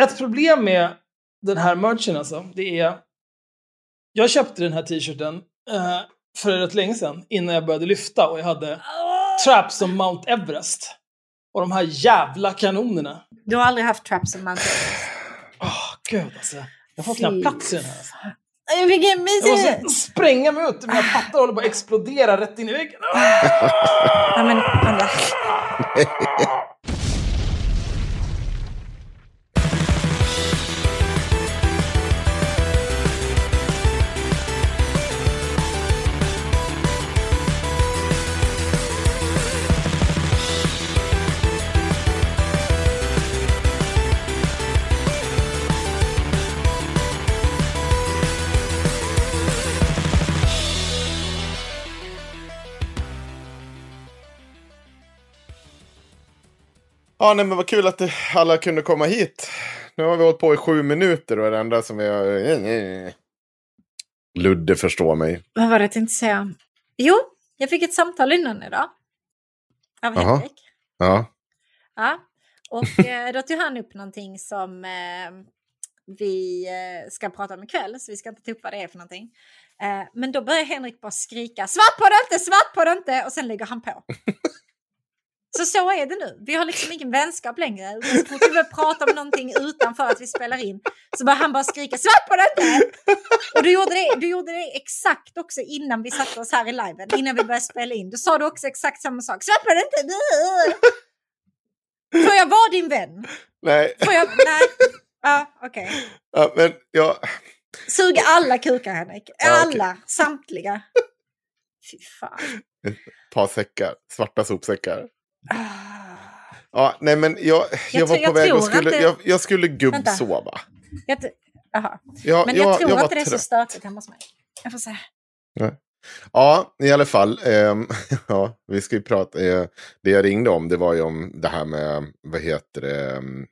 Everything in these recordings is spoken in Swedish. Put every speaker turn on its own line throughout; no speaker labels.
Ett problem med den här merchen alltså, det är... Jag köpte den här t-shirten eh, för rätt länge sedan, innan jag började lyfta och jag hade traps som Mount Everest. Och de här jävla kanonerna.
Du har aldrig haft traps som Mount Everest?
Åh, gud alltså. Jag får knappt plats i den här.
Vilken
Jag
mysig...
måste spränga mig ut, mina pattar håller på att explodera rätt in i väggen.
Ja, men, vänta.
Ja, nej, men vad kul att alla kunde komma hit. Nu har vi hållit på i sju minuter och det enda som vi har... Ludde förstår mig.
Vad var det jag tänkte säga? Jo, jag fick ett samtal innan idag. Av
Jaha.
Henrik.
Ja.
Ja. Och eh, då tog han upp någonting som eh, vi eh, ska prata om ikväll, så vi ska inte ta upp vad det är för någonting. Eh, men då börjar Henrik bara skrika svart på det inte, svart på det inte och sen lägger han på. Så så är det nu. Vi har liksom ingen vänskap längre. Så fort vi börjar prata om någonting utanför att vi spelar in så börjar han bara skrika svart på det inte! Och du gjorde, det, du gjorde det exakt också innan vi satte oss här i liven, innan vi började spela in. Du sa du också exakt samma sak. Svart på det inte! Får jag vara din vän?
Nej,
Får jag? Nej. Ja, okej.
ja, men jag...
Sug alla kukar Henrik.
Ja, okej.
Alla. Samtliga. Fy fan.
Ett par säckar. Svarta sopsäckar.
Ah.
Ja, nej men jag, jag, var
tror-
på
jag
väg och skulle,
det-
jag, jag skulle gubbsova.
Jag, aha.
Ja,
Men jag,
jag,
tror
jag var
att det är så stökigt hemma hos mig. Jag får se.
Ja, i alla fall. ehm, ja, vi ska ju prata. eh, det jag ringde om det var ju om det här med, vad heter det, ehm,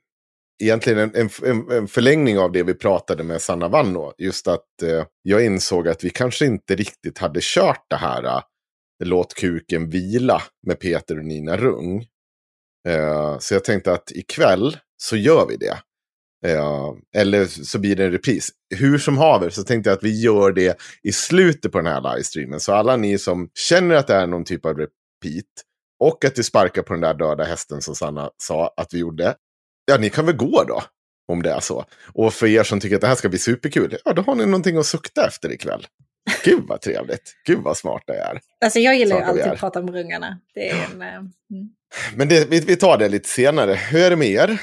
egentligen en, en, en- en förlängning av det vi pratade med Sanna Vanno. Just att eh, jag insåg att vi kanske inte riktigt hade kört det här eh, Låt kuken vila med Peter och Nina Rung. Eh, så jag tänkte att ikväll så gör vi det. Eh, eller så blir det en repris. Hur som haver så tänkte jag att vi gör det i slutet på den här livestreamen. Så alla ni som känner att det är någon typ av repeat och att vi sparkar på den där döda hästen som Sanna sa att vi gjorde. Ja, ni kan väl gå då. Om det är så. Och för er som tycker att det här ska bli superkul, ja då har ni någonting att sukta efter ikväll. Gud vad trevligt. Gud vad smart det är.
Alltså jag gillar ju alltid att prata om rungarna. Det är en... eh, Mm.
Men det, vi, vi tar det lite senare. Hur är det med er?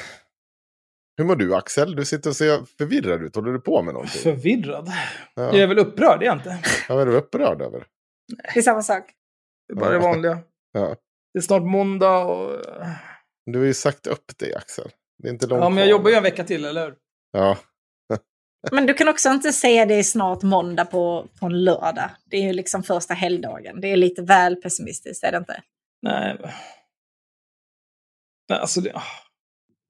Hur mår du Axel? Du sitter och ser förvirrad ut. Håller du på med någonting?
Förvirrad.
Ja.
Jag är väl upprörd, det är jag inte.
Vad är du upprörd över?
Det är samma sak.
Det är bara det vanliga.
Ja.
Det är snart måndag och...
Du har ju sagt upp det, Axel. Det är inte långt
Ja, men jag
kvar.
jobbar ju en vecka till, eller hur?
Ja,
Men du kan också inte säga det är snart måndag på, på en lördag. Det är ju liksom första helgdagen. Det är lite väl pessimistiskt, är det inte?
Nej. Nej, alltså det,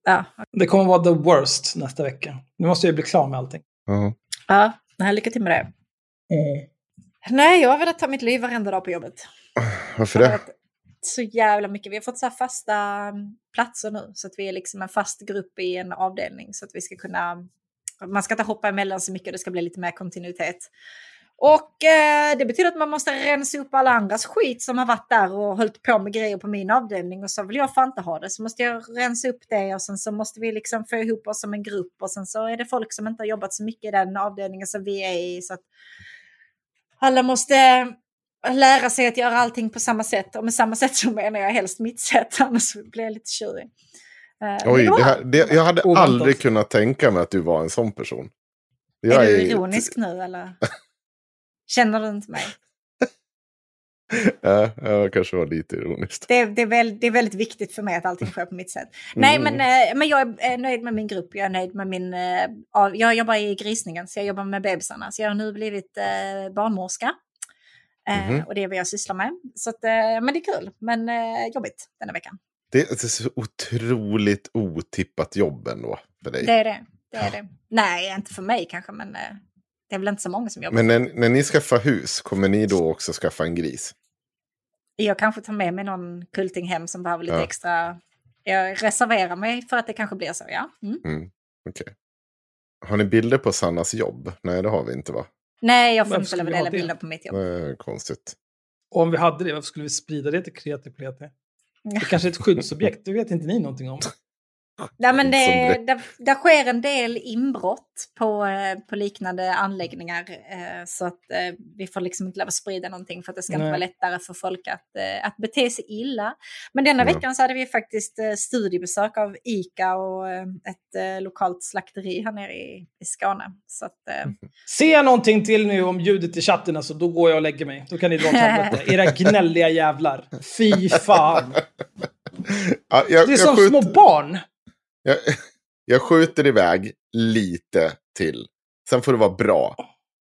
Ja,
det kommer vara the worst nästa vecka. Nu måste jag bli klar med allting.
ja.
ja nej, lycka till med det. Nej, jag har velat ta mitt liv varenda dag på jobbet.
Varför det?
Så jävla mycket. Vi har fått så här fasta mm, platser nu. Så att vi är liksom en fast grupp i en avdelning. Så att vi ska kunna... Mm, man ska inte hoppa emellan så mycket. Det ska bli lite mer kontinuitet. Och eh, det betyder att man måste rensa upp alla andras skit som har varit där och hållit på med grejer på min avdelning. Och så vill jag fan inte ha det. Så måste jag rensa upp det och sen så måste vi liksom få ihop oss som en grupp. Och sen så är det folk som inte har jobbat så mycket i den avdelningen som vi är i. Så att alla måste lära sig att göra allting på samma sätt. Och med samma sätt så menar jag helst mitt sätt, annars blir jag lite tjurig. Eh,
Oj, det här, det, jag hade
Oväntat.
aldrig kunnat tänka mig att du var en sån person.
Är
Jag
du ironisk nu eller? Känner du inte mig?
Ja, jag kanske var lite ironiskt.
Det, är- det, är väl, det är väldigt viktigt för mig att allting sker på mitt sätt. Nej,
Mm.
men, eh, men jag är nöjd med min grupp. Jag är nöjd med min... eh, Jag jobbar i grisningen, så jag jobbar med bebisarna. Så jag har nu blivit eh, barnmorska. Eh,
Mhm.
Och det är vad jag sysslar med. Så att, eh, men det är kul, men eh, jobbigt denna veckan.
Det är så otroligt otippat jobb ändå för dig.
Det är det. det, är det. Nej, inte för mig kanske, men det är väl inte så många som jobbar.
Men när, när ni skaffar hus, kommer ni då också skaffa en gris?
Jag kanske tar med mig någon kulting hem som behöver lite
Ja.
extra... Jag reserverar mig för att det kanske blir så, ja. Mm.
Mm, okej. Har ni bilder på Sannas jobb? Nej, det har vi inte va?
Nej, jag får
Varför
inte
ha det?
bilder på mitt jobb.
Nej, konstigt.
Och om vi hade det, varför skulle vi sprida det till kreti pleti? Det kanske är ett skyddsobjekt, det vet inte ni någonting om.
Nej, men det, där, där sker en del inbrott på, eh, på liknande anläggningar. eh, Så att eh, vi får liksom inte lov sprida någonting för att det ska inte
Nej.
vara lättare för folk att, att bete sig illa. Men denna
Ja.
veckan så hade vi faktiskt studiebesök av ICA och ett lokalt slakteri här nere i, i Skåne. Så att,
Ser jag någonting till nu om ljudet i chatten, alltså, då går jag och lägger mig. Då kan ni dra åt helvete. Era gnälliga jävlar. Fy fan.
Ja, jag,
Det är
jag
som
skjuter-
små barn.
Jag, jag skjuter iväg lite till. Sen får det vara bra.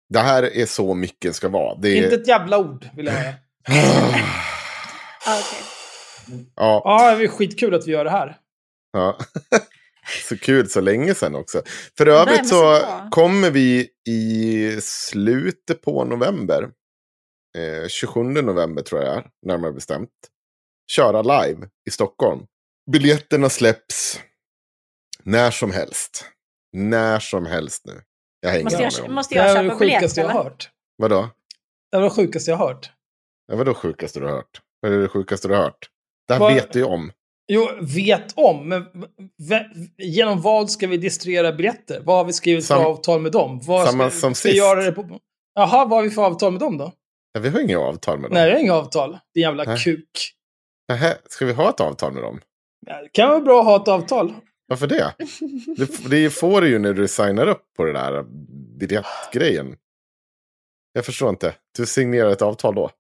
Det här är så mycket ska vara. Det
Inte
är...
ett jävla ord, vill jag höra.
ah, okej.
ja,
Ja, det är skitkul att vi gör det här.
ja. så kul så länge sedan också. För övrigt
med
så
så
kommer vi i slutet på november. Eh, 27 november tror jag närmare bestämt. Köra live i Stockholm. Biljetterna släpps när som helst. När som helst nu. Jag hänger
Måste
med
jag,
om.
måste
Det
jag
är
köpa
det
biljett
sjukaste jag har hört.
Vadå?
Det var det sjukaste jag har hört.
Ja, vadå sjukaste du har hört? Vad är det sjukaste du har hört? Det här
Vad-
vet du ju om.
Jo, vet om, men v- genom vad ska vi distribuera biljetter? Vad har vi skrivit
Sam-
för avtal med dem? Vad
samma
ska,
som
ska vi
sist.
Göra det på... Jaha, vad har vi för avtal med dem då?
Ja, vi har inget avtal med dem.
Nej, vi har inga avtal. Din jävla
Nej.
kuk.
Nähä, ska vi ha ett avtal med dem?
Ja, Det kan vara bra att ha ett avtal.
Varför det? Det, det får du ju när du signar upp på det där biljettgrejen. Jag förstår inte. Du signerar ett avtal då?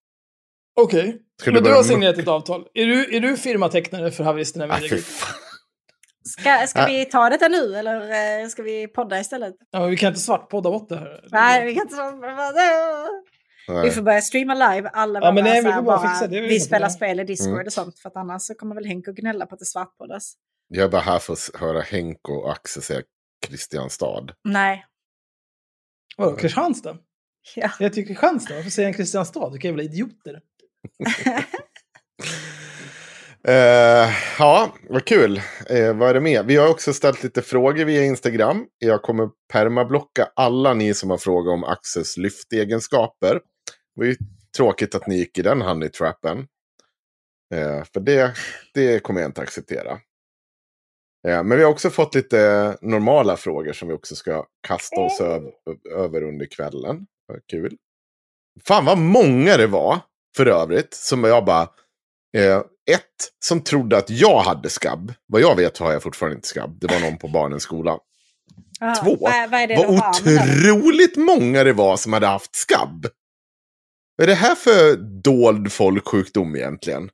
Okej.
Ska
Men
du
har signerat ett avtal. Är du, är du firmatecknare för haveristerna Media
fy fan.
Ska, ska
Nej.
vi ta detta nu eller eh, ska vi podda istället?
Ja, men vi kan inte svartpodda bort det här.
Nej, vi kan inte så... Vi
Nej.
får börja streama live alla
Ja, nej, vi bara
bara,
vi
vi spelar
det.
spel i Discord
Mm.
och sånt. För att annars så kommer väl Henke och gnälla på att det svartpoddas.
Jag är bara här för att höra Henko och Axel säga Kristianstad.
Nej.
Vadå, Kristianstad?
Ja.
Jag tycker Kristianstad. Varför säger han Kristianstad? Vilka jävla idioter.
Eh, ja, vad kul. Eh, vad är det med? Vi har också ställt lite frågor via Instagram. Jag kommer permablocka alla ni som har frågat om Axels lyftegenskaper. Det var ju tråkigt att ni gick i den honey-trappen. Eh, för det, det kommer jag inte acceptera. Eh, men vi har också fått lite normala frågor som vi också ska kasta oss öv- över under kvällen. Kul. Fan vad många det var, för övrigt, som jag bara... Eh, ett, som trodde att jag hade skabb. Vad jag vet har jag fortfarande inte skabb. Det var någon på barnens skola.
Ja,
Två,
Vad, vad
Vad
använt?
otroligt många det var som hade haft skabb. Vad är det här för dold folksjukdom egentligen?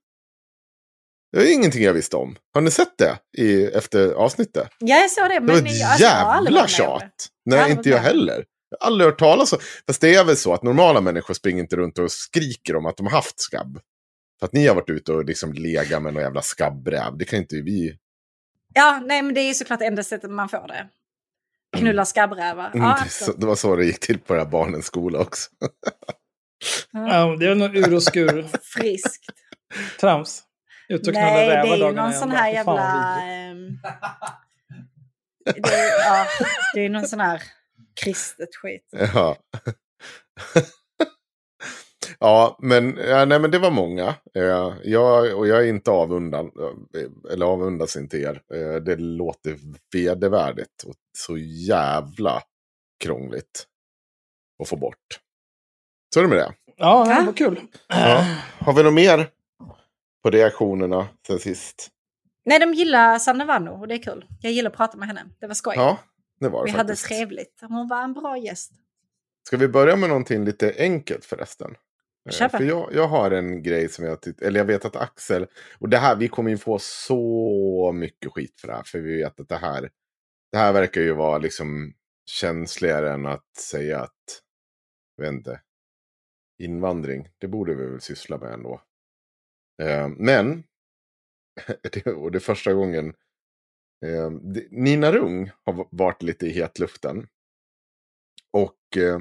Det är ingenting jag visste om. Har ni sett det i, efter avsnittet?
Ja, jag såg det. Men
Det var
jag,
ett
alltså, jag har aldrig
jävla tjat.
Jag har
Nej,
aldrig
inte jag heller. Jag har aldrig hört talas om. Fast det är väl så att normala människor springer inte runt och skriker om att de har haft skabb. För att ni har varit ute och liksom legat med någon jävla skabbräv. Det kan inte vi.
Ja, nej, men det är ju såklart enda sättet man får det. Knulla skabbrävar.
Mm,
Ja,
det, det var så det gick till på det här barnens skola också.
Ja, det är nog ur och skur
friskt.
trams. Ut och
Nej, det är ju någon sån här jävla... ehm, det, är, ja, det är någon sån här kristet skit.
Ja. ja, men, ja, nej, men det var många. Eh, jag, och jag är inte avundan, eh, eller avundas inte er. Eh, det låter vedervärdigt och så jävla krångligt att få bort. Så är det med det.
Ja,
Ja.
det var kul.
Ja. Har vi något mer på reaktionerna sen sist?
Nej, de gillar Sanne Vanno och det är kul. Jag gillar att prata med henne. Det var skoj.
Ja, det var det
Vi hade
faktiskt.
trevligt. Hon var en bra gäst.
Ska vi börja med någonting lite enkelt förresten? Eh. För jag, jag har en grej som jag tyckte, eller jag vet att Axel, och det här, vi kommer ju få så mycket skit för det här, för vi vet att det här, det här verkar ju vara liksom känsligare än att säga att, jag vet inte, invandring, det borde vi väl syssla med ändå. Eh, men, och det är första gången, eh, Nina Rung har varit lite i hetluften. Och eh,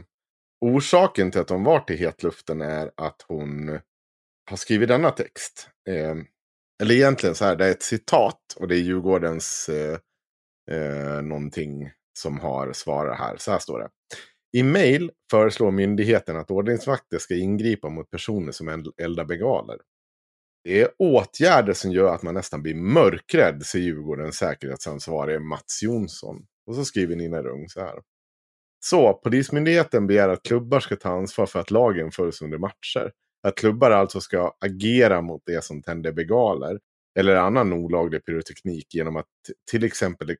orsaken till att hon varit i hetluften är att hon har skrivit denna text. Eller egentligen så här, det är ett citat och det är Djurgårdens eh, någonting som har svarat här. Så här står det. I mejl föreslår myndigheten att ordningsvakter ska ingripa mot personer som eldar bengaler. Det är åtgärder som gör att man nästan blir mörkrädd, säger Djurgårdens säkerhetsansvarige Mats Jonsson. Och så skriver Nina Rung så här. Så, Polismyndigheten begär att klubbar ska ta ansvar för att lagen följs under matcher. Att klubbar alltså ska agera mot det som tänder begaler eller annan olaglig pyroteknik genom att till exempel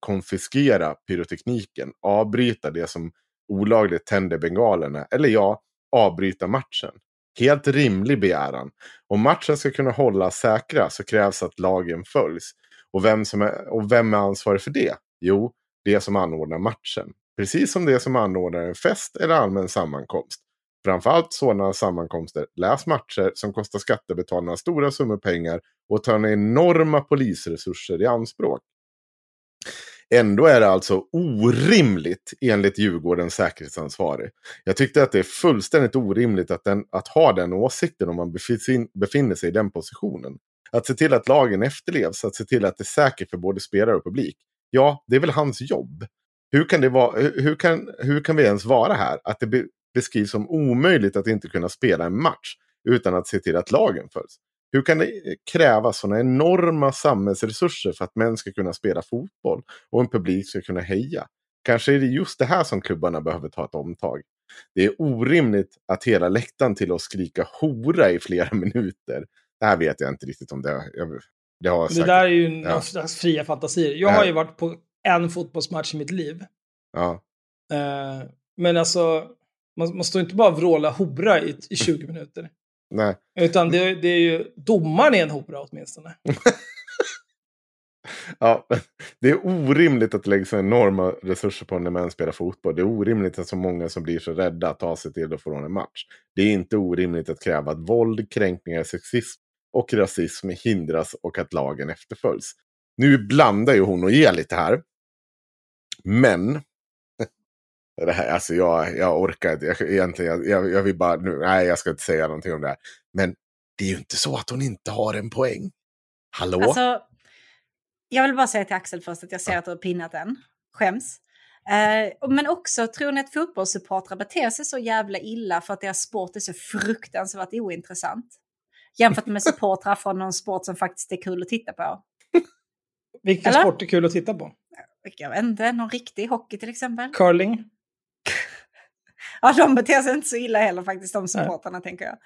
konfiskera pyrotekniken, avbryta det som olagligt tänder bengalerna eller ja, avbryta matchen. Helt rimlig begäran. Om matchen ska kunna hållas säkra så krävs att lagen följs. Och vem, som är, och vem är ansvarig för det? Jo, det som anordnar matchen. Precis som det som anordnar en fest eller allmän sammankomst. Framförallt sådana sammankomster, läs matcher som kostar skattebetalarna stora summor pengar och tar enorma polisresurser i anspråk. Ändå är det alltså orimligt enligt Djurgårdens säkerhetsansvarig. Jag tyckte att det är fullständigt orimligt att, den, att ha den åsikten om man befinner, sig i den positionen. Att se till att lagen efterlevs, att se till att det är säkert för både spelare och publik. Ja, det är väl hans jobb. Hur kan, det vara, hur, kan, hur kan vi ens vara här? Att det beskrivs som omöjligt att inte kunna spela en match utan att se till att lagen följs. Hur kan det krävas sådana enorma samhällsresurser för att män ska kunna spela fotboll och en publik ska kunna heja? Kanske är det just det här som klubbarna behöver ta ett omtag. Det är orimligt att hela läktaren till att skrika hora i flera minuter. Det här vet jag inte riktigt om det. Jag, det har jag
Det där är ju
Ja.
slags fria fantasier. Jag
Ja.
har ju varit på en fotbollsmatch i mitt liv.
Ja.
Eh, men alltså, man, man står inte bara och vrålar hora i, i 20 minuter.
Nej.
Utan det, det är ju domaren är en hora åtminstone.
Ja, det är orimligt att lägga så enorma resurser på när män spelar fotboll. Det är orimligt att så många som blir så rädda att ta sig till och från en match. Det är inte orimligt att kräva att våld, kränkningar, sexism och rasism hindras och att lagen efterföljs. Nu blandar ju hon och ger lite här. Men. Det här, alltså jag, jag orkar inte. Jag, egentligen, jag, jag, vill bara nu. Nej, jag ska inte säga någonting om det här. Men det är ju inte så att hon inte har en poäng. Hallå?
Alltså, jag vill bara säga till Axel först att jag ser att du har pinnat den. Skäms. Eh, men också, tror ni att fotbollssupportrar beter sig så jävla illa för att deras sport är så fruktansvärt ointressant? Jämfört med supportrar från någon sport som faktiskt är kul att titta på.
Vilken
Eller?
sport är kul att titta på?
Jag vet inte, någon riktig hockey till exempel.
Curling?
Ja, de beter sig inte så illa heller faktiskt, de supportrarna tänker jag.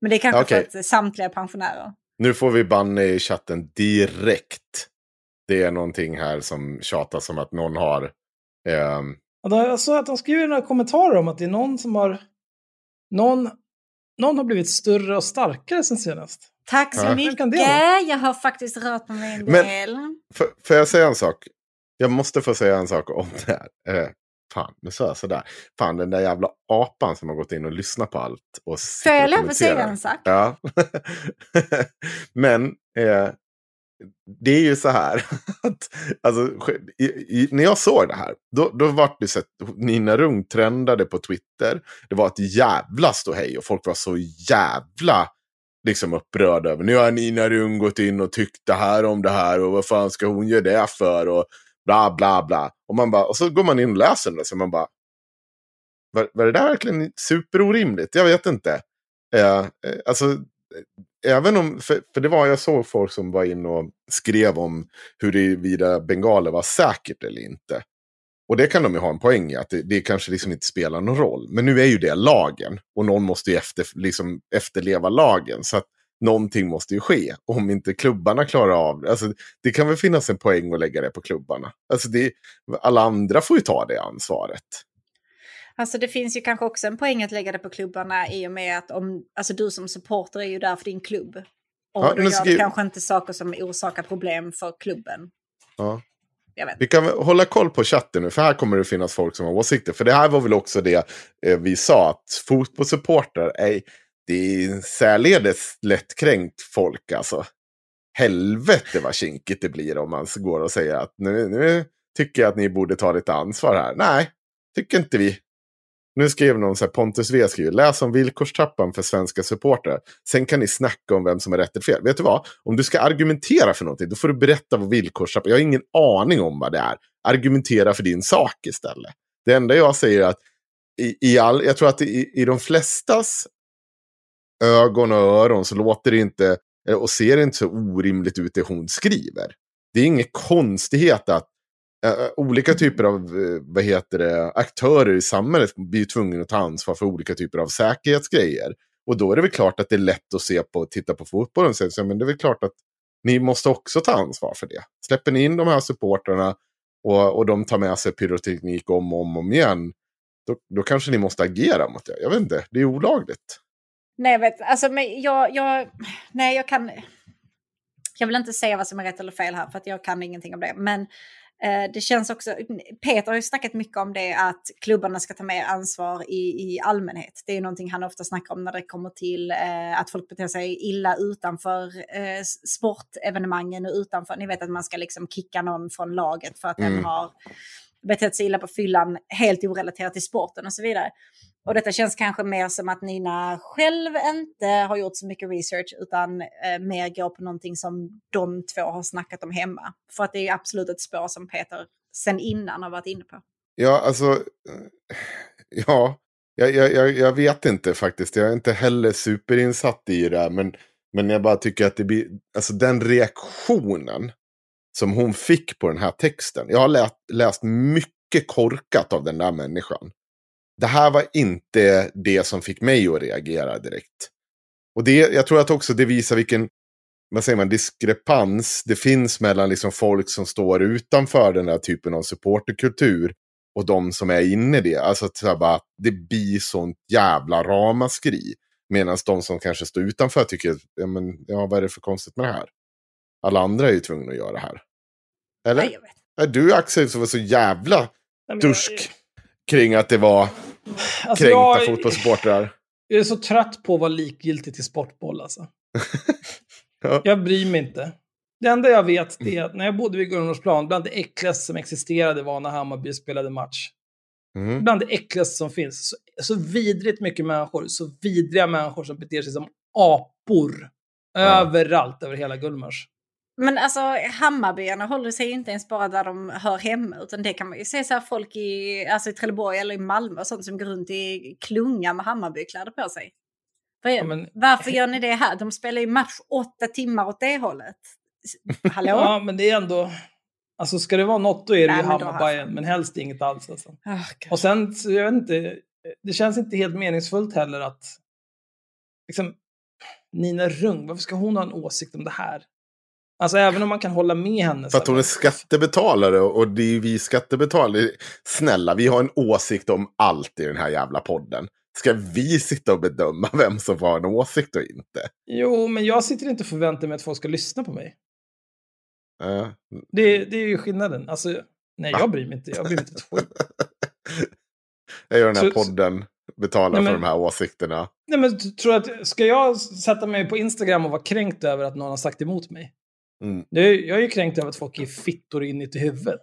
Men det är kanske
Okej.
för att samtliga är pensionärer.
Nu får vi banne i chatten direkt. Det är någonting här som tjatas om att någon har...
då- Jag såg att de skriver några kommentarer om att det är någon som har... Någon, någon har blivit större och starkare sen senast.
Tack så
Ja.
mycket. Jag har faktiskt rört på mig en
Men-
del.
Får, får jag säga en sak? Jag måste få säga en sak om det här. Fan, nu sa jag sådär. Fan, den där jävla apan som har gått in och lyssnat på allt. Och
att säga en sak?
Ja. Men eh, det är ju så här. Att, alltså, i, i, när jag såg det här, då, då var det så att Nina Rung trendade på Twitter. Det var ett jävla ståhej och folk var så jävla liksom upprörda över. Nu har Nina Rung gått in och tyckt det här om det här och vad fan ska hon göra det för och bla bla bla. Och, man bara, och så går man in och läser det så man bara, var, var det där verkligen superorimligt? Jag vet inte. Eh, eh alltså, eh, även om, för, för det var, jag såg folk som var inne och skrev om huruvida bengaler var säkert eller inte. Och det kan de ju ha en poäng i, att det, det kanske liksom inte spelar någon roll. Men nu är ju det lagen. Och någon måste ju efter, liksom, efterleva lagen. Så att någonting måste ju ske. Om inte klubbarna klarar av det. Alltså, det kan väl finnas en poäng att lägga det på klubbarna. Alltså, det, alla andra får ju ta det ansvaret.
Alltså det finns ju kanske också en poäng att lägga det på klubbarna i och med att om, alltså du som supporter är ju där för din klubb. Och
Ja,
då gör du kanske inte saker som orsakar problem för klubben.
Ja. Vi kan hålla koll på chatten nu, för här kommer det finnas folk som har åsikter. För det här var väl också det eh, vi sa, att fotbollssupportrar är, det är särledes lättkränkt folk alltså. Helvete vad kinkigt det blir om man går och säger att nu, nu tycker jag att ni borde ta lite ansvar här. Nej, tycker inte vi. Nu skrev någon så här, Pontus V skriver, läs om villkorstrappan för svenska supportrar. Sen kan ni snacka om vem som är rätt eller fel. Vet du vad? Om du ska argumentera för någonting, då får du berätta vad villkorstrappan Jag har ingen aning om vad det är. Argumentera för din sak istället. Det enda jag säger är att i, i all, jag tror att i, i de flestas ögon och öron så låter det inte eh, och ser inte så orimligt ut det hon skriver. Det är ingen konstighet att eh, eh, olika typer av eh, vad heter det, aktörer i samhället blir tvungna att ta ansvar för olika typer av säkerhetsgrejer. Och då är det väl klart att det är lätt att se på, titta på fotbollen och säga, men det är väl klart att ni måste också ta ansvar för det. Släpper ni in de här supportrarna och, och de tar med sig pyroteknik om och om, om igen, då, då kanske ni måste agera mot det. Jag vet inte, det är olagligt.
Nej, jag vet, alltså men jag, jag, nej, jag kan... Jag vill inte säga vad som är rätt eller fel här för att jag kan ingenting om det. Men eh, det känns också, Peter har ju snackat mycket om det att klubbarna ska ta mer ansvar i, i allmänhet. Det är någonting han ofta snackar om när det kommer till eh, att folk beter sig illa utanför eh, sportevenemangen och utanför. Ni vet att man ska liksom kicka någon från laget för att den
Mm.
har betett sig illa på fyllan helt orelaterat till sporten och så vidare. Och detta känns kanske mer som att Nina själv inte har gjort så mycket research utan eh, mer går på någonting som de två har snackat om hemma. För att det är absolut ett spår som Peter sen innan har varit inne på.
Ja, alltså. Eh, ja, jag, jag, jag, vet inte faktiskt. Jag är inte heller superinsatt i det. här, Men, men jag bara tycker att det blir. Alltså den reaktionen som hon fick på den här texten. Jag har läst, läst mycket korkat av den där människan. Det här var inte det som fick mig att reagera direkt. Och det, jag tror att också det visar vilken vad säger man, diskrepans det finns mellan liksom folk som står utanför den här typen av supporterkultur och de som är inne i det. Alltså att så bara, det blir sånt jävla ramaskri. Medan de som kanske står utanför tycker, ja, men, ja vad är det för konstigt med det här? Alla andra är ju tvungna att göra det här. Eller?
Nej, jag vet.
Är du Axel som var så jävla
Nej, men jag-
dursk kring att det var
Alltså,
kränkta
jag,
fotbollssupportrar?
jag är så trött på att vara likgiltig till sportboll alltså.
Ja.
Jag bryr mig inte. Det enda jag vet är att när jag bodde vid Gullmarsplan, bland det äckligaste som existerade var när Hammarby spelade match.
Mm.
Bland det äckligaste som finns. Så, så vidrigt mycket människor, så vidriga människor som beter sig som apor. Överallt över hela Gullmars.
Men alltså Hammarbyarna håller sig inte ens bara där de hör hemma utan det kan man ju se så här folk i, alltså i Trelleborg eller i Malmö och sånt som går runt i klunga med Hammarbykläder på sig.
Ja, men-
Varför gör ni det här? De spelar ju match åtta timmar åt det hållet. Hallå?
Ja, men det är ändå... Alltså ska det vara något då är det ju
har-
men helst inget alls. Alltså.
Oh.
Och sen, så jag vet inte, det känns inte helt meningsfullt heller att... Liksom, Nina Rung, varför ska hon ha en åsikt om det här? Alltså även om man kan hålla med henne.
För att hon är skattebetalare och det är vi skattebetalare. Snälla, vi har en åsikt om allt i den här jävla podden. ska vi sitta och bedöma vem som får en åsikt och inte?
Jo, men jag sitter inte och förväntar mig att folk ska lyssna på mig.
Uh,
Det, det är ju skillnaden. Alltså, nej, jag bryr mig inte. Jag bryr mig inte ett skit.
jag gör den här
Så-
podden, betalar
Nej, men-
för de här åsikterna.
Nej, men tror att, ska jag sätta mig på Instagram och vara kränkt över att någon har sagt emot mig?
Mm.
Det är, jag är ju kränkt över att folk är fittor in i huvudet.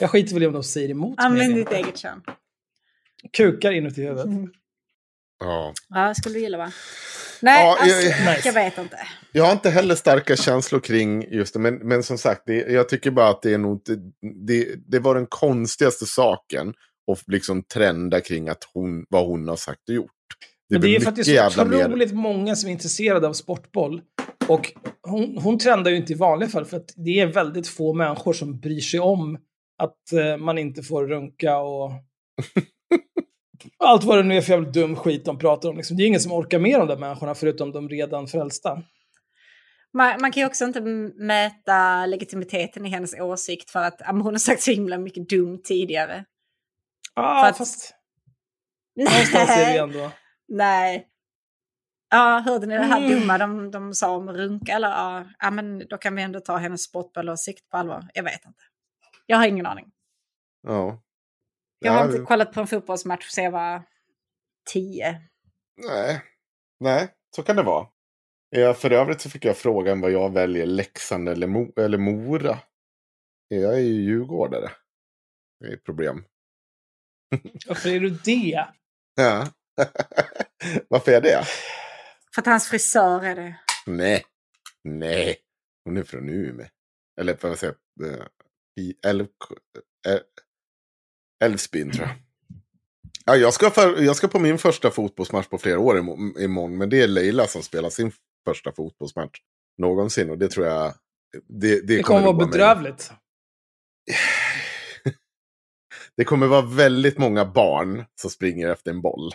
Jag skiter väl i om de säger emot mig.
Använd ditt eget kön.
Kukar inuti huvudet.
Ja.
Ja, skulle du gilla va? Nej,
Ja,
alltså,
jag-
jag, vet inte.
Jag har inte heller starka känslor kring just det, men, men som sagt, det, jag tycker bara att det är nog inte, det, det var den konstigaste saken att liksom trenda kring att hon, vad hon har sagt och gjort.
Men det är för att det är så
jävla mer-
otroligt många som är intresserade av sportboll. Och hon, hon trendar ju inte i vanliga fall för att det är väldigt få människor som bryr sig om att eh, man inte får runka och allt vad det nu är för jävla dum skit de pratar om. Liksom. Det är ingen som orkar med de där människorna förutom de redan frälsta.
Man, man kan ju också inte mäta legitimiteten i hennes åsikt för att ja, hon har sagt så himla mycket dumt tidigare.
Ah,
För att-
fast någonstans är det ändå...
Nej. Ja, hörde ni det här
Mm.
dumma de, de sa om runka? Eller ja, ja, men då kan vi ändå ta hennes sportbollåsikt på allvar. Jag vet inte. Jag har ingen aning.
Ja.
Jag
Ja,
har inte kollat på en fotbollsmatch sedan jag var tio.
Nej. Nej, så kan det vara. Ja, för övrigt så fick jag frågan vad jag väljer, Leksand eller, Mo eller Mora. Jag är ju djurgårdare. Det är ett problem.
Varför är du det?
Ja. Varför är det?
För att hans frisör är det.
Nej. Nej. Hon är från Umeå. Eller vad säger jag? Eh, Älvsbyn tror jag. Ja, jag, ska för, jag ska på min första fotbollsmatch på flera år imo- imorgon. Men det är Leila som spelar sin första fotbollsmatch någonsin. Och det tror jag... Det, det,
Det kommer vara
roa mig.
bedrövligt.
Det kommer vara väldigt många barn som springer efter en boll.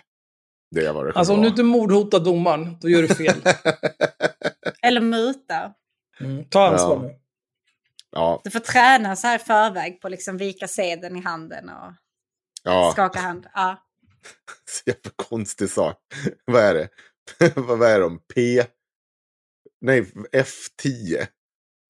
Det är vad det
Alltså om du inte mordhotar domaren, då gör du fel.
Eller muta.
Mm. Ta ansvar
Ja.
nu.
ja,
Du får träna så här i förväg på liksom vika seden i handen och
ja.
skaka hand. Ja.
Så jävla konstig sak. Vad är det? Vad är de? P... Nej, F10.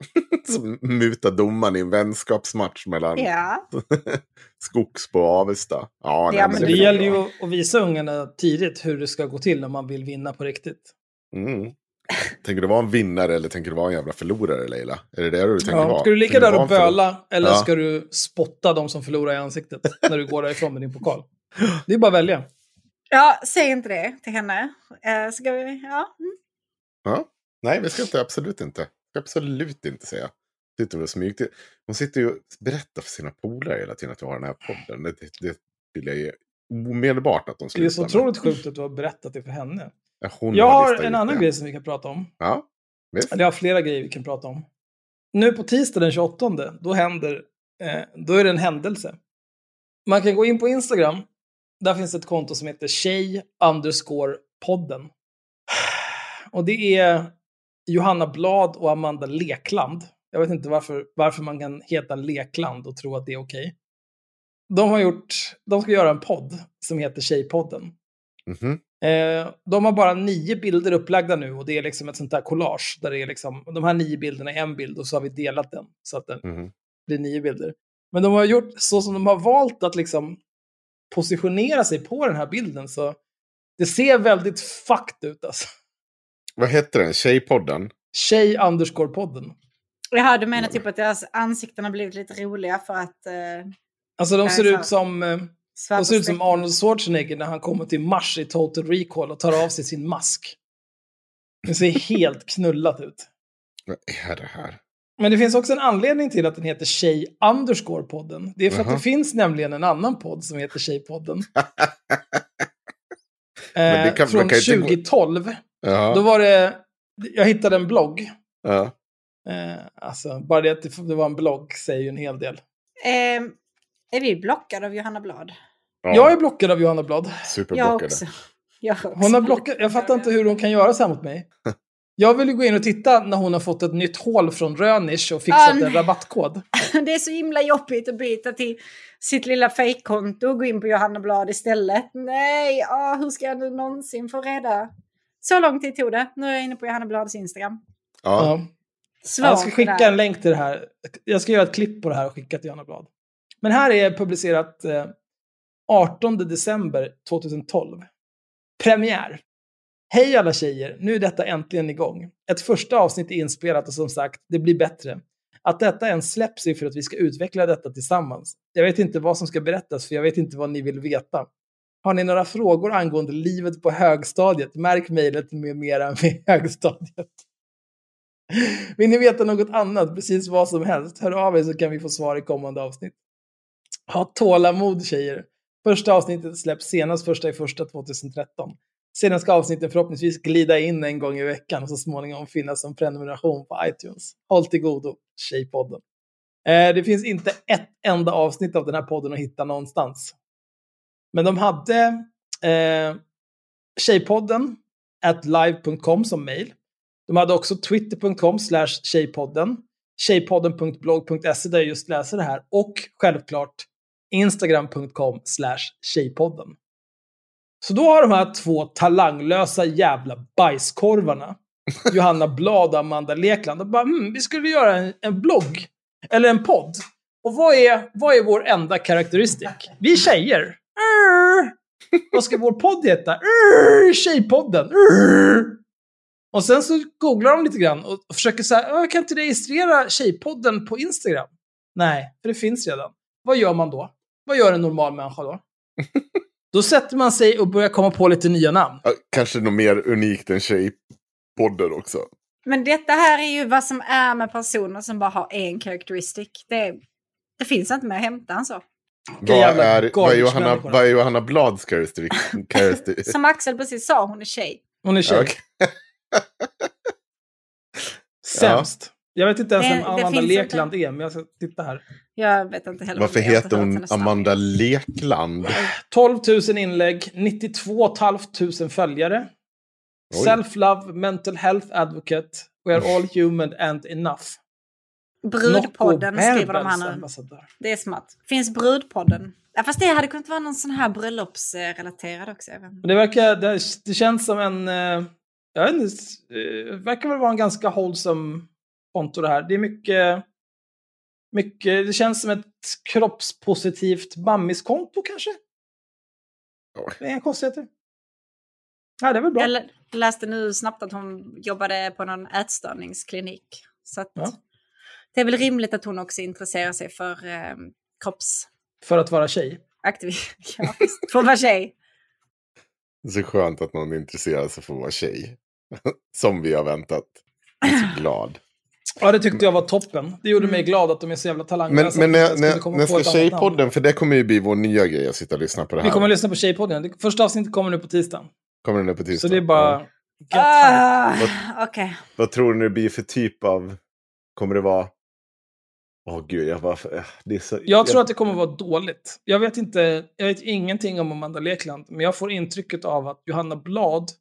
Som mutar domaren i en vänskapsmatch mellan
ja.
Skogsbo och Avesta. Ja, nej,
Ja,
men
men
Det
får
gäller ju att visa ungarna tidigt hur det ska gå till om man vill vinna på riktigt.
Mm. Tänker du vara en vinnare eller tänker du vara en jävla förlorare, Leila? Är det det du tänker
Ja,
vara?
ska du ligga där och böla eller
Ja.
ska du spotta de som förlorar i ansiktet när du går därifrån med din pokal? Det är bara att välja.
ja, säg inte det till henne. Eh, ska vi? Ja. Mm.
Ja. Nej, vi ska inte, absolut inte. Absolut inte säga. Sitter och smyg till. Hon sitter ju och berättar för sina polare hela tiden att vi har den här podden. Det, det, det vill jag ge omedelbart att de
Det
slutar
är så
med.
otroligt sjukt att du har berättat det för henne.
Ja,
Jag har en annan
det.
grej som vi kan prata om.
Ja, visst.
Eller jag har flera grejer vi kan prata om. Nu på tisdag den 28, då händer, eh, då är det en händelse. Man kan gå in på Instagram. Där finns ett konto som heter tjej underscore podden. Och det är Johanna Blad och Amanda Lekland. Jag vet inte varför, varför man kan heta Lekland och tro att det är okej. De har gjort, de ska göra en podd som heter Tjejpodden.
Mhm.
Eh, de har bara nio bilder upplagda nu och det är liksom ett sånt där collage där det är liksom, de här nio bilderna är en bild och så har vi delat den så att den
Mhm.
blir nio bilder. Men de har gjort så som de har valt att liksom positionera sig på den här bilden så det ser väldigt fucked ut alltså.
Vad heter den? Tjejpodden?
Tjej underscore podden.
Jaha, du menar typ att deras ansikten har blivit lite roliga för att... Eh,
Alltså de ser ut som, eh, de ser ut som Arnold Schwarzenegger när han kommer till Mars i Total Recall och tar av sig sin mask. Det ser helt knullat ut.
Vad är det här?
Men det finns också en anledning till att den heter Tjej underscore podden. Det är för att
Jaha.
det finns nämligen en annan podd som heter Tjejpodden.
Men det
eh,
kan-
från
man kan inte gå-
2012.
Ja.
Då var det, jag hittade en blogg.
ja.
Eh, alltså, bara det att det, var en blogg säger ju en hel del.
Eh, är vi blockade av Johanna Blad?
ja.
Jag är blockad av Johanna Blad.
Jag
Superblockade.
också. Jag, också.
Hon har blockat, jag fattar inte hur hon kan göra så här mot mig. Jag vill ju gå in och titta när hon har fått ett nytt hål från Rönisch och fixat
Ah,
en rabattkod.
Det är så himla jobbigt att byta till sitt lilla fejkkonto och gå in på Johanna Blad istället. Nej, ah, hur ska jag nu någonsin få reda? Så lång tid tog det. Nu är jag inne på Johanna Blads Instagram.
Ja.
Ja. Jag ska skicka en länk till det här. Jag ska göra ett klipp på det här och skicka till Johanna Blad. Men här är publicerat eh, 18 december 2012. Premiär. Hej alla tjejer, nu är detta äntligen igång. Ett första avsnitt är inspelat och som sagt, det blir bättre. Att detta än släpps är för att vi ska utveckla detta tillsammans. Jag vet inte vad som ska berättas för jag vet inte vad ni vill veta. Har ni några frågor angående livet på högstadiet? Märk mejlet med mera med högstadiet. Vill ni veta något annat, precis vad som helst, hör av er så kan vi få svar i kommande avsnitt. Ha tålamod tjejer. Första avsnittet släpps senast första i första 2013. Sedan ska avsnitten förhoppningsvis glida in en gång i veckan och så småningom finnas som prenumeration på iTunes. Håll till godo, Tjejpodden. Eh, det finns inte ett enda avsnitt av den här podden att hitta någonstans. Men de hade eh, Tjejpodden at live.com som mail. De hade också twitter.com slash tjejpodden, tjejpodden.blogg.se där jag just läser det här och självklart instagram.com slash tjejpodden. Så då har de här två talanglösa jävla bajskorvarna, Johanna Blad och Amanda Lekland, och bara hmm, vi skulle göra en, en blogg, eller en podd. Och vad är, vad är vår enda karaktäristik? Vi är tjejer. Arr. Vad ska vår podd heta? Arr, Tjejpodden. Arr. Och sen så googlar de lite grann och försöker säga, jag kan inte registrera Tjejpodden på Instagram? Nej, för det finns redan. Vad gör man då? Vad gör en normal människa då? Då sätter man sig och börjar komma på lite nya namn.
Ja, Kanske något mer unikt än Tjejpodden också.
Men detta här är ju vad som är med personer som bara har en karaktäristik. Det, det finns inte mer att hämta än så.
Vad är, vad, är Johanna, vad är Johanna Blads karaktäristik?
Som Axel precis sa, hon är tjej.
Hon är tjej.
Ja, okej.
Sämst. Jag vet inte ens
Det-
vem Amanda Lekland är, men jag ska titta här.
Jag vet inte heller.
Varför
inte
heter hon. Amanda Lekland?
12 000 inlägg, 92 500 följare. Self-love, mental health advocate. We are all human and enough.
Brudpodden skriver de här nu. Det är smart. Finns Brudpodden? Ja, fast det hade kunnat vara någon sån här bröllopsrelaterad också.
Men det, verkar, det, det känns som en... eh, Jag vet inte, eh, verkar väl vara en ganska wholesome konto det här. Det är mycket... mycket det känns som ett kroppspositivt mammiskonto kanske? Det är inga konstigheter. Ja, det är väl bra.
Jag lä- läste nu snabbt att hon jobbade på någon ätstörningsklinik. Så att
Ja.
Det är väl rimligt att hon också intresserar sig för eh, kroppsaktivitet.
För att vara tjej.
Ja, visst. För att vara tjej.
Det är så skönt att någon intresserar sig för att vara tjej. Som vi har väntat. Jag är så glad.
Ja, det tyckte jag var toppen. Det gjorde mig glad att de är så jävla
Men,
talanglösa.
men när,
jag skulle
när, ska. Tjejpodden, för det kommer ju bli vår nya grej att sitta och lyssna på det här.
Vi kommer att lyssna på Tjejpodden. Första avsnittet kommer nu på tisdagen.
Kommer den upp på tisdag?
Så det är bara...
Ja.
Get hype.
Ah, Okej.
Vad tror ni det blir för typ av... Kommer det vara... Åh gud, jag bara... Det är så...
Jag tror att det kommer vara dåligt. Jag vet inte, jag vet ingenting om Amanda Lekland, men jag får intrycket av att Johanna Blad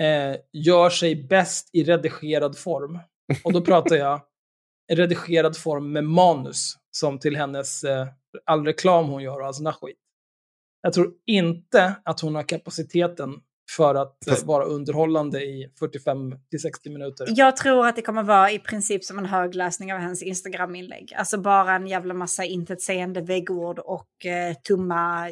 eh, gör sig bäst i redigerad form. Och då pratar jag redigerad form med manus, som till hennes, eh, all reklam hon gör och all sån där skit. Jag tror inte att hon har kapaciteten för att eh,
Fast-
vara underhållande i 45 till 60 minuter.
Jag tror att det kommer vara i princip som en högläsning av hennes Instagram-inlägg. Alltså bara en jävla massa intetsägande väggord och eh, tumma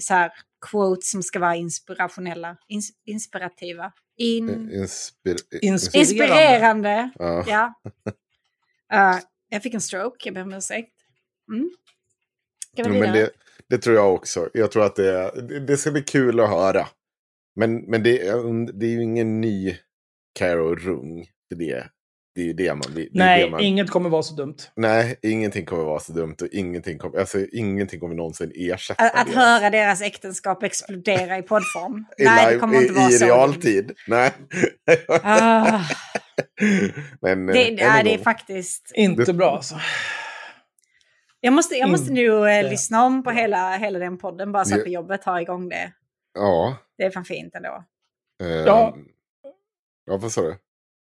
så här, quotes som ska vara inspirationella. Ins inspirativa. In
Inspir...
Inspir-
inspirerande.
Ja.
Ja. Eh, jag fick en stroke, jag ber om ursäkt. Mm. Ska vi
Jo,
vidare?
men det, det tror jag också. Jag tror att det, det- det ska bli kul att höra. Men, men det, är- det är ju ingen ny Caro Rung. För det, det är ju det man det
Nej,
det man,
inget kommer vara så dumt.
nej, ingenting kommer vara så dumt och ingenting kommer, alltså, ingenting kommer någonsin ersätta
Att, att
det.
höra deras äktenskap explodera i poddform.
I,
Nej, det
live,
kommer inte
i,
vara
i
så.
realtid. Nej.
Ah,
men, eh,
det,
än
ja,
en
det är
gång.
faktiskt...
Inte
Det-
bra alltså.
Jag måste, jag måste
Inte
nu eh, lyssna om på hela, hela den podden bara så att på jobbet ha igång det.
Ja.
Det är fan fint ändå.
Eh,
Ja.
Ja, vad sa du?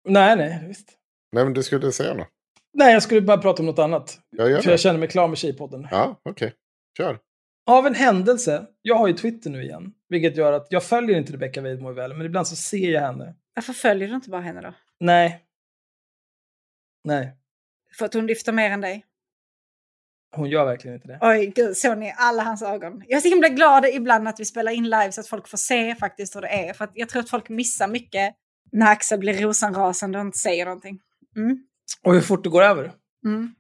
Nej, nej, visst.
Nej, men du skulle säga något.
Nej, jag skulle bara prata om något annat.
Jag gör
För jag
det.
känner mig klar med Tjejpodden.
Ja, okej. Kör.
Av en händelse, jag har ju Twitter nu igen, vilket gör att jag följer inte Rebecca Weidmo väl, men ibland så ser jag henne.
Varför följer du inte bara henne då?
Nej. Nej,
För att hon lyfter mer än dig?
Hon gör verkligen inte det.
Oj, gud, såg ni alla hans ögon? Jag är så himla glad ibland att vi spelar in live så att folk får se faktiskt hur det är. För jag tror att folk missar mycket när Axel blir rosenrasande och inte säger någonting. Mm.
Och hur fort det går över.
Mm.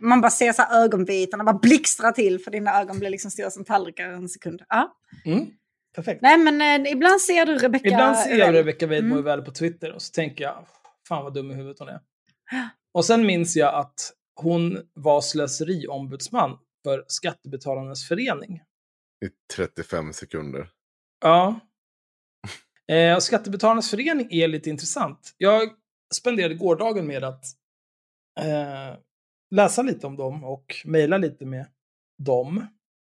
Man bara ser så här ögonbitarna bara blixtra till för dina ögon blir liksom stora som tallrikar en sekund. Ja.
Mm. Perfekt.
Nej men eh, ibland ser du Rebecca
Ibland ser jag. Rebecca Weidmo
Mm.
väl på Twitter och så tänker jag, fan vad dum i huvudet hon är. Och sen minns jag att hon var slöseriombudsman för Skattebetalarnas förening.
I 35 sekunder.
Ja. Eh, och Skattebetalarnas förening är lite intressant. Jag spenderade gårdagen med att eh, läsa lite om dem och mejla lite med dem.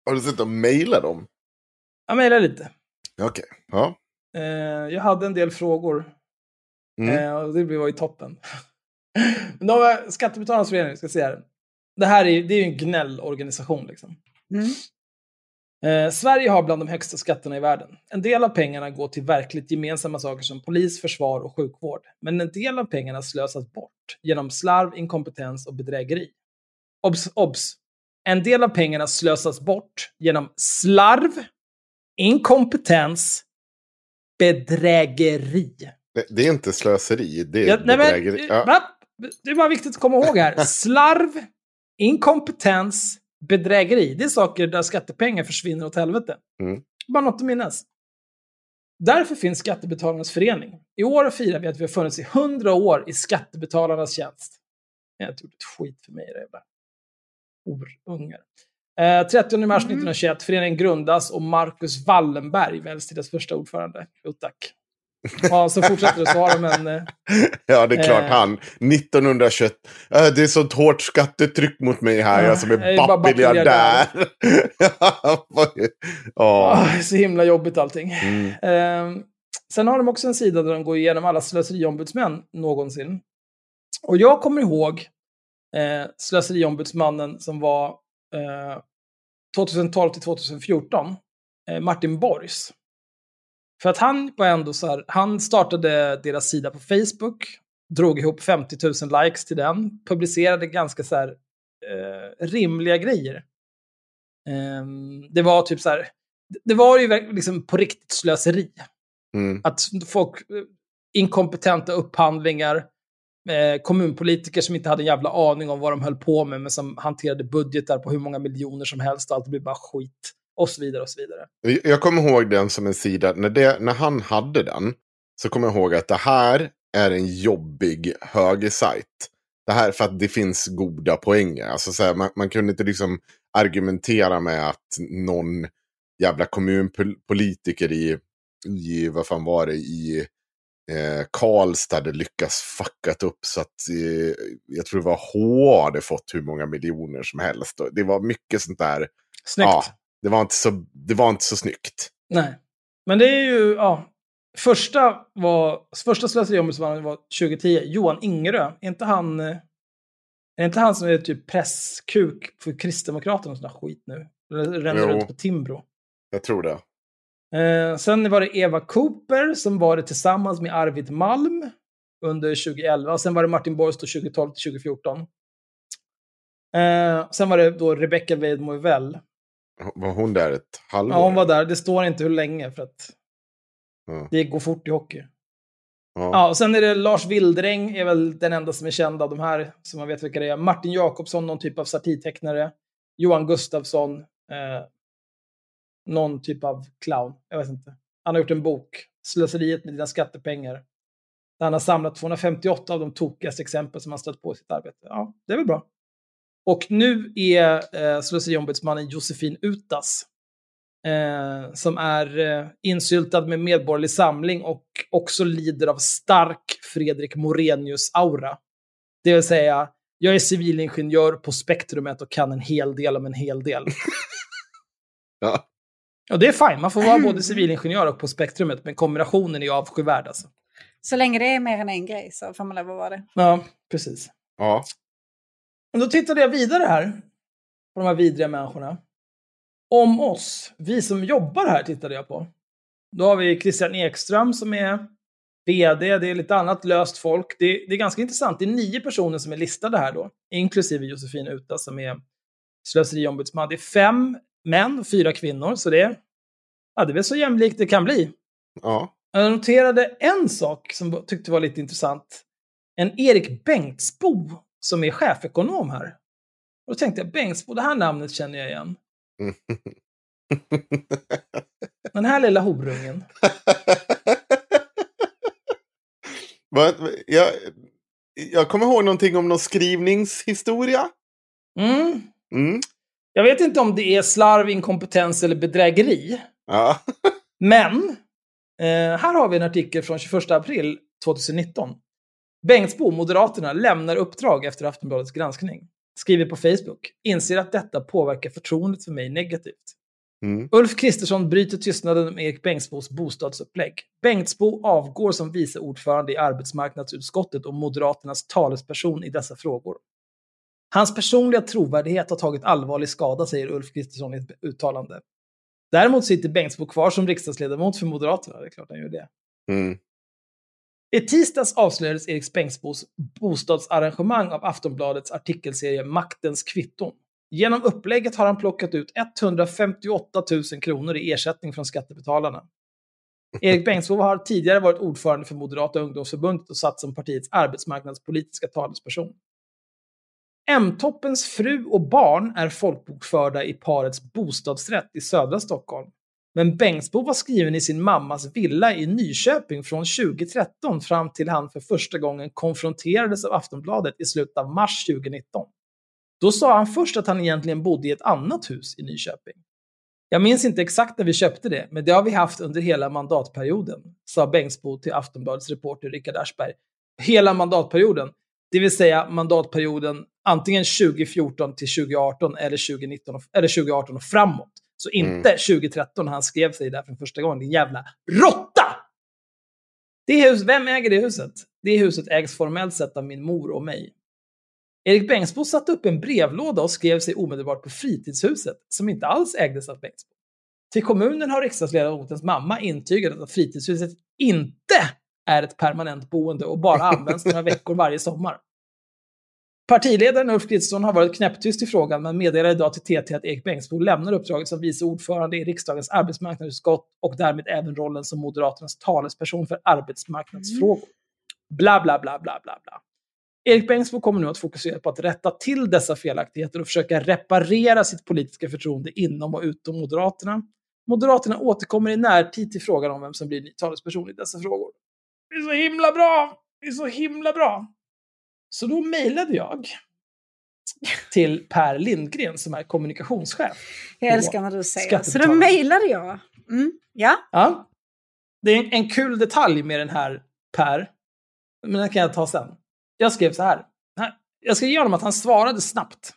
Har du sett dem mejla dem?
Jag mejlade lite.
Okej. Ja.
Eh, jag hade en del frågor
Mm.
Eh, och det var ju toppen. Men de Skattebetalarnas förening, ska jag säga det. Det här är, det är ju en gnällorganisation liksom.
Mm.
Eh, Sverige har bland de högsta skatterna i världen. En del av pengarna går till verkligt gemensamma saker som polis, försvar och sjukvård. Men en del av pengarna slösas bort genom slarv, inkompetens och bedrägeri. Obs! obs. En del av pengarna slösas bort genom slarv, inkompetens, bedrägeri.
Det, det är inte slöseri, det är
Ja, nej, men,
bedrägeri. Ja.
Det är bara viktigt att komma ihåg här. Slarv, inkompetens, bedrägeri. Det är saker där skattepengar försvinner åt helvete.
Mm.
Bara något att minnas. Därför finns Skattebetalarnas förening. I år firar vi att vi har funnits i 100 år i skattebetalarnas tjänst. Jag har inte gjort ett skit för mig, era jävla orungar. Eh, 30 mars 1921, föreningen grundas och Marcus Wallenberg väljs till dess första ordförande. Jo tack. Ja, så fortsätter det så har de en... Eh,
Ja, det är klart
Eh.
han. 1921. Äh, det är så hårt skattetryck mot mig här.
Ja,
jag som är bappmiljardär. ja.
är så himla jobbigt allting.
Mm.
Eh, sen har de också en sida där de går igenom alla slöseriombudsmän någonsin. Och jag kommer ihåg eh, slöseriombudsmannen som var eh, 2012 till 2014, eh, Martin Borgs. För att han var ändå så här, han startade deras sida på Facebook, drog ihop 50 000 likes till den, publicerade ganska så här eh, rimliga grejer. Ehm, det var typ så här, det var ju liksom på riktigt slöseri.
Mm.
Att folk, eh, inkompetenta upphandlingar, eh, kommunpolitiker som inte hade en jävla aning om vad de höll på med, men som hanterade budgetar på hur många miljoner som helst och allt blev bara skit. Och så vidare och så vidare.
Jag kommer ihåg den som en sida, när, det, när han hade den, så kommer jag ihåg att det här är en jobbig högersajt. Det här för att det finns goda poänger. Alltså så här, man, man kunde inte liksom argumentera med att någon jävla kommunpolitiker i, i vad fan var det, i eh, Karlstad hade lyckats fuckat upp så att eh, jag tror det var H hade fått hur många miljoner som helst. Det var mycket sånt där.
Snyggt.
Ja, det var inte så, det var inte så snyggt.
Nej. Men det är ju, ja. Första, var, första slöseriombudsmannen var 2010, Johan Ingerö. Är inte han, eh, är inte han som är typ presskuk för Kristdemokraterna och sån där skit nu? Eller Ränner runt på Timbro.
Jag tror det.
Eh, sen var det Eva Cooper som var det tillsammans med Arvid Malm under 2011. Och sen var det Martin Borgs då 2012 till 2014. Eh, sen var det då Rebecca Weidmo Well.
Var hon där ett halvår?
Ja, hon var där. Det står inte hur länge för att
Ja.
det går fort i hockey.
Ja.
Ja, och sen är det Lars Wildräng, är väl den enda som är känd av de här, som man vet vilka det är. Martin Jakobsson, någon typ av satirtecknare. Johan Gustafsson, eh, någon typ av clown. Jag vet inte. Han har gjort en bok, Slöseriet med dina skattepengar. Där han har samlat 258 av de tokigaste exempel som han stött på i sitt arbete. Ja, det är väl bra. Och nu är eh, slöseriombudsmannen Josefin Utas eh, som är eh, insyltad med Medborgerlig Samling och också lider av stark Fredrik Morenius-aura. Det vill säga, jag är civilingenjör på spektrumet och kan en hel del om en hel del.
Ja.
Och det är fine, man får vara både civilingenjör och på spektrumet, men kombinationen är avskyvärd alltså.
Så länge det är mer än en grej så får man lov att vara det.
Ja, precis.
Ja.
Men då tittade jag vidare här på de här vidriga människorna. Om oss, vi som jobbar här tittade jag på. Då har vi Christian Ekström som är VD, det är lite annat löst folk. Det, det är ganska intressant, det är nio personer som är listade här då, inklusive Josefin Uta som är slöseriombudsman. Det är fem män och fyra kvinnor, så det är, ja, det är väl så jämlikt det kan bli.
Ja.
Jag noterade en sak som jag tyckte var lite intressant. En Erik Bengtsbo som är chefekonom här. Och då tänkte jag, Bengtsbo, det här namnet känner jag igen. Den här lilla horungen.
Jag, jag kommer ihåg någonting om någon skrivningshistoria.
Mm.
Mm.
Jag vet inte om det är slarv, inkompetens eller bedrägeri.
Ja.
Men, eh, här har vi en artikel från 21 april 2019. Bengtsbo, Moderaterna, lämnar uppdrag efter Aftonbladets granskning. Skriver på Facebook. Inser att detta påverkar förtroendet för mig negativt.
Mm.
Ulf Kristersson bryter tystnaden om Erik Bengtsbos bostadsupplägg. Bengtsbo avgår som vice ordförande i arbetsmarknadsutskottet och Moderaternas talesperson i dessa frågor. Hans personliga trovärdighet har tagit allvarlig skada, säger Ulf Kristersson i ett uttalande. Däremot sitter Bengtsbo kvar som riksdagsledamot för Moderaterna, det är klart han gör det.
Mm.
I tisdags avslöjades Erik Bengtzboes bostadsarrangemang av Aftonbladets artikelserie Maktens kvitton. Genom upplägget har han plockat ut 158 000 kronor i ersättning från skattebetalarna. Erik Bengtzboe har tidigare varit ordförande för Moderata ungdomsförbundet och satt som partiets arbetsmarknadspolitiska talesperson. M-toppens fru och barn är folkbokförda i parets bostadsrätt i södra Stockholm. Men Bengtsbo var skriven i sin mammas villa i Nyköping från 2013 fram till han för första gången konfronterades av Aftonbladet i slutet av mars 2019. Då sa han först att han egentligen bodde i ett annat hus i Nyköping. Jag minns inte exakt när vi köpte det, men det har vi haft under hela mandatperioden, sa Bengtsbo till Aftonbladets reporter Rickard Aschberg. Hela mandatperioden, det vill säga mandatperioden antingen 2014 till 2018 eller 2019 eller 2018 och framåt. Så inte 2013 när han skrev sig där för första gången, din jävla råtta! Det hus, vem äger det huset? Det huset ägs formellt sett av min mor och mig. Erik Bengtsbo satte upp en brevlåda och skrev sig omedelbart på fritidshuset, som inte alls ägdes av Bengtsbo. Till kommunen har riksdagsledamotens mamma intygat att fritidshuset inte är ett permanent boende och bara används några veckor varje sommar. Partiledaren Ulf Kristersson har varit knäpptyst i frågan, men meddelar idag till TT att Erik Bengtzboe lämnar uppdraget som vice ordförande i riksdagens arbetsmarknadsutskott och därmed även rollen som Moderaternas talesperson för arbetsmarknadsfrågor. Bla, bla, bla, bla, bla, bla. Erik Bengtzboe kommer nu att fokusera på att rätta till dessa felaktigheter och försöka reparera sitt politiska förtroende inom och utom Moderaterna. Moderaterna återkommer i närtid till frågan om vem som blir ny talesperson i dessa frågor. Det är så himla bra! Det är så himla bra! Så då mejlade jag till Per Lindgren som är kommunikationschef.
Jag älskar när du säger så. Då mejlade jag. Mm. Ja,
Ja. Det är en, en kul detalj med den här Per, men den kan jag ta sen. Jag skrev så här. här. Jag ska ge honom att han svarade snabbt.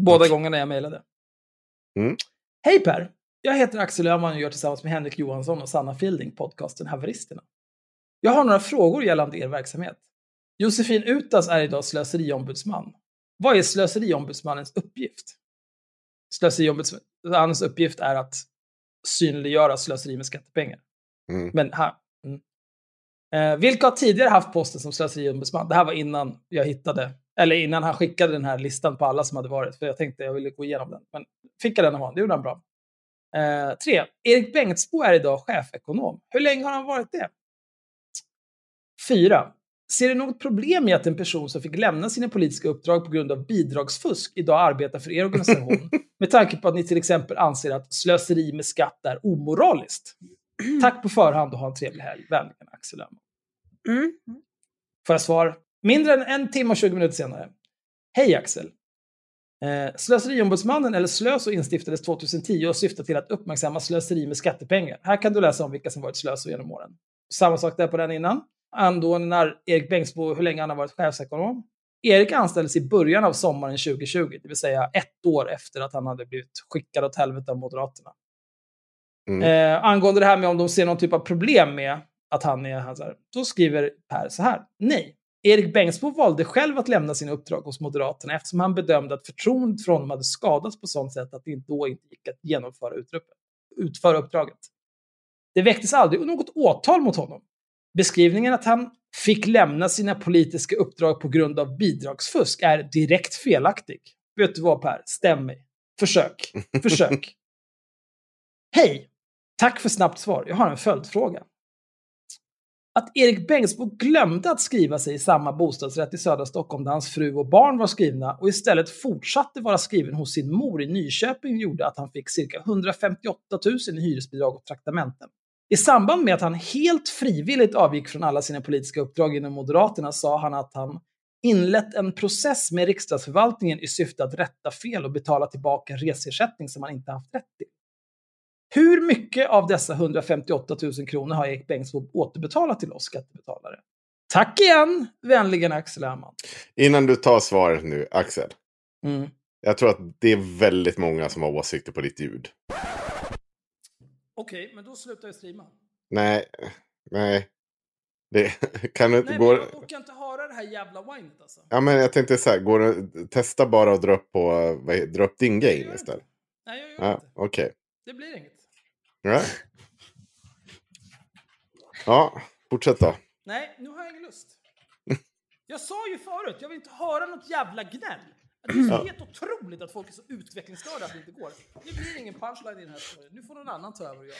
Båda gångerna jag mejlade.
Mm.
Hej Per! Jag heter Axel Öhman och gör tillsammans med Henrik Johansson och Sanna Fielding podcasten Haveristerna. Jag har några frågor gällande er verksamhet. Josefin Utas är idag slöseriombudsman. Vad är slöseriombudsmannens uppgift? Slöseriombudsmannens uppgift är att synliggöra slöseri med skattepengar.
Mm.
Men här. Mm. Eh, vilka har tidigare haft posten som slöseriombudsman? Det här var innan jag hittade, eller innan han skickade den här listan på alla som hade varit, för jag tänkte jag ville gå igenom den. Men fick jag den av honom, det gjorde han bra. Eh, tre, Erik Bengtsbo är idag chefekonom. Hur länge har han varit det? Fyra, ser du något problem i att en person som fick lämna sina politiska uppdrag på grund av bidragsfusk idag arbetar för er organisation? med tanke på att ni till exempel anser att slöseri med skatt är omoraliskt. Tack på förhand och ha en trevlig helg. Vänligen Axel Öhman.
mm.
Får jag svar? Mindre än en timme och 20 minuter senare. Hej Axel. Eh, Slöseriombudsmannen, eller Slöso, instiftades 2010 och syftar till att uppmärksamma slöseri med skattepengar. Här kan du läsa om vilka som varit slösor genom åren. Samma sak där på den innan. Angående när Erik Bengtsbo, hur länge han har varit chefsekonom. Erik anställdes i början av sommaren 2020, det vill säga ett år efter att han hade blivit skickad åt helvete av Moderaterna.
Mm.
Eh, angående det här med om de ser någon typ av problem med att han är han så här. Då skriver Per så här. Nej, Erik Bengtzboe valde själv att lämna sina uppdrag hos Moderaterna eftersom han bedömde att förtroendet för honom hade skadats på sådant sätt att det då inte gick att genomföra utföra uppdraget. Det väcktes aldrig något åtal mot honom. Beskrivningen att han fick lämna sina politiska uppdrag på grund av bidragsfusk är direkt felaktig. Vet du vad Per? Stäm mig. Försök. Försök. Hej! Tack för snabbt svar. Jag har en följdfråga. Att Erik Bengtzboe glömde att skriva sig i samma bostadsrätt i södra Stockholm där hans fru och barn var skrivna och istället fortsatte vara skriven hos sin mor i Nyköping gjorde att han fick cirka 158 000 i hyresbidrag och traktamenten. I samband med att han helt frivilligt avgick från alla sina politiska uppdrag inom Moderaterna sa han att han inlett en process med riksdagsförvaltningen i syfte att rätta fel och betala tillbaka en reseersättning som han inte haft rätt till. Hur mycket av dessa 158 000 kronor har Erik Bengtzboe återbetalat till oss skattebetalare? Tack igen, vänligen Axel Herrmann.
Innan du tar svaret nu, Axel.
Mm.
Jag tror att det är väldigt många som har åsikter på ditt ljud.
Okej, men då slutar jag streama.
Nej, nej. Det kan du inte
Nej,
gå...
men jag orkar inte höra det här jävla whinet alltså.
Ja, men jag tänkte så här, går det... testa bara att dra upp, på, vad dra upp din
gör
gain
inte.
istället.
Nej, jag gör
Ja,
inte.
okej.
Det blir inget.
Ja. ja, fortsätt då.
Nej, nu har jag ingen lust. Jag sa ju förut, jag vill inte höra något jävla gnäll. Det är så helt otroligt att folk är så utvecklingsstörda att det inte går. Det blir ingen punchline i den här storyn. Nu får någon annan ta över och göra.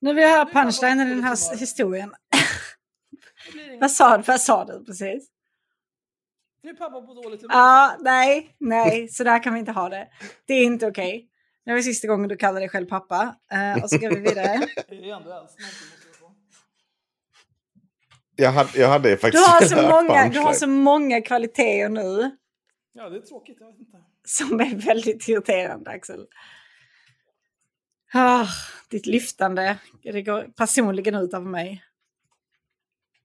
Nu vill jag höra
Nu är det
punchlinen i den här historien.
Det.
Vad sa du? Vad sa du precis?
Nu är pappa på dåligt humör.
Ja, nej, nej, så där kan vi inte ha det. Det är inte okej. Det var sista gången du kallade dig själv pappa. Eh, och så går vi vidare.
Det är ändå måste jag
hade, jag hade
Du
faktiskt
har så många, du har
punchline.
så många kvaliteter nu
Ja, det är tråkigt. Jag vet inte.
som är väldigt irriterande, Axel. Ah, ditt lyftande, det går personligen ut av mig.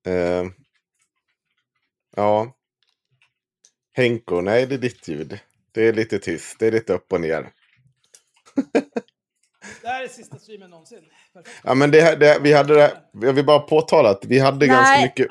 Eh, ja. Henko, nej det är ditt ljud. Det är lite tyst, det är lite upp och ner.
Det här är sista streamen någonsin. Perfekt.
Ja men det, här- det, vi hade det, jag vill bara påtala att vi hade
Nej.
ganska mycket...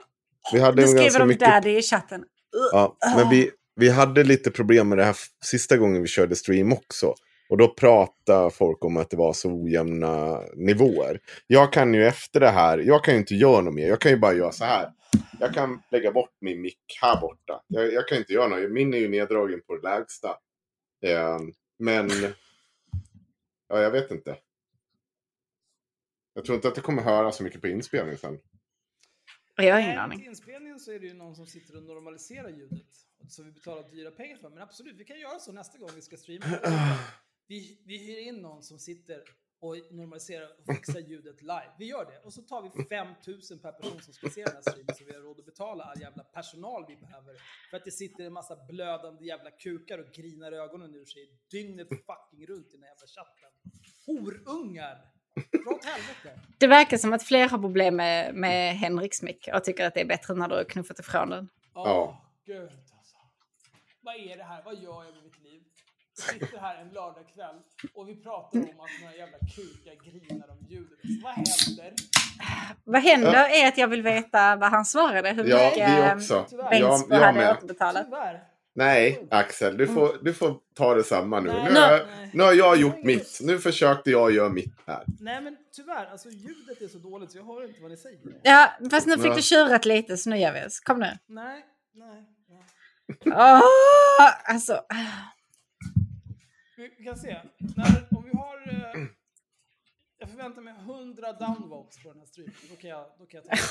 Vi hade
Nu skriver
ganska
de
mycket...
daddy i chatten.
Ja, men vi, vi hade lite problem med det här sista gången vi körde stream också. Och då pratade folk om att det var så ojämna nivåer. Jag kan ju efter det här, jag kan ju inte göra något mer. Jag kan ju bara göra så här. Jag kan lägga bort min mick här borta. Jag, jag kan inte göra något. Min är ju neddragen på det lägsta. Eh, men... Ja, jag vet inte. Jag tror inte att det kommer höra så mycket på inspelningen sen.
Jag har ingen aning.
Till inspelningen så är det ju någon som sitter och normaliserar ljudet. Som vi betalar dyra pengar för. Men absolut, vi kan göra så nästa gång vi ska streama. Vi, vi hyr in någon som sitter och normaliserar och fixar ljudet live. Vi gör det. Och så tar vi 5000 per person som ska se den här streamen så vi har råd att betala all jävla personal vi behöver. För att det sitter en massa blödande jävla kukar och grinar ögonen ur sig dygnet fucking runt i den här jävla chatten. Horungar!
Det verkar som att fler har problem med, med Henriks mick och tycker att det är bättre när du har knuffat ifrån den.
Åh,
Ja.
alltså. Vad är det här? Vad gör jag med mitt liv? Sitter här en lördagkväll och vi pratar om att några jävla kukar grinar om ljudet. Vad händer?
Vad händer är att jag vill veta vad han svarade. Hur
Ja,
mycket
vi
eh,
också.
Bengtsbo
Jag- jag
hade
med.
återbetalat.
Tyvärr.
Nej, Axel, du får, du får ta det samma nu.
Nej,
Nu har, jag,
nej.
nu har jag gjort mitt. Nu försökte jag göra mitt här.
Nej men tyvärr, alltså ljudet är så dåligt så jag hör inte vad ni säger.
Ja, fast nu fick
Ja.
du tjurat lite så nu gör vi oss. Kom nu.
Nej, nej.
Åh, alltså.
Vi vi kan se. När, om vi har... Eh, jag förväntar mig 100 downvotes på den här streamen. Då kan jag, då kan jag ta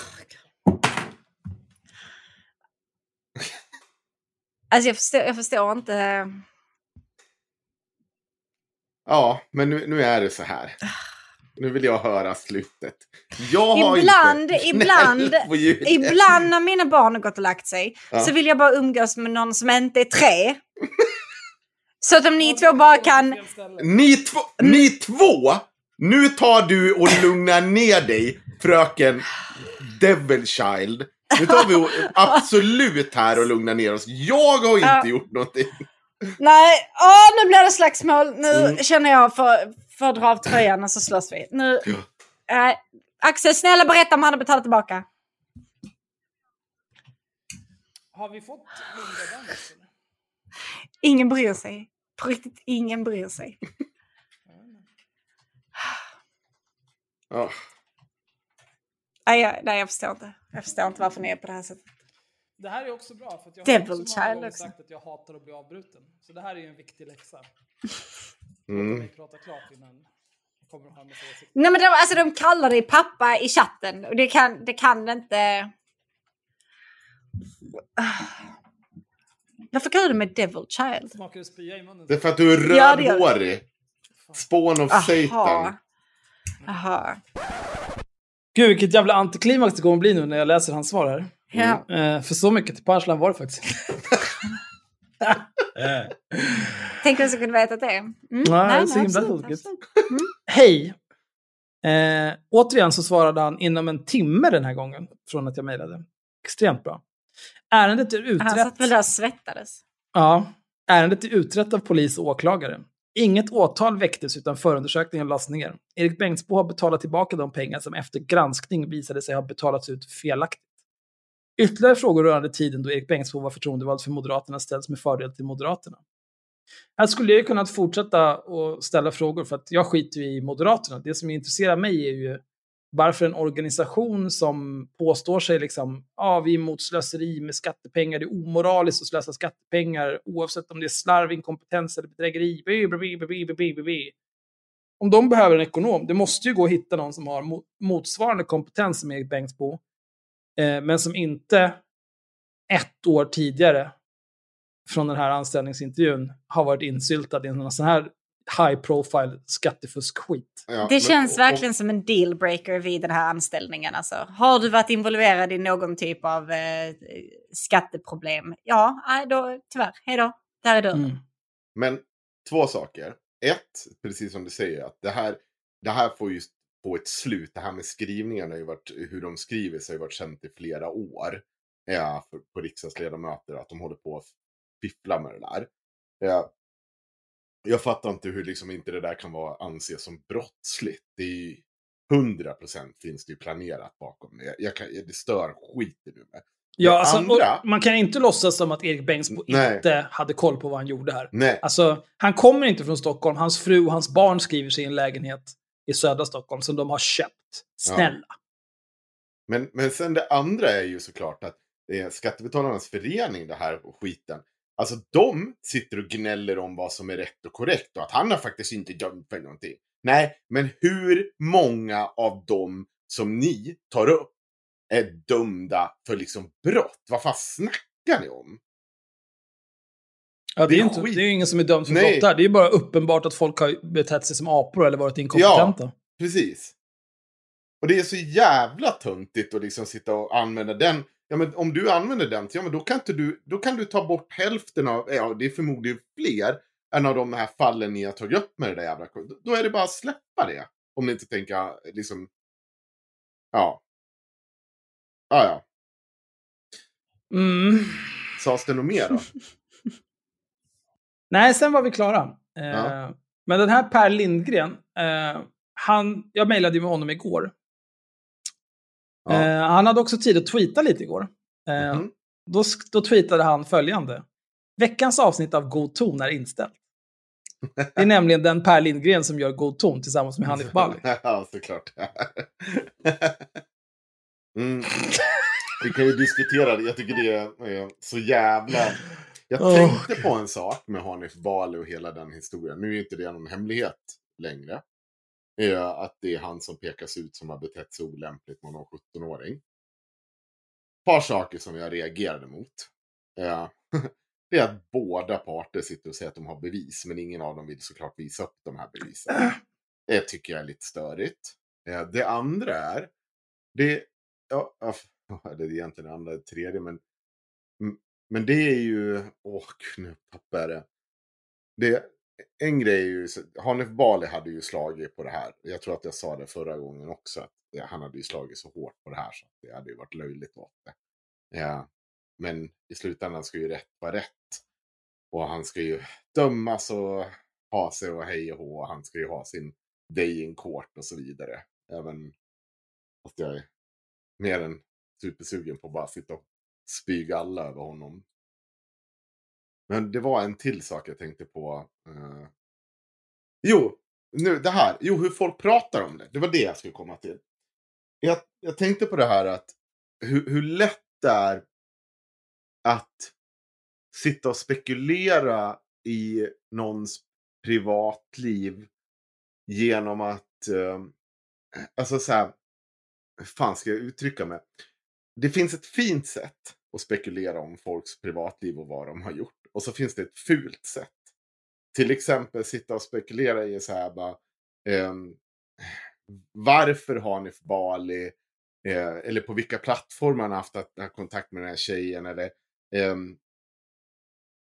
Alltså jag förstår, jag förstår inte.
Ja, men nu, nu är det så här. Nu vill jag höra slutet. Jag har
Ibland,
inte
ibland, ibland när mina barn har gått och lagt sig
Ja.
så vill jag bara umgås med någon som inte är tre. Så att om ni två bara kan...
Ni, två, ni två! Nu tar du och lugnar ner dig, fröken Devil Child. Nu tar vi absolut här och lugnar ner oss. Jag har inte
Ja.
gjort någonting.
Nej, åh, nu blir det slagsmål. Nu
Mm.
känner jag för, för att dra av tröjan och så slåss vi. Nu, äh, Axel, snälla berätta om han har betalat tillbaka.
Har vi fått?
Ingen bryr sig. På riktigt, ingen bryr sig.
Ja.
Nej, jag, nej, jag förstår inte. Jag förstår inte varför ni är på det här sättet.
Det här är också bra för att jag
Devil
har också många
Child
gånger
också.
sagt att jag hatar att bli avbruten. Så det här är ju en viktig läxa.
Mm.
Vi pratar klart innan jag kommer åsikter.
Nej, men de, alltså, de kallar dig pappa i chatten och det kan, det kan inte... Varför kallar du mig Devil Child?
Det
är för att du är
Ja,
rödhårig. Spawn of Satan.
Jaha. Jaha.
Gud vilket jävla antiklimax det kommer bli nu när jag läser hans svar här.
Ja.
Eh, för så mycket till punchline var det faktiskt
Tänk vem som kunde veta det. Mm.
Nej, det är så himla tokigt.
absolut.
Hej! Eh, återigen så svarade han inom en timme den här gången från att jag mejlade. Extremt bra. Ärendet är
Han
utrett.
satt väl där och svettades.
Ja, ärendet är utrett av polis och åklagare. Inget åtal väcktes utan förundersökningen lades ner. Erik Bengtsbo har betalat tillbaka de pengar som efter granskning visade sig ha betalats ut felaktigt. Ytterligare frågor rörande tiden då Erik Bengtzboe var förtroendevald för Moderaterna ställs med fördel till Moderaterna. Här skulle jag ju kunnat fortsätta och ställa frågor för att jag skiter i Moderaterna. Det som intresserar mig är ju varför en organisation som påstår sig liksom, ja, vi är emot slöseri med skattepengar, det är omoraliskt att slösa skattepengar oavsett om det är slarv, inkompetens eller bedrägeri. Bi, bi, bi. Om de behöver en ekonom, det måste ju gå att hitta någon som har motsvarande kompetens som Erik Bengtzboe men som inte ett år tidigare från den här anställningsintervjun har varit insyltad i en sån här high profile skattefusk-skit.
Ja,
Det känns
och-
verkligen som en dealbreaker vid den här anställningen. Alltså. Har du varit involverad i någon typ av eh, skatteproblem? Ja, nej, då, tyvärr. Hej då. Där är dörren.
Mm.
Men två saker. Ett, precis som du säger, att det här, det här får ju få ett slut. Det här med skrivningarna, har ju varit, hur de skriver sig har ju varit känt i flera år. Ja, för, på riksdagsledamöter, att de håller på att fiffla med det där. Ja, jag fattar inte hur liksom inte det där kan vara anses som brottsligt. Det är ju 100% finns det ju planerat bakom det. Jag kan, det stör skiten nu med.
Ja, alltså,
andra-
man kan inte låtsas som att Erik Bengtsbo
Nej.
inte hade koll på vad han gjorde här.
Nej,
Alltså, han kommer inte från Stockholm. Hans fru och hans barn skriver sig i en lägenhet i södra Stockholm som de har köpt. Snälla.
Men, men sen det andra är ju såklart att det är Skattebetalarnas förening, det här skiten. Alltså de sitter och gnäller om vad som är rätt och korrekt och att han har faktiskt inte dömt för någonting. Nej, men hur många av dem som ni tar upp är dömda för liksom brott? Vad fan snackar ni om?
Ja, det, är inte, det är ju ingen som är dömd för
Nej.
brott där. Det är bara uppenbart att folk har betett sig som apor eller varit inkompetenta.
Precis. Och det är så jävla töntigt att liksom sitta och använda den. Ja, men om du använder den, ja, men då kan, inte du, då kan du ta bort hälften av, ja, det är förmodligen fler än av de här fallen ni har tagit upp med det där jävla då- Då är det bara att släppa det. Om ni inte tänker, liksom, ja. Ja, ja.
Mm.
Sades det något mer då?
Nej, sen var vi klara. Eh,
Ja.
Men den här Per Lindgren, eh, han, jag mejlade ju med honom igår.
Ja.
Eh, han hade också tid att tweeta lite igår. Eh,
Mhm.
då, då tweetade han följande. Veckans avsnitt av God ton är inställt. Det är nämligen den Per Lindgren som gör God ton tillsammans med Hanif Bali.
ja, såklart. mm. Vi kan ju diskutera det. Jag tycker det är så jävla... Jag
Åh.
tänkte på en sak med Hanif Bali och hela den historien. Nu är inte det någon hemlighet längre. Eh, Att det är han som pekas ut som har betett sig olämpligt mot någon 17-åring. Ett par saker som jag reagerade mot. Eh, Det är att båda parter sitter och säger att de har bevis, men ingen av dem vill såklart visa upp de här bevisen. Det tycker jag är lite störigt. Eh, Det andra är, det, ja, ja, det är egentligen det andra, det tredje, men, m- men det är ju, åh gud, nu tappade jag det. det. En grej är ju, Hanif Bali hade ju slagit på det här. Jag tror att jag sa det förra gången också. Att han hade ju slagit så hårt på det här så att det hade ju varit löjligt åt det. Ja. Men i slutändan ska ju rätt vara rätt. Och han ska ju dömas och ha sig och hej och hå. och Han ska ju ha sin day in court och så vidare. Även Fast jag är mer än supersugen på att bara sitta och spyga alla över honom. Men det var en till sak jag tänkte på. Eh... Jo, nu det här. Jo, hur folk pratar om det. Det var det jag skulle komma till. Jag, jag tänkte på det här att hur, hur lätt det är att sitta och spekulera i någons privatliv genom att, eh, alltså så här, hur fan ska jag uttrycka mig? Det finns ett fint sätt att spekulera om folks privatliv och vad de har gjort. Och så finns det ett fult sätt. Till exempel sitta och spekulera i så här bara. Eh, varför har Hanif Bali, eh, eller på vilka plattformar han har haft att, kontakt med den här tjejen. Eller, eh,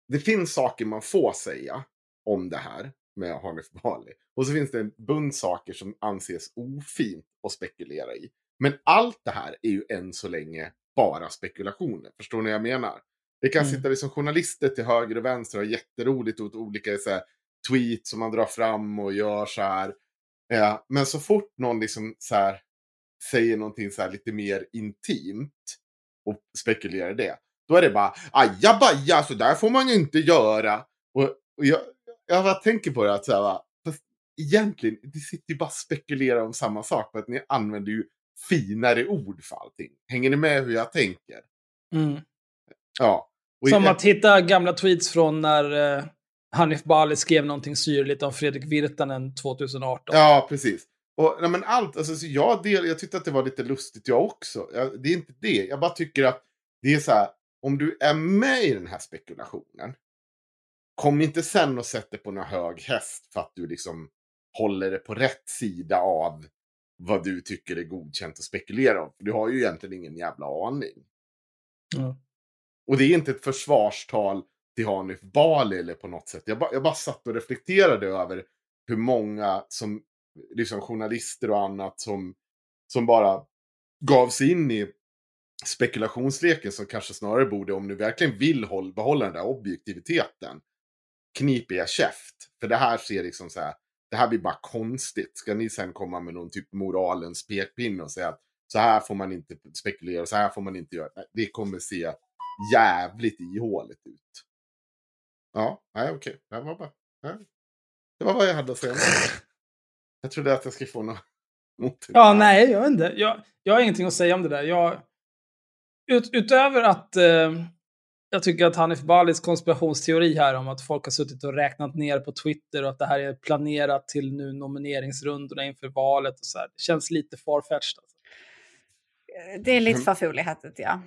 det finns saker man får säga om det här med Hanif Bali. Och så finns det en bunt saker som anses ofint att spekulera i. Men allt det här är ju än så länge bara spekulationer. Förstår ni vad jag menar? Det kan mm. sitta liksom journalister till höger och vänster och ha jätteroligt åt olika så här, tweets som man drar fram och gör så här. Ja, men så fort någon liksom så här, säger någonting så här lite mer intimt och spekulerar det. Då är det bara ajabaja, så där får man ju inte göra. Och, och jag, jag bara tänker på det att så här, fast egentligen, det sitter ju bara och spekulerar om samma sak. För att ni använder ju finare ord för allting. Hänger ni med hur jag tänker?
Mm.
Ja.
Och Som att hitta gamla tweets från när eh, Hanif Bali skrev någonting syrligt om Fredrik Virtanen 2018.
Ja, precis. Och, nej, men allt, alltså, så jag, del, jag tyckte att det var lite lustigt jag också. Jag, det är inte det. Jag bara tycker att det är så här, om du är med i den här spekulationen, kom inte sen och sätt dig på någon hög häst för att du liksom håller det på rätt sida av vad du tycker är godkänt att spekulera om. Du har ju egentligen ingen jävla aning.
Mm.
Och det är inte ett försvarstal till Hanif Bali eller på något sätt. Jag, ba, jag bara satt och reflekterade över hur många som, liksom journalister och annat som, som bara gav sig in i spekulationsleken som kanske snarare borde, om du verkligen vill håll, behålla den där objektiviteten, knip er käft. För det här ser liksom så här, det här blir bara konstigt. Ska ni sen komma med någon typ moralens pekpinne och säga att så här får man inte spekulera, så här får man inte göra. Det kommer se jävligt ihåligt ut. Ja, nej okej. Det var bara... Nej. Det var vad jag hade att säga. Jag trodde att jag skulle få något
Ja, nej, jag vet inte. Jag, jag har ingenting att säga om det där. Jag, ut, utöver att eh, jag tycker att Hanif Balis konspirationsteori här om att folk har suttit och räknat ner på Twitter och att det här är planerat till nu nomineringsrundorna inför valet och så här. Det känns lite farfetched. Alltså.
Det är lite förfolighetet, ja.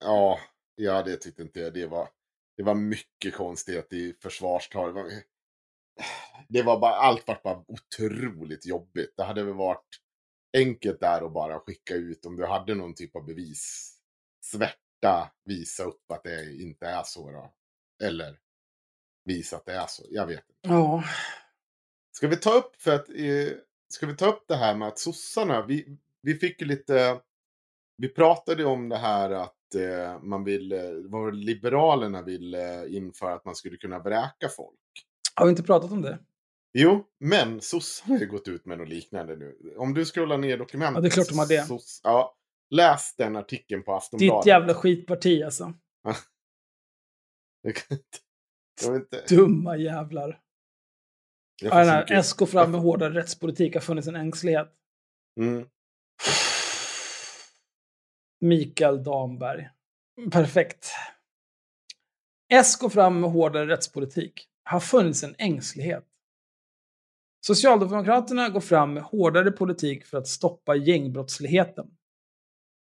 Ja, ja, det tyckte inte jag. Det var, det var mycket konstigt i försvarstal. Det var, det var bara, allt var bara otroligt jobbigt. Det hade väl varit enkelt där att bara skicka ut om du hade någon typ av bevis. Svärta, visa upp att det inte är så då. Eller visa att det är så. Jag vet inte.
Ja.
Ska vi ta upp för att eh, Ska vi ta upp det här med att sossarna, vi, vi fick ju lite, vi pratade om det här att eh, man vill, eh, var Liberalerna ville införa att man skulle kunna vräka folk.
Har vi inte pratat om det?
Jo, men sossarna har ju gått ut med något liknande nu. Om du scrollar ner dokumentet.
Ja, det är klart de har det.
Soss, ja, läs den artikeln på Aftonbladet.
Ditt jävla skitparti alltså.
jag inte, jag.
Dumma jävlar. Ja, den här SK fram med hårdare rättspolitik har funnits en ängslighet.
Mm.
Mikael Damberg. Perfekt. S går fram med hårdare rättspolitik. Har funnits en ängslighet. Socialdemokraterna går fram med hårdare politik för att stoppa gängbrottsligheten.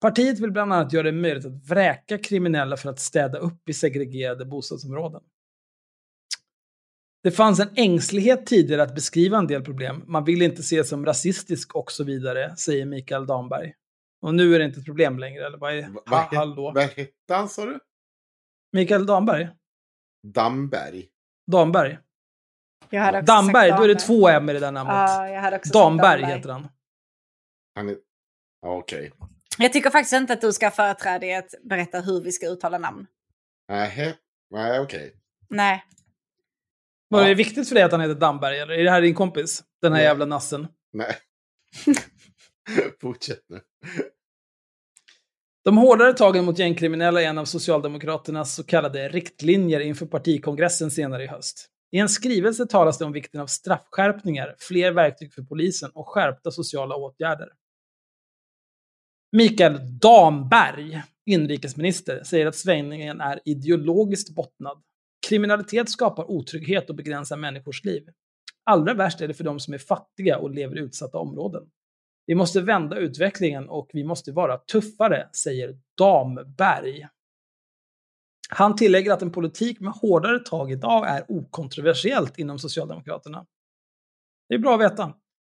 Partiet vill bland annat göra det möjligt att vräka kriminella för att städa upp i segregerade bostadsområden. Det fanns en ängslighet tidigare att beskriva en del problem. Man vill inte ses som rasistisk och så vidare, säger Mikael Damberg. Och nu är det inte ett problem längre, eller vad är
Va, va, Hallå? Vad hette han, sa du?
Mikael Damberg.
Damberg.
Damberg.
Damberg,
då är det två M i det där namnet.
Ja, jag hade också
Damberg, Damberg heter han.
Han är... Okej. Okay.
Jag tycker faktiskt inte att du ska företräda i att berätta hur vi ska uttala namn.
Nej, nej okej.
Nej.
Var ja. det viktigt för dig att han heter Damberg, eller är det här din kompis? Den här Nej. jävla nassen?
Nej. Fortsätt nu.
De hårdare tagen mot gängkriminella är en av Socialdemokraternas så kallade riktlinjer inför partikongressen senare i höst. I en skrivelse talas det om vikten av straffskärpningar, fler verktyg för polisen och skärpta sociala åtgärder. Mikael Damberg, inrikesminister, säger att svängningen är ideologiskt bottnad. Kriminalitet skapar otrygghet och begränsar människors liv. Allra värst är det för de som är fattiga och lever i utsatta områden. Vi måste vända utvecklingen och vi måste vara tuffare, säger Damberg. Han tillägger att en politik med hårdare tag idag är okontroversiellt inom Socialdemokraterna. Det är bra att veta.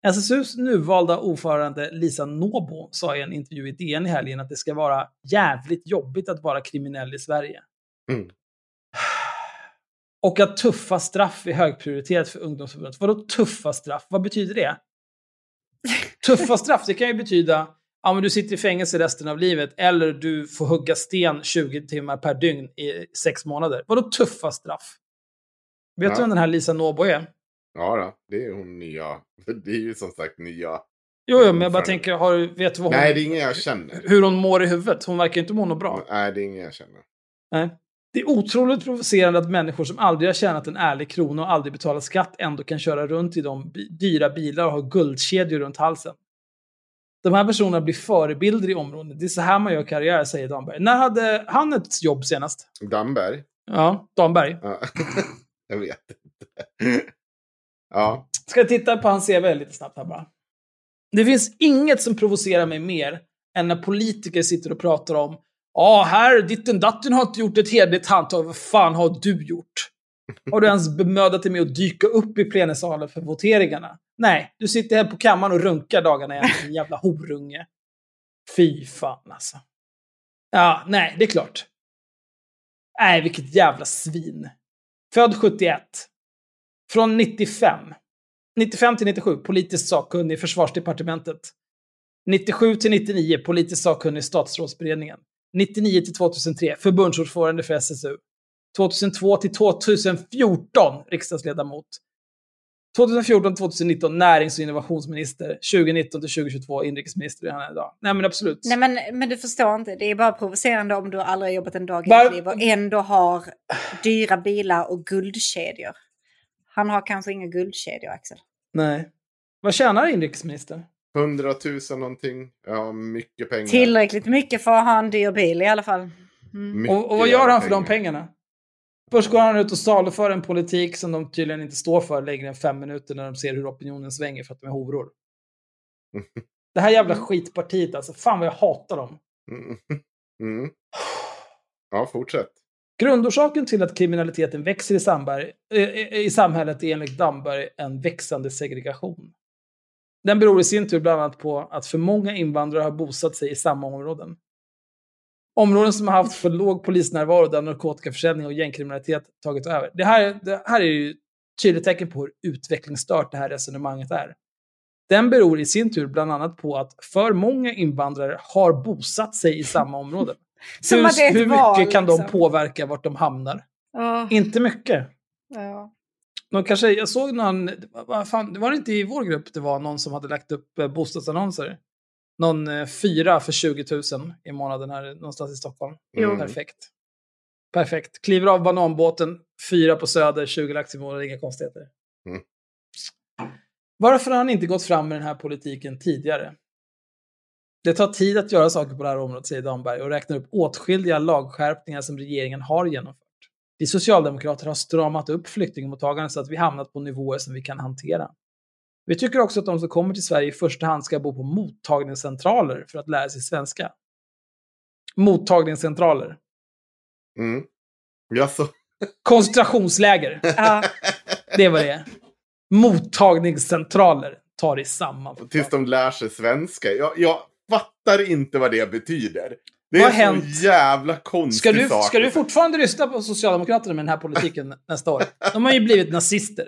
SSUs nuvalda ordförande Lisa Nåbo sa i en intervju i DN i helgen att det ska vara jävligt jobbigt att vara kriminell i Sverige.
Mm.
Och att tuffa straff är högprioriterat för ungdomsförbundet. Vadå tuffa straff? Vad betyder det? Tuffa straff, det kan ju betyda ja, men du sitter i fängelse resten av livet eller du får hugga sten 20 timmar per dygn i sex månader. Vadå tuffa straff? Vet
Ja.
du vem den här Lisa Nåbo är?
Ja, då, det är hon nya. Det är ju som sagt nya.
Jo, jo, men jag bara tänker, har, vet du vad hon,
Nej, det är ingen jag känner.
hur hon mår i huvudet? Hon verkar inte må något bra.
Nej, det är ingen jag känner.
Nej. Det är otroligt provocerande att människor som aldrig har tjänat en ärlig krona och aldrig betalat skatt ändå kan köra runt i de dyra bilar och ha guldkedjor runt halsen. De här personerna blir förebilder i området. Det är så här man gör karriär, säger Damberg. När hade han ett jobb senast?
Damberg?
Ja, Damberg.
Ja. jag vet inte. Ja.
Ska jag titta på hans CV lite snabbt här bara. Det finns inget som provocerar mig mer än när politiker sitter och pratar om Ja, här, ditten datten har inte gjort ett hederligt handtag. Vad fan har du gjort? Har du ens bemödat dig med att dyka upp i plenisalen för voteringarna? Nej, du sitter här på kammaren och runkar dagarna igen, din jävla horunge. Fy fan alltså. Ja, nej, det är klart. Nej, vilket jävla svin. Född 71. Från 95. 95 till 97, politiskt sakkunnig i försvarsdepartementet. 97 till 99, politiskt sakkunnig i statsrådsberedningen. 99 till 2003, förbundsordförande för SSU. 2002 till 2014, riksdagsledamot. 2014 till 2019, närings och innovationsminister. 2019 till 2022, inrikesminister är han idag. Nej men absolut.
Nej men, men du förstår inte, det är bara provocerande om du aldrig har jobbat en dag i ditt liv och ändå har dyra bilar och guldkedjor. Han har kanske inga guldkedjor Axel.
Nej. Vad tjänar inrikesminister?
100 000 någonting. Ja, mycket pengar.
Tillräckligt mycket för att ha en dyr bil i alla fall. Mm.
Och, och vad gör han för de pengarna? Först går han ut och saluför en politik som de tydligen inte står för längre än fem minuter när de ser hur opinionen svänger för att de är horor. Det här jävla skitpartiet alltså, fan vad jag hatar dem.
Mm. Mm. Ja, fortsätt.
Grundorsaken till att kriminaliteten växer i, Sandberg, eh, eh, i samhället är enligt Damberg en växande segregation. Den beror i sin tur bland annat på att för många invandrare har bosatt sig i samma områden. Områden som har haft för låg polisnärvaro där narkotikaförsäljning och gängkriminalitet tagit över. Det här, det här är ju tydligt tecken på hur utvecklingsstört det här resonemanget är. Den beror i sin tur bland annat på att för många invandrare har bosatt sig i samma områden.
Som
hur
att det är ett
hur mycket
val,
kan de
liksom.
påverka vart de hamnar?
Ja,
Inte mycket.
ja.
De kanske, jag såg någon, vad fan, det var det inte i vår grupp det var någon som hade lagt upp eh, bostadsannonser? Någon eh, fyra för 20 000 i månaden här någonstans i Stockholm.
Jo.
Perfekt. Perfekt. Kliver av bananbåten, fyra på Söder, 20 lax i månaden, inga konstigheter.
Mm.
Varför har han inte gått fram med den här politiken tidigare? Det tar tid att göra saker på det här området, säger Damberg och räknar upp åtskilliga lagskärpningar som regeringen har genomfört. Vi socialdemokrater har stramat upp flyktingmottagandet så att vi hamnat på nivåer som vi kan hantera. Vi tycker också att de som kommer till Sverige i första hand ska bo på mottagningscentraler för att lära sig svenska. Mottagningscentraler.
Mm. Jaså?
Koncentrationsläger.
ja.
Det vad det. Mottagningscentraler tar i samman.
Tills de lär sig svenska. Jag, jag fattar inte vad det betyder. Det
Vad
är
hänt?
jävla konstig
Ska du,
sak.
ska du fortfarande rösta på Socialdemokraterna med den här politiken nästa år? De har ju blivit nazister.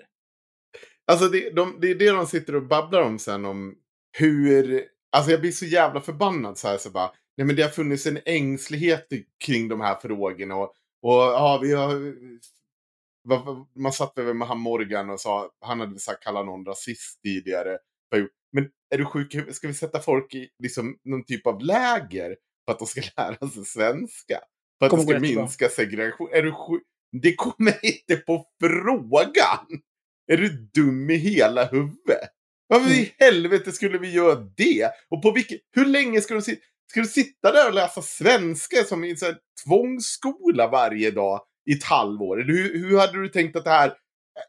Alltså det, de, det är det de sitter och babblar om sen om hur... Alltså jag blir så jävla förbannad så här så bara. Nej men det har funnits en ängslighet kring de här frågorna och, och ja vi har... Man satt över med han Morgan och sa, han hade sagt kalla någon rasist tidigare. Gjort. Men är du sjuk Ska vi sätta folk i liksom, någon typ av läger för att de ska lära sig svenska? För att det ska minska segregation? Är du sjuk? Det kommer inte på frågan! Är du dum i hela huvudet? Varför mm. i helvete skulle vi göra det? Och på vilket, hur länge ska du sitta? Ska du sitta där och läsa svenska som i en tvångsskola varje dag i ett halvår? hur, hur hade du tänkt att det här...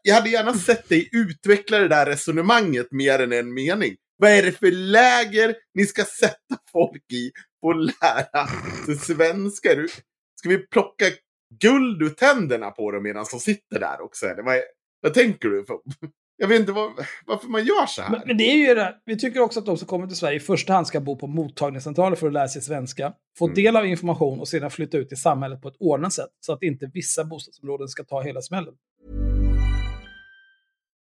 Jag hade gärna sett dig utveckla det där resonemanget mer än en mening. Vad är det för läger ni ska sätta folk i på att lära sig svenska? Ska vi plocka guld ur tänderna på dem medan de sitter där också? Eller vad, är, vad tänker du? Jag vet inte var, varför man gör så här.
Men, men, det är ju det. Vi tycker också att de som kommer till Sverige i första hand ska bo på mottagningscentraler för att lära sig svenska, få mm. del av information och sedan flytta ut i samhället på ett ordnat sätt. Så att inte vissa bostadsområden ska ta hela smällen.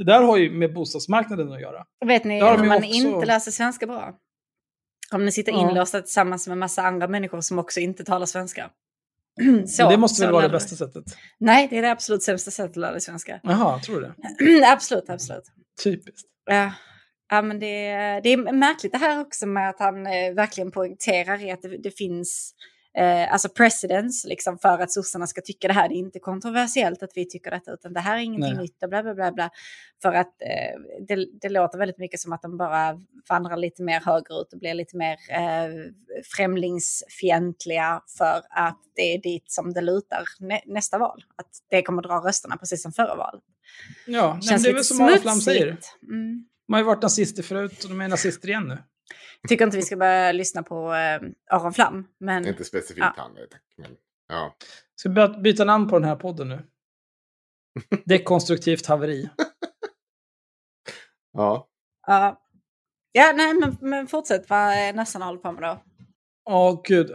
Det där har ju med bostadsmarknaden att göra.
Vet ni, om man också... inte läser svenska bra? Om ni sitter ja. inlåsta tillsammans med massa andra människor som också inte talar svenska.
så, det måste väl vara det bästa sättet?
Nej, det är det absolut sämsta sättet att lära dig svenska.
Jaha, tror du det?
absolut, absolut.
Typiskt.
Ja. Ja, men det, det är märkligt det här också med att han eh, verkligen poängterar att det, det finns eh, alltså precedence liksom för att sossarna ska tycka det här. Det är inte kontroversiellt att vi tycker detta utan det här är ingenting Nej. nytt och bla bla bla. bla. För att eh, det, det, låter väldigt mycket som att de bara vandrar lite mer högerut och blir lite mer eh, främlingsfientliga för att det är dit som det lutar nä, nästa val. Att det kommer dra rösterna precis som förra valet.
Ja, Känns det är väl som Aron Flam säger. Mm. De har ju varit nazister förut och de är nazister igen nu.
Tycker inte vi ska börja lyssna på eh, Aron Flam. Men,
inte specifikt ja. han, tack. Men, ja.
Ska vi byta namn på den här podden nu? Dekonstruktivt haveri.
ja.
Ja. Ja, nej, men, men fortsätt vad nästan håller på med då.
Åh, oh, gud.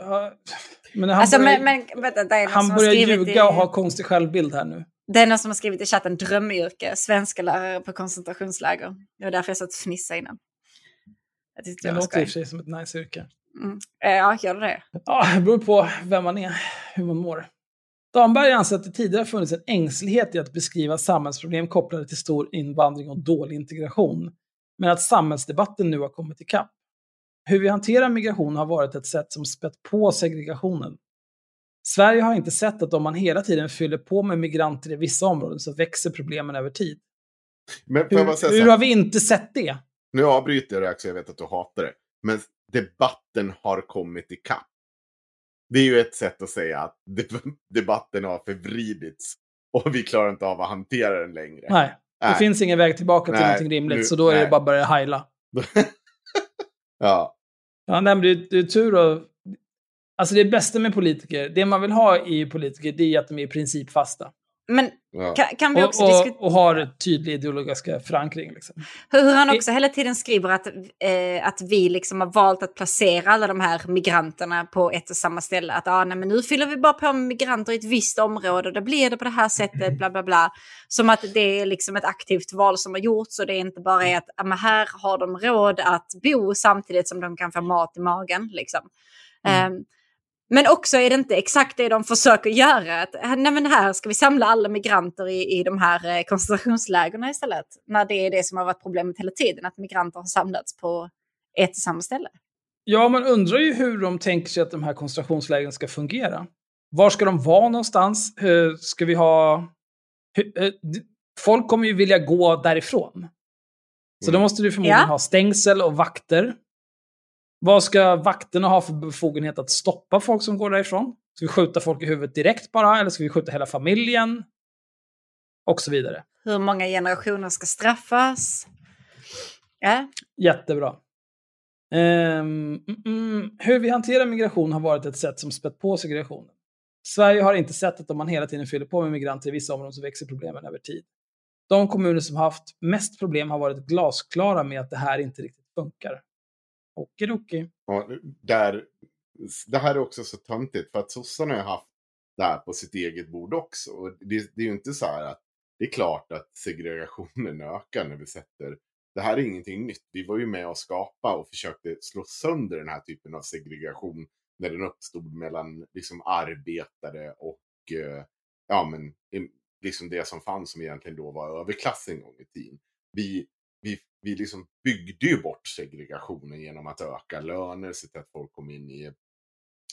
Men han
alltså,
börjar,
men, men, vänta,
han börjar ljuga i, och ha konstig självbild här nu.
Det är någon som har skrivit i chatten drömyrke, svenska lärare på koncentrationsläger. Det var därför jag satt och fnissade innan.
Det, det låter i och för sig som ett nice yrke.
Mm. Eh, ja, gör det
Ja, det beror på vem man är, hur man mår. Damberg anser att det tidigare funnits en ängslighet i att beskriva samhällsproblem kopplade till stor invandring och dålig integration. Men att samhällsdebatten nu har kommit ikapp. Hur vi hanterar migration har varit ett sätt som spett på segregationen. Sverige har inte sett att om man hela tiden fyller på med migranter i vissa områden så växer problemen över tid.
Men,
hur, hur har vi inte sett det?
Nu avbryter jag det också, jag vet att du hatar det. Men debatten har kommit ikapp. Det är ju ett sätt att säga att debatten har förvridits. Och vi klarar inte av att hantera den längre.
Nej, det nej. finns ingen väg tillbaka till nej, någonting rimligt. Nu, så då är nej. det bara att börja heila.
ja.
Ja, nej, men det, det är tur att... Alltså det bästa med politiker, det man vill ha i politiker, det är att de är i princip fasta.
Men ja. kan, kan, vi också
och,
diskutera...
Och har tydlig ideologiska förankring. Liksom.
Hur, han också hela tiden skriver att, eh, att vi liksom har valt att placera alla de här migranterna på ett och samma ställe. Att ah, nej, men nu fyller vi bara på med migranter i ett visst område och då blir det på det här sättet, bla bla bla. Som att det är liksom ett aktivt val som har gjorts och det är inte bara är att ah, men här har de råd att bo samtidigt som de kan få mat i magen. Liksom. Mm. Um, men också är det inte exakt det de försöker göra. Att, nej men här ska vi samla alla migranter i, i de här eh, koncentrationslägren istället. När det är det som har varit problemet hela tiden, att migranter har samlats på ett och samma ställe.
Ja, man undrar ju hur de tänker sig att de här koncentrationslägren ska fungera. Var ska de vara någonstans? Ska vi ha... Eh, folk kommer ju vilja gå därifrån. Så då
Mm.
måste du förmodligen
Ja.
ha stängsel och vakter. Vad ska vakterna ha för befogenhet att stoppa folk som går därifrån? Ska vi skjuta folk i huvudet direkt bara, eller ska vi skjuta hela familjen? Och så vidare.
Hur många generationer ska straffas? Ja.
Jättebra. Mm, mm, hur vi hanterar migration har varit ett sätt som spett på segregationen. Sverige har inte sett att om man hela tiden fyller på med migranter i vissa områden så växer problemen över tid. De kommuner som haft mest problem har varit glasklara med att det här inte riktigt funkar. Okidoki.
Ja, där, det här är också så töntigt för att sossarna har haft det här på sitt eget bord också. Och det, det är ju inte så här att det är klart att segregationen ökar när vi sätter det här är ingenting nytt. Vi var ju med och skapa och försökte slå sönder den här typen av segregation när den uppstod mellan liksom arbetare och eh, ja, men, liksom det som fanns som egentligen då var överklass en gång i tiden. Vi, vi, vi liksom byggde ju bort segregationen genom att öka löner, se till att folk kom in i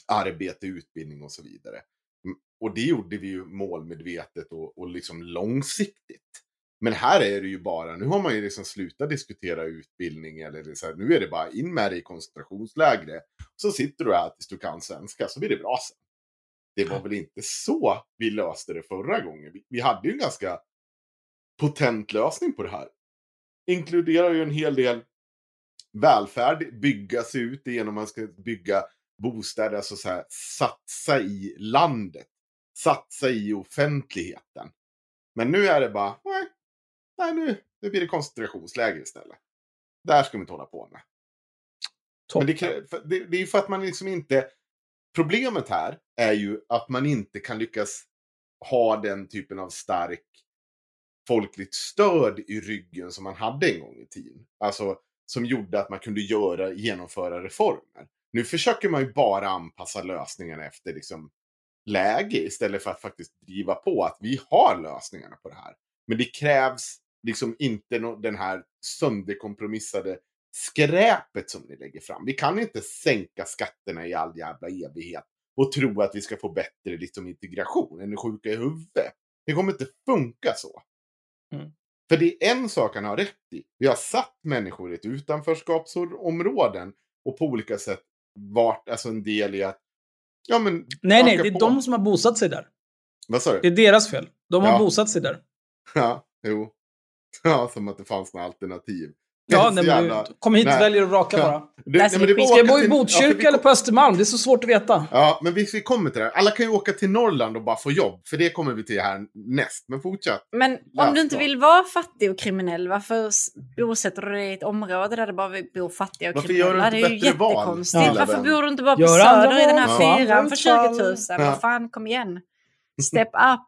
arbete, utbildning och så vidare. Och det gjorde vi ju målmedvetet och, och liksom långsiktigt. Men här är det ju bara, nu har man ju liksom slutat diskutera utbildning eller så här, nu är det bara in med dig i koncentrationslägre. Så sitter du här tills du kan svenska så blir det bra sen. Det var väl inte så vi löste det förra gången. Vi, vi hade ju en ganska potent lösning på det här. Inkluderar ju en hel del välfärd, bygga sig ut genom att man ska bygga bostäder, alltså så här, satsa i landet. Satsa i offentligheten. Men nu är det bara, nej, nej nu, nu blir det koncentrationsläger istället. Där ska vi inte hålla på med. Men det, det, det är ju för att man liksom inte... Problemet här är ju att man inte kan lyckas ha den typen av stark folkligt stöd i ryggen som man hade en gång i tiden. Alltså som gjorde att man kunde göra, genomföra reformer. Nu försöker man ju bara anpassa lösningarna efter liksom läge istället för att faktiskt driva på att vi har lösningarna på det här. Men det krävs liksom inte no- den här sönderkompromissade skräpet som ni lägger fram. Vi kan inte sänka skatterna i all jävla evighet och tro att vi ska få bättre liksom, integration. Är ni sjuka i huvudet? Det kommer inte funka så.
Mm.
För det är en sak han har rätt i. Vi har satt människor i ett utanförskapsområden och på olika sätt varit alltså en del i att Ja, men,
Nej, nej, det är
på.
de som har bosatt sig där.
Vad sa
Det
du?
är deras fel. De har
Ja.
bosatt sig där.
Ja, jo. Ja, som att det fanns några alternativ.
Ja, nej, men du, kom hit och
Nej.
välj och raka
Ja.
bara.
Du, nej,
vi
var
Ska jag bo i
till- ja,
Botkyrka
för vi
eller
kom-
på Östermalm? Det är så svårt att veta.
Ja, men vi, vi kommer till det. Alla kan ju åka till Norrland och bara få jobb. För det kommer vi till här näst. Men fortsätt.
Men
Ja,
om du inte
ja.
vill vara fattig och kriminell, varför bosätter du dig i ett område där det bara bor fattiga och
Varför gör du
kriminella?
inte
Det är ju jättekonstigt.
lilla
varför bor du inte bara på
Gör
Söder i den här
Ja.
fyran för 20 000?
Ja.
Vad fan, kom igen. Step up.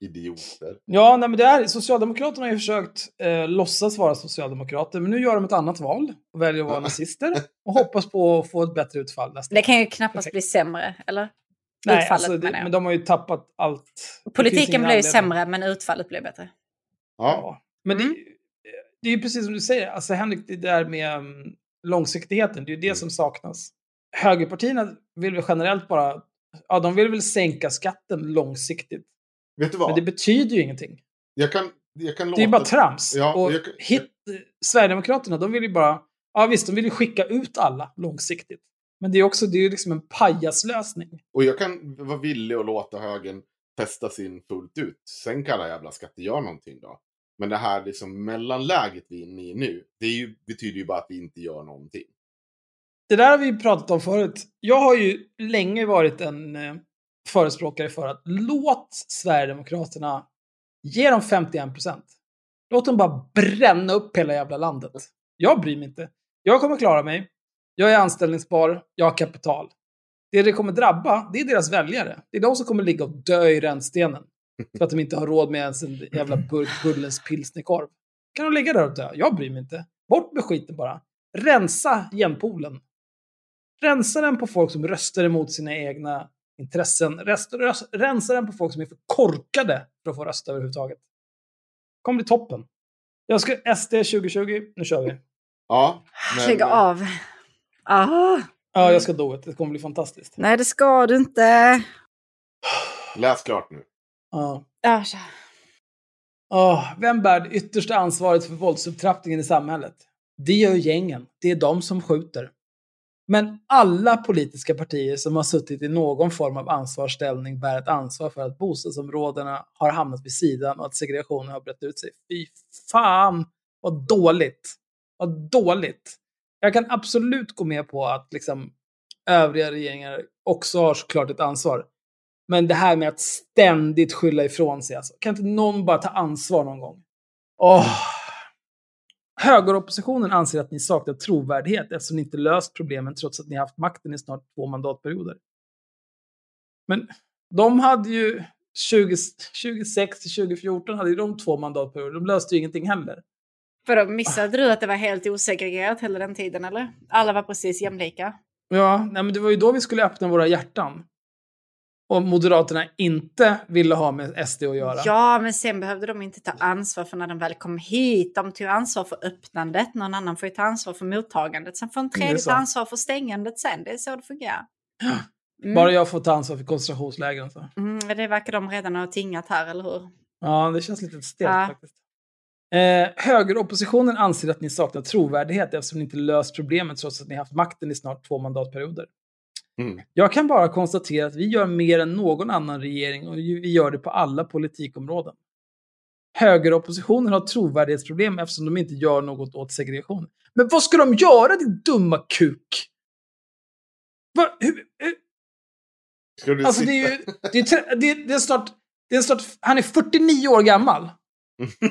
Idioter.
Ja, nej, men det är, Socialdemokraterna har ju försökt eh, låtsas vara socialdemokrater, men nu gör de ett annat val och väljer att vara nazister och hoppas på att få ett bättre utfall nästa
Det kan ju knappast
Perfekt.
bli sämre, eller?
Nej,
utfallet
alltså, det,
menar jag.
men de har ju tappat allt.
Politiken blev ju sämre, men utfallet blev bättre.
Ja.
Ja. Men
Mm.
det, det är ju precis som du säger, alltså Henrik, det där med um, långsiktigheten, det är ju det
Mm.
som saknas. Högerpartierna vill väl generellt bara, ja de vill väl sänka skatten långsiktigt.
Vet du vad?
Men det betyder ju ingenting.
Jag kan, jag kan
Det
låta...
är ju bara trams.
Ja,
och
jag
hit, Sverigedemokraterna, de vill ju bara, ja visst, de vill ju skicka ut alla långsiktigt. Men det är också, det är ju liksom en pajaslösning.
Och jag kan vara villig att låta högern testa sin fullt ut. Sen kan alla jävla skatter göra någonting då. Men det här liksom mellanläget vi är inne i nu, det är ju, betyder ju bara att vi inte gör någonting.
Det där har vi pratat om förut. Jag har ju länge varit en eh, förespråkare för att låt Sverigedemokraterna ge dem 51 procent. Låt dem bara bränna upp hela jävla landet. Jag bryr mig inte. Jag kommer klara mig. Jag är anställningsbar. Jag har kapital. Det det kommer drabba, det är deras väljare. Det är de som kommer ligga och dö i rännstenen. För att de inte har råd med ens en jävla burk Bullens pilsnerkorv. Kan de ligga där och dö? Jag bryr mig inte. Bort med skiten bara. Rensa genpoolen. Rensa den på folk som röstar emot sina egna intressen. Rest, röst, rensa den på folk som är för korkade för att få rösta överhuvudtaget. kommer bli toppen. Jag ska SD 2020, nu kör vi.
Ja, men...
Lägg av. Ah,
Ja, jag ska do it. Det kommer bli fantastiskt.
nej, det ska du inte.
Läs klart nu.
Ja.
Ja.
Åh, vem bär det yttersta ansvaret för våldsupptrappningen i samhället? Det gör gängen. Det är de som skjuter. Men alla politiska partier som har suttit i någon form av ansvarsställning bär ett ansvar för att bostadsområdena har hamnat vid sidan och att segregationen har brett ut sig. Fy fan vad dåligt. Vad dåligt. Jag kan absolut gå med på att liksom, övriga regeringar också har såklart ett ansvar. Men det här med att ständigt skylla ifrån sig. Alltså. Kan inte någon bara ta ansvar någon gång? Åh. Högeroppositionen anser att ni saknar trovärdighet eftersom ni inte löst problemen trots att ni haft makten i snart två mandatperioder. Men de hade ju 20, 26 till 2014 hade ju de två mandatperioder. De löste ju ingenting heller.
För då missade du att det var helt osegregerat hela den tiden eller? Alla var precis jämlika.
Ja, nej, men det var ju då vi skulle öppna våra hjärtan. Och Moderaterna inte ville ha med SD att göra.
Ja, men sen behövde de inte ta ansvar för när de väl kom hit. De tog ansvar för öppnandet, någon annan får ju ta ansvar för mottagandet. Sen får en tredje ta ansvar för stängandet sen. Det är så det fungerar. Mm.
Bara jag får ta ansvar för koncentrationslägren. Så.
Mm, det verkar de redan ha tingat här, eller hur?
Ja, det känns lite stelt
Ja.
faktiskt. Eh, högeroppositionen anser att ni saknar trovärdighet eftersom ni inte löst problemet trots att ni haft makten i snart två mandatperioder.
Mm.
Jag kan bara konstatera att vi gör mer än någon annan regering och vi gör det på alla politikområden. Högeroppositionen har trovärdighetsproblem eftersom de inte gör något åt segregation. Men vad ska de göra din dumma kuk? Va, hur, hur,
Ska du
Alltså
sitta?
det är ju, det är, det är, det är snart, det är snart, han är 49 år gammal.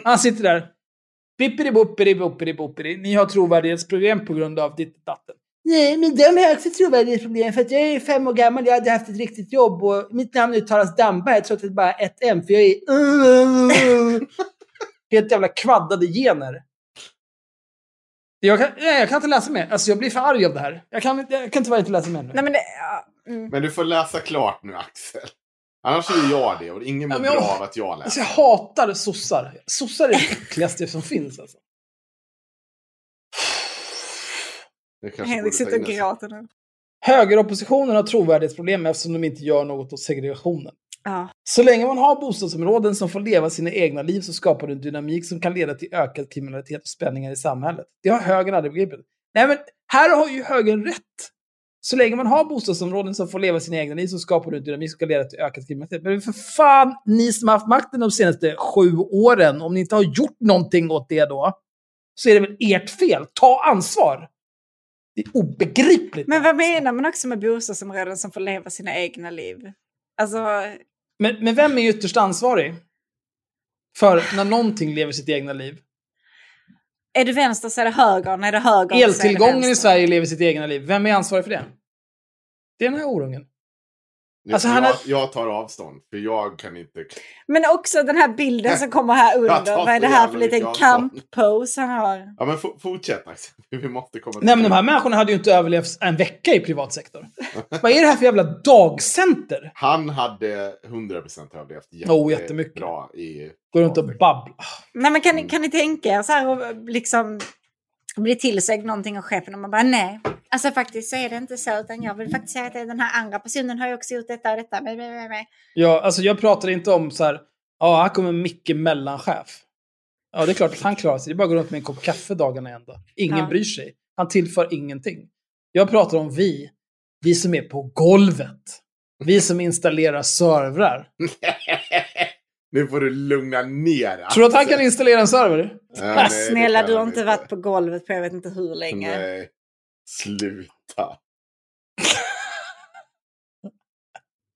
Han sitter där. Bippidi boppidi boppidi boppidi. Ni har trovärdighetsproblem på grund av ditt datten. Nej, men de har också trovärdighetsproblem för att jag är fem år gammal, jag hade haft ett riktigt jobb och mitt namn uttalas Damberg trots att det bara är ett M för jag är... Helt jävla kvaddade gener. Jag kan, nej, jag kan inte läsa mer. Alltså jag blir för arg av det här. Jag kan, jag kan tyvärr inte läsa mer nu.
Nej, men det, ja, mm.
Men du får läsa klart nu Axel. Annars är jag det och ingen mår
Ja,
bra av att jag läser.
Alltså jag hatar sossar. Sossar är det äckligaste som finns alltså.
Det kanske
Henrik sitter och gråter nu.
Högeroppositionen har trovärdighetsproblem eftersom de inte gör något åt segregationen.
Ja.
Så länge man har bostadsområden som får leva sina egna liv så skapar det en dynamik som kan leda till ökad kriminalitet och spänningar i samhället. Det har högern aldrig begripit. Nej men, här har ju högern rätt. Så länge man har bostadsområden som får leva sina egna liv så skapar det en dynamik som kan leda till ökad kriminalitet. Men för fan, ni som har haft makten de senaste sju åren, om ni inte har gjort någonting åt det då, så är det väl ert fel. Ta ansvar! Det är obegripligt.
Men vad menar man också med bostadsområden som får leva sina egna liv? Alltså,
Men, men vem är ytterst ansvarig? För när någonting lever sitt egna liv.
är det vänster så är det högern, är det höger så är det
Eltillgången i. Sverige lever sitt egna liv. Vem är ansvarig för det? Det är den här orungen. Alltså, han
jag,
har-
jag tar avstånd, för jag kan inte...
Men också den här bilden som kommer här under. Vad är det här för liten kamppose han har?
Ja men fortsätt Axel, vi måste komma
Nej men de här människorna hade ju inte överlevt en vecka i privatsektorn. Vad är det här för jävla dagcenter?
Han hade 100% överlevt
Oh, jättemycket.
bra i...
Går runt och babblar.
Nej men kan, ni- kan ni tänka er så här och liksom bli tillsagd någonting av chefen och man bara nej. Alltså faktiskt så är det inte så utan jag vill faktiskt säga att den här andra personen har ju också gjort detta och detta. Men, men, men.
Ja, alltså jag pratar inte om så här, ja, här kommer Micke mellanchef. Ja, det är klart att han klarar sig. Det är bara att gå runt med en kopp kaffe dagarna ända. Ingen
Ja.
bryr sig. Han tillför ingenting. Jag pratar om vi. Vi som är på golvet. Vi som installerar servrar.
nu får du lugna ner
Tror du att han kan installera en server?
Ja, nej,
Snälla du har inte varit på golvet på jag vet inte hur länge.
Nej, sluta.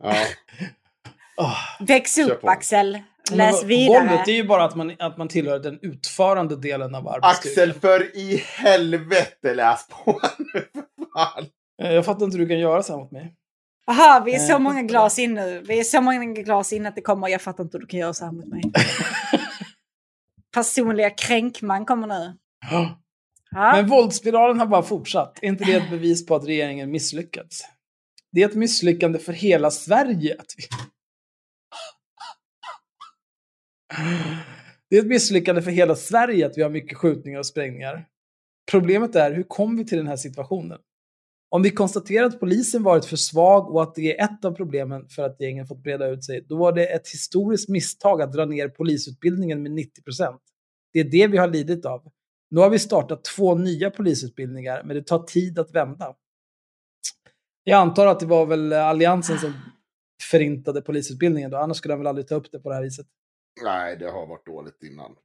Ja,
Oh.
Väx upp. Axel. Läs vidare.
Golvet det är ju bara att man, att man tillhör den utförande delen av arbetsstyrkan.
Axel för i helvete läs på nu för fan.
Eh, Jag fattar inte hur du kan göra så här mot mig.
Aha, vi är så
Eh,
många glas in nu. Vi är så många glas in att det kommer. Jag fattar inte hur du kan göra så här mot mig. Personliga kränkman kommer nu. Ja.
Men våldsspiralen har bara fortsatt. Är inte det ett bevis på att regeringen misslyckats? Det är ett misslyckande för hela Sverige. Det är ett misslyckande för hela Sverige att vi har mycket skjutningar och sprängningar. Problemet är, hur kom vi till den här situationen? Om vi konstaterar att polisen varit för svag och att det är ett av problemen för att gängen fått breda ut sig, då var det ett historiskt misstag att dra ner polisutbildningen med 90%. Det är det vi har lidit av. Nu har vi startat två nya polisutbildningar, men det tar tid att vända. Jag antar att det var väl Alliansen som förintade polisutbildningen då, annars skulle han väl aldrig ta upp det på det här viset.
Nej, det har varit dåligt innan.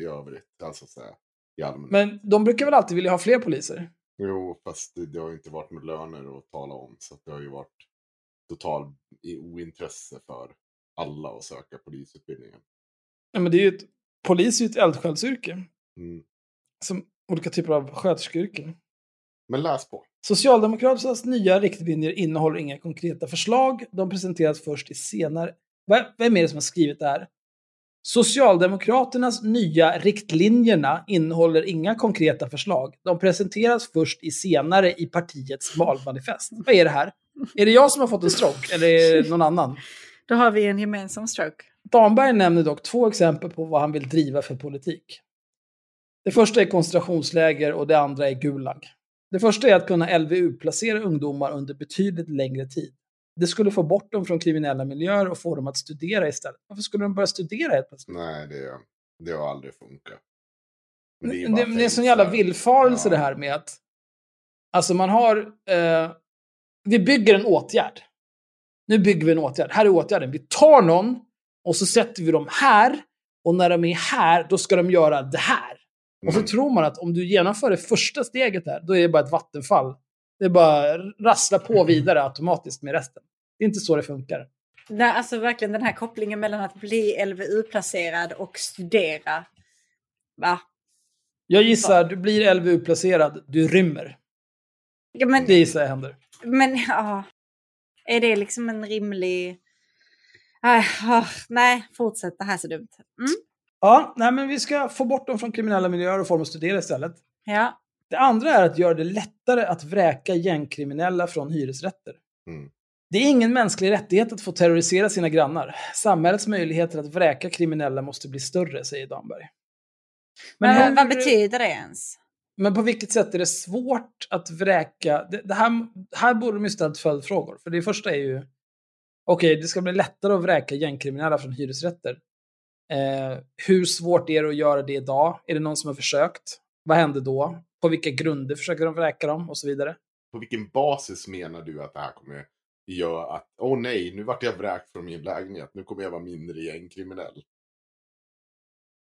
I övrigt, alltså så här, i allmänhet.
Men de brukar väl alltid vilja ha fler poliser?
Jo, fast det, det har ju inte varit några löner att tala om. Så att det har ju varit total ointresse för alla att söka polisutbildningen.
Ja, men det är ju ett, polis är ju ett eldsjälsyrke.
Mm.
Som olika typer av sköterskeyrken.
Men läs på.
Socialdemokraternas nya riktlinjer innehåller inga konkreta förslag. De presenteras först i senare... Vem är det som har skrivit det här? Socialdemokraternas nya riktlinjerna innehåller inga konkreta förslag. De presenteras först i senare i partiets valmanifest. Vad är det här? Är det jag som har fått en stroke eller är det någon annan?
Då har vi en gemensam stroke.
Damberg nämner dock två exempel på vad han vill driva för politik. Det första är koncentrationsläger och det andra är Gulag. Det första är att kunna LVU-placera ungdomar under betydligt längre tid. Det skulle få bort dem från kriminella miljöer och få dem att studera istället. Varför skulle de börja studera helt plötsligt?
Nej, det, det har aldrig funkat. Men
Det,
ju
det, det är en sån jävla villfarelse
Ja.
det här med att... Alltså man har... Eh, vi bygger en åtgärd. Nu bygger vi en åtgärd. Här är åtgärden. Vi tar någon och så sätter vi dem här. Och när de är här, då ska de göra det här. Och så
Mm.
tror man att om du genomför det första steget där, då är det bara ett vattenfall. Det bara rassla på vidare automatiskt med resten. Det är inte så det funkar.
Nej, alltså verkligen den här kopplingen mellan att bli LVU-placerad och studera. Va?
Jag gissar, du blir LVU-placerad, du rymmer.
Ja, men,
Det gissar jag händer.
men ja. Är det liksom en rimlig... Nej, ah, nej, fortsätt. Det här är så dumt. Mm?
Ja, nej men vi ska få bort dem från kriminella miljöer och få dem att studera istället.
Ja.
Det andra är att göra det lättare att vräka gängkriminella från hyresrätter.
Mm.
Det är ingen mänsklig rättighet att få terrorisera sina grannar. Samhällets möjligheter att vräka kriminella måste bli större, säger Damberg.
Men,
hur-
vad betyder det ens?
Men på vilket sätt är det svårt att vräka? Det, det här, här borde de ju ställt följdfrågor. För det första är ju, okej, det ska bli lättare att vräka gängkriminella från hyresrätter. Eh, hur svårt är det att göra det idag? Är det någon som har försökt? Vad händer då? På vilka grunder försöker de vräka dem? Och så vidare.
På vilken basis menar du att det här kommer göra att, åh nej, nu vart jag vräkt från min lägenhet, nu kommer jag vara mindre gängkriminell?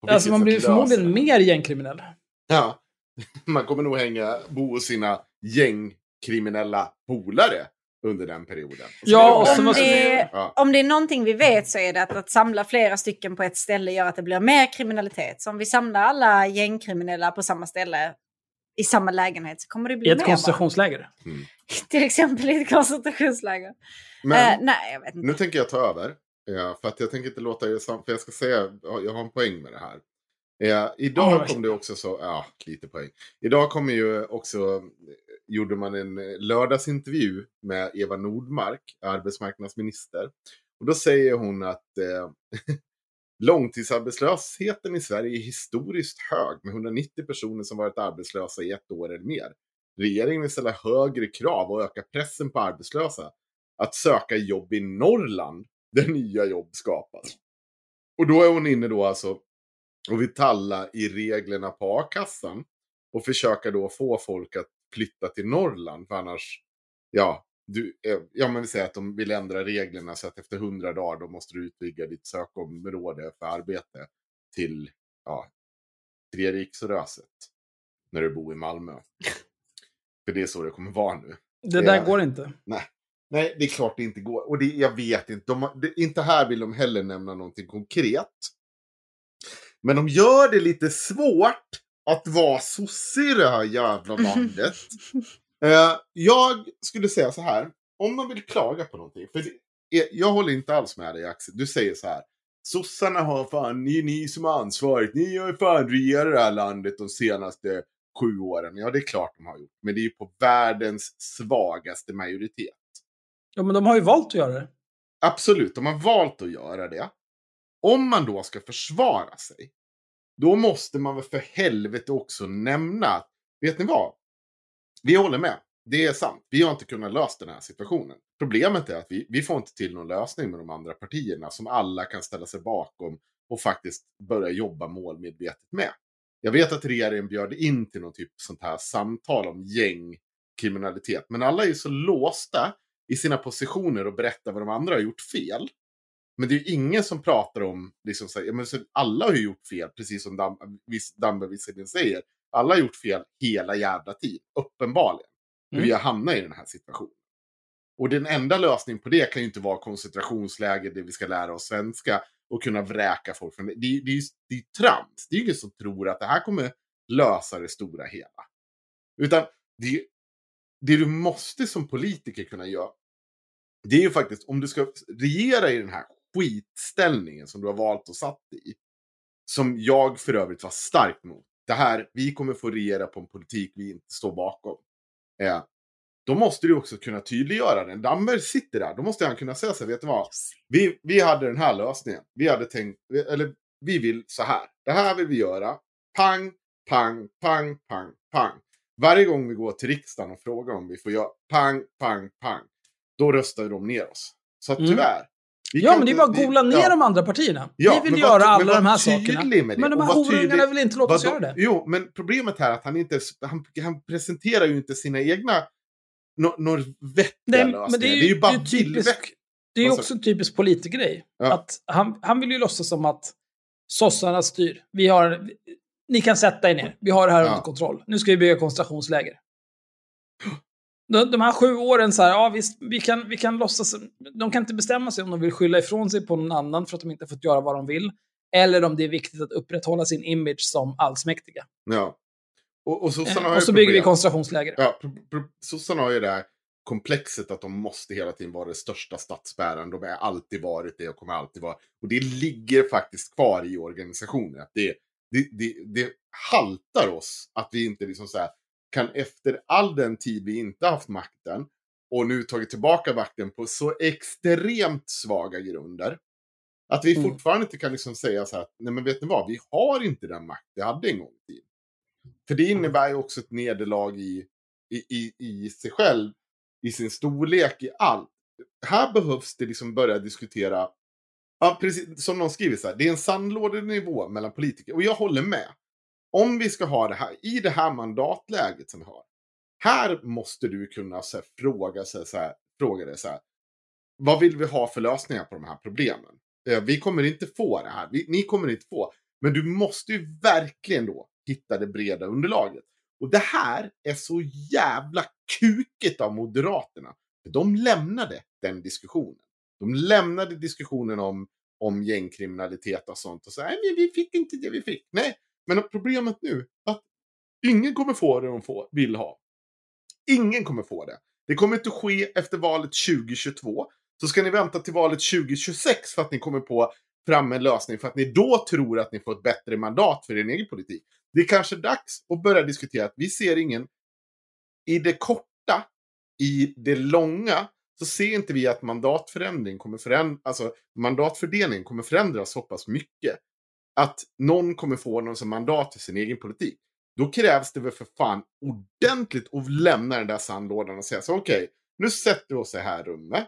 Alltså man blir förmodligen
det?
mer gängkriminell.
Ja, man kommer nog hänga, bo hos sina gängkriminella polare under den perioden.
Ja, så
Om det,
Ja.
om det är någonting vi vet så är det att, att samla flera stycken på ett ställe gör att det blir mer kriminalitet. Så om vi samlar alla gängkriminella på samma ställe i samma lägenhet så kommer det bli
I ett koncentrationsläger.
Mm.
Till exempel i ett koncentrationsläger.
Men
Eh, nej, jag vet inte.
nu tänker jag ta över. Ja, för att jag tänker inte låta er sam- för jag ska säga, ja, jag har en poäng med det här. Eh, idag
verkligen.
kom det också så, ja, lite poäng. Idag kommer ju också, gjorde man en eh, lördagsintervju med Eva Nordmark, arbetsmarknadsminister. Och då säger hon att eh, långtidsarbetslösheten i Sverige är historiskt hög med 190 personer som varit arbetslösa i ett år eller mer. Regeringen vill ställa högre krav och öka pressen på arbetslösa att söka jobb i Norrland där nya jobb skapas. Och då är hon inne då alltså och vill talla i reglerna på a-kassan och försöka då få folk att flytta till Norrland för annars, ja, du, eh, ja men vi säger att de vill ändra reglerna så att efter 100 dagar då måste du utvidga ditt sökområde för arbete till, ja, Treriksröset när du bor i Malmö. för det är så det kommer vara nu.
Det där
Ja.
går inte.
Nej. Nej, det är klart det inte går. Och det, jag vet inte. De, det, inte här vill de heller nämna någonting konkret. Men de gör det lite svårt att vara sosse i det här jävla landet. eh, jag skulle säga så här. Om man vill klaga på någonting. För är- jag håller inte alls med dig Axel. Du säger så här. Sossarna har fan, ni är ni som har ansvaret. Ni har ju fan regerat det här landet de senaste sju åren. Ja, det är klart de har gjort. Men det är ju på världens svagaste majoritet.
Ja, men de har ju valt att göra det.
Absolut, de har valt att göra det. Om man då ska försvara sig, då måste man väl för helvete också nämna, vet ni vad? Vi håller med. det är sant. Vi har inte kunnat lösa den här situationen. Problemet är att vi, vi får inte till någon lösning med de andra partierna som alla kan ställa sig bakom och faktiskt börja jobba målmedvetet med. Jag vet att regeringen bjöd in till någon typ sånt här samtal om gängkriminalitet. Men alla är ju så låsta i sina positioner och berättar vad de andra har gjort fel. Men det är ju ingen som pratar om, liksom, så här, ja, men så alla har ju gjort fel, precis som Dam Damberg visserligen säger. Alla har gjort fel hela jävla tid, uppenbarligen.
Mm.
vi har hamnat i den här situationen. Och den enda lösningen på det kan ju inte vara koncentrationsläger där vi ska lära oss svenska och kunna vräka folk från det. Det, är- det, är det är ju trams. Det är ju ingen som tror att det här kommer lösa det stora hela. Utan det, det du måste som politiker kunna göra, det är ju faktiskt om du ska regera i den här skitställningen som du har valt och satt i. Som jag för övrigt var starkt mot. Det här, vi kommer få regera på en politik vi inte står bakom. Eh, då måste du också kunna tydliggöra den. Damberg sitter där, då måste han kunna säga så här, vet du vad? Vi, vi hade den här lösningen. Vi hade tänkt, eller vi vill så här. Det här vill vi göra. Pang, pang, pang, pang, pang. Varje gång vi går till riksdagen och frågar om vi får göra pang, pang, pang. Då röstar de ner oss. Så att
Mm.
tyvärr. Vi
Ja, men det är bara att gola ner
ja.
de andra partierna.
Ja,
vi vill
var-
göra
men
alla
var
de här sakerna. Men de här
var
horungarna vill inte låta oss göra det.
Jo, men problemet här är att han inte han, han presenterar ju inte sina egna no, några vettiga
Nej,
lösningar.
men det är ju,
det är ju bara villväxt.
det är ju också en typisk politikergrej.
Ja.
Att han, han vill ju låtsas som att sossarna styr. Vi har, ni kan sätta er ner. Vi har det här
Ja.
under kontroll. Nu ska vi bygga koncentrationsläger. De, här sju åren så här, ja visst, vi kan, vi kan låtsas. De kan inte bestämma sig om de vill skylla ifrån sig på någon annan för att de inte fått göra vad de vill. Eller om det är viktigt att upprätthålla sin image som allsmäktiga.
Ja. Och, och sossarna har
Eh, och så bygger vi
problem.
koncentrationsläger.
Ja, sossarna har ju det här komplexet att de måste hela tiden vara det största statsbäraren. De har alltid varit det och kommer alltid vara. Och det ligger faktiskt kvar i organisationen. Att det, det, det, det haltar oss att vi inte liksom så här kan efter all den tid vi inte haft makten och nu tagit tillbaka makten på så extremt svaga grunder. Att vi
Mm.
fortfarande inte kan liksom säga så här, nej men vet ni vad, vi har inte den makt vi hade en gång i tiden. För det innebär ju också ett nederlag i, i, i, i sig själv, i sin storlek, i allt. Här behövs det liksom börja diskutera, ja, precis som någon skriver så här, det är en sandlådenivå mellan politiker. Och jag håller med. Om vi ska ha det här, i det här mandatläget som vi har, här måste du kunna så här, fråga, sig, så här, fråga dig så här, vad vill vi ha för lösningar på de här problemen? Eh, Vi kommer inte få det här, vi, ni kommer inte få. Men du måste ju verkligen då hitta det breda underlaget. Och det här är så jävla kukigt av Moderaterna. För de lämnade den diskussionen. De lämnade diskussionen om, om gängkriminalitet och sånt. Och så nej, men vi fick inte det vi fick. Nej, men problemet nu är att ingen kommer få det de får, vill ha. Ingen kommer få det. Det kommer inte ske efter valet 2022. Så ska ni vänta till valet 2026 för att ni kommer på fram en lösning för att ni då tror att ni får ett bättre mandat för er egen politik. Det är kanske dags att börja diskutera att vi ser ingen i det korta, i det långa, så ser inte vi att mandatförändring kommer förändra, alltså mandatfördelningen kommer förändras så pass mycket. Att någon kommer få någon som mandat för sin egen politik. Då krävs det väl för fan ordentligt att lämna den där sandlådan och säga så okej, nu sätter vi oss i det här rummet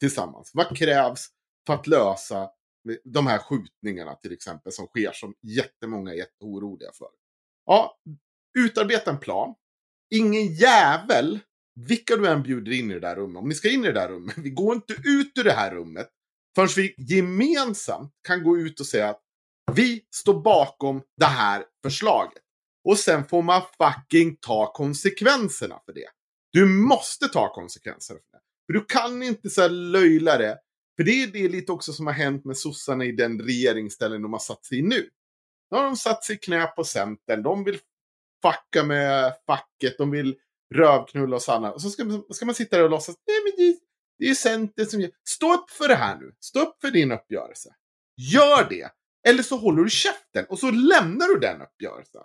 tillsammans. Vad krävs för att lösa de här skjutningarna till exempel som sker som jättemånga är jätteoroliga för. Ja, utarbeta en plan. Ingen jävel, vilka du än bjuder in i det där rummet, om ni ska in i det där rummet, vi går inte ut ur det här rummet förrän vi gemensamt kan gå ut och säga att vi står bakom det här förslaget. Och sen får man fucking ta konsekvenserna för det. Du måste ta konsekvenserna för det. För du kan inte så här löjla det. För det är det lite också som har hänt med sossarna i den regeringsställning de har satt sig i nu. Nu har de satt sig i knä på Centern. De vill fucka med facket. De vill rövknulla oss alla. Och så ska man, ska man sitta där och låtsas. Nej men det, det är Centern som gör. Stå upp för det här nu. Stå upp för din uppgörelse. Gör det. Eller så håller du käften och så lämnar du den uppgörelsen.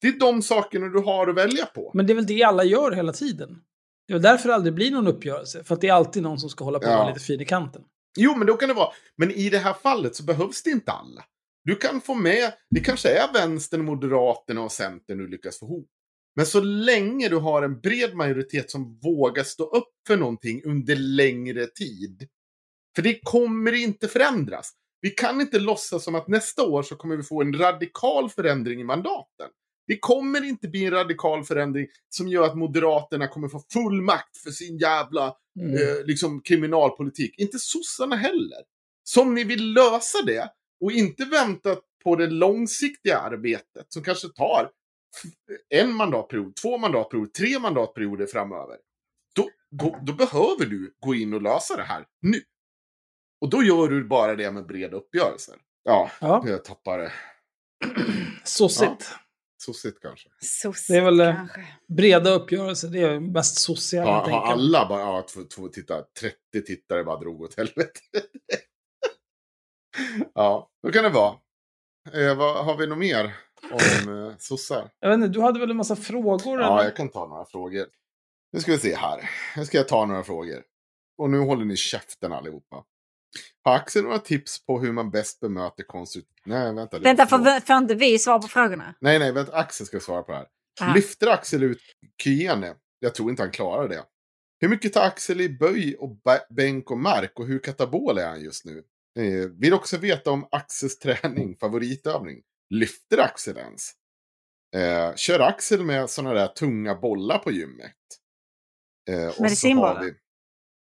Det är de sakerna du har att välja på.
Men det är väl det alla gör hela tiden. Det är väl därför det aldrig blir någon uppgörelse. För att det är alltid någon som ska hålla på och
Ja.
vara lite fin i kanten.
Jo, men då kan det vara. Men i det här fallet så behövs det inte alla. Du kan få med, det kanske är vänstern, moderaterna och centern du lyckas få ihop. Men så länge du har en bred majoritet som vågar stå upp för någonting under längre tid. För det kommer inte förändras. Vi kan inte låtsas som att nästa år så kommer vi få en radikal förändring i mandaten. Det kommer inte bli en radikal förändring som gör att Moderaterna kommer få full makt för sin jävla
Mm.
eh, liksom, kriminalpolitik. Inte sossarna heller. Som ni vill lösa det och inte vänta på det långsiktiga arbetet som kanske tar en mandatperiod, två mandatperioder, tre mandatperioder framöver. Då, då, då behöver du gå in och lösa det här nu. Och då gör du bara det med breda uppgörelser. Ja,
Ja.
jag tappar det.
Sossigt.
Sossigt kanske.
Sossigt
Det är väl, eh,
kanske.
Breda uppgörelser, det är mest sociala.
Har,
helt
har alla bara, ja, två, två tittare, 30 tittare bara drog åt helvete. ja, då kan det vara. Eh, vad, har vi något mer om eh, sossar?
Jag vet inte, du hade väl en massa frågor?
Ja,
eller?
jag kan ta några frågor. Nu ska vi se här. Nu ska jag ta några frågor. Och nu håller ni käften allihopa. Har Axel några tips på hur man bäst bemöter konstruktivt... Nej, vänta.
Vänta, får, får inte vi svara på frågorna?
Nej, nej, vänta. Axel ska svara på det här.
Aha.
Lyfter Axel ut Kyene? Jag tror inte han klarar det. Hur mycket tar Axel i böj och bänk och mark och hur katabol är han just nu? Eh, vill också veta om Axels träning, favoritövning. Lyfter Axel ens? Eh, kör Axel med sådana där tunga bollar på gymmet? Eh,
Medicinbollar?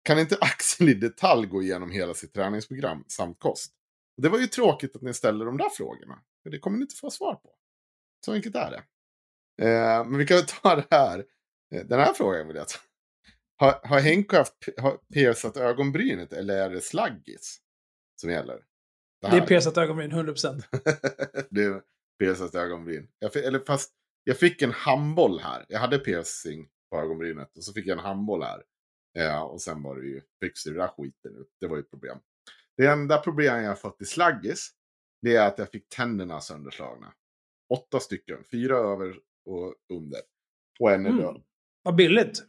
Kan inte Axel i detalj gå igenom hela sitt träningsprogram samt kost? Det var ju tråkigt att ni ställde de där frågorna. För det kommer ni inte få svar på. Så enkelt är det. Eh, men vi kan ta det här. Eh, Den här frågan vill jag ta. Har, har Henke haft har piercat ögonbrynet eller är det slaggis som gäller?
Det
här.
är piercat ögonbryn, 100%.
det är piercat ögonbryn. Jag fick, eller fast jag fick en handboll här. Jag hade piercing på ögonbrynet och så fick jag en handboll här. Ja, och sen var det ju byxor, det där skiten. Det var ju ett problem. Det enda problemet jag fått i slaggis, det är att jag fick tänderna sönderslagna. Åtta stycken, fyra över och under. Och en är
Mm.
död.
Vad billigt.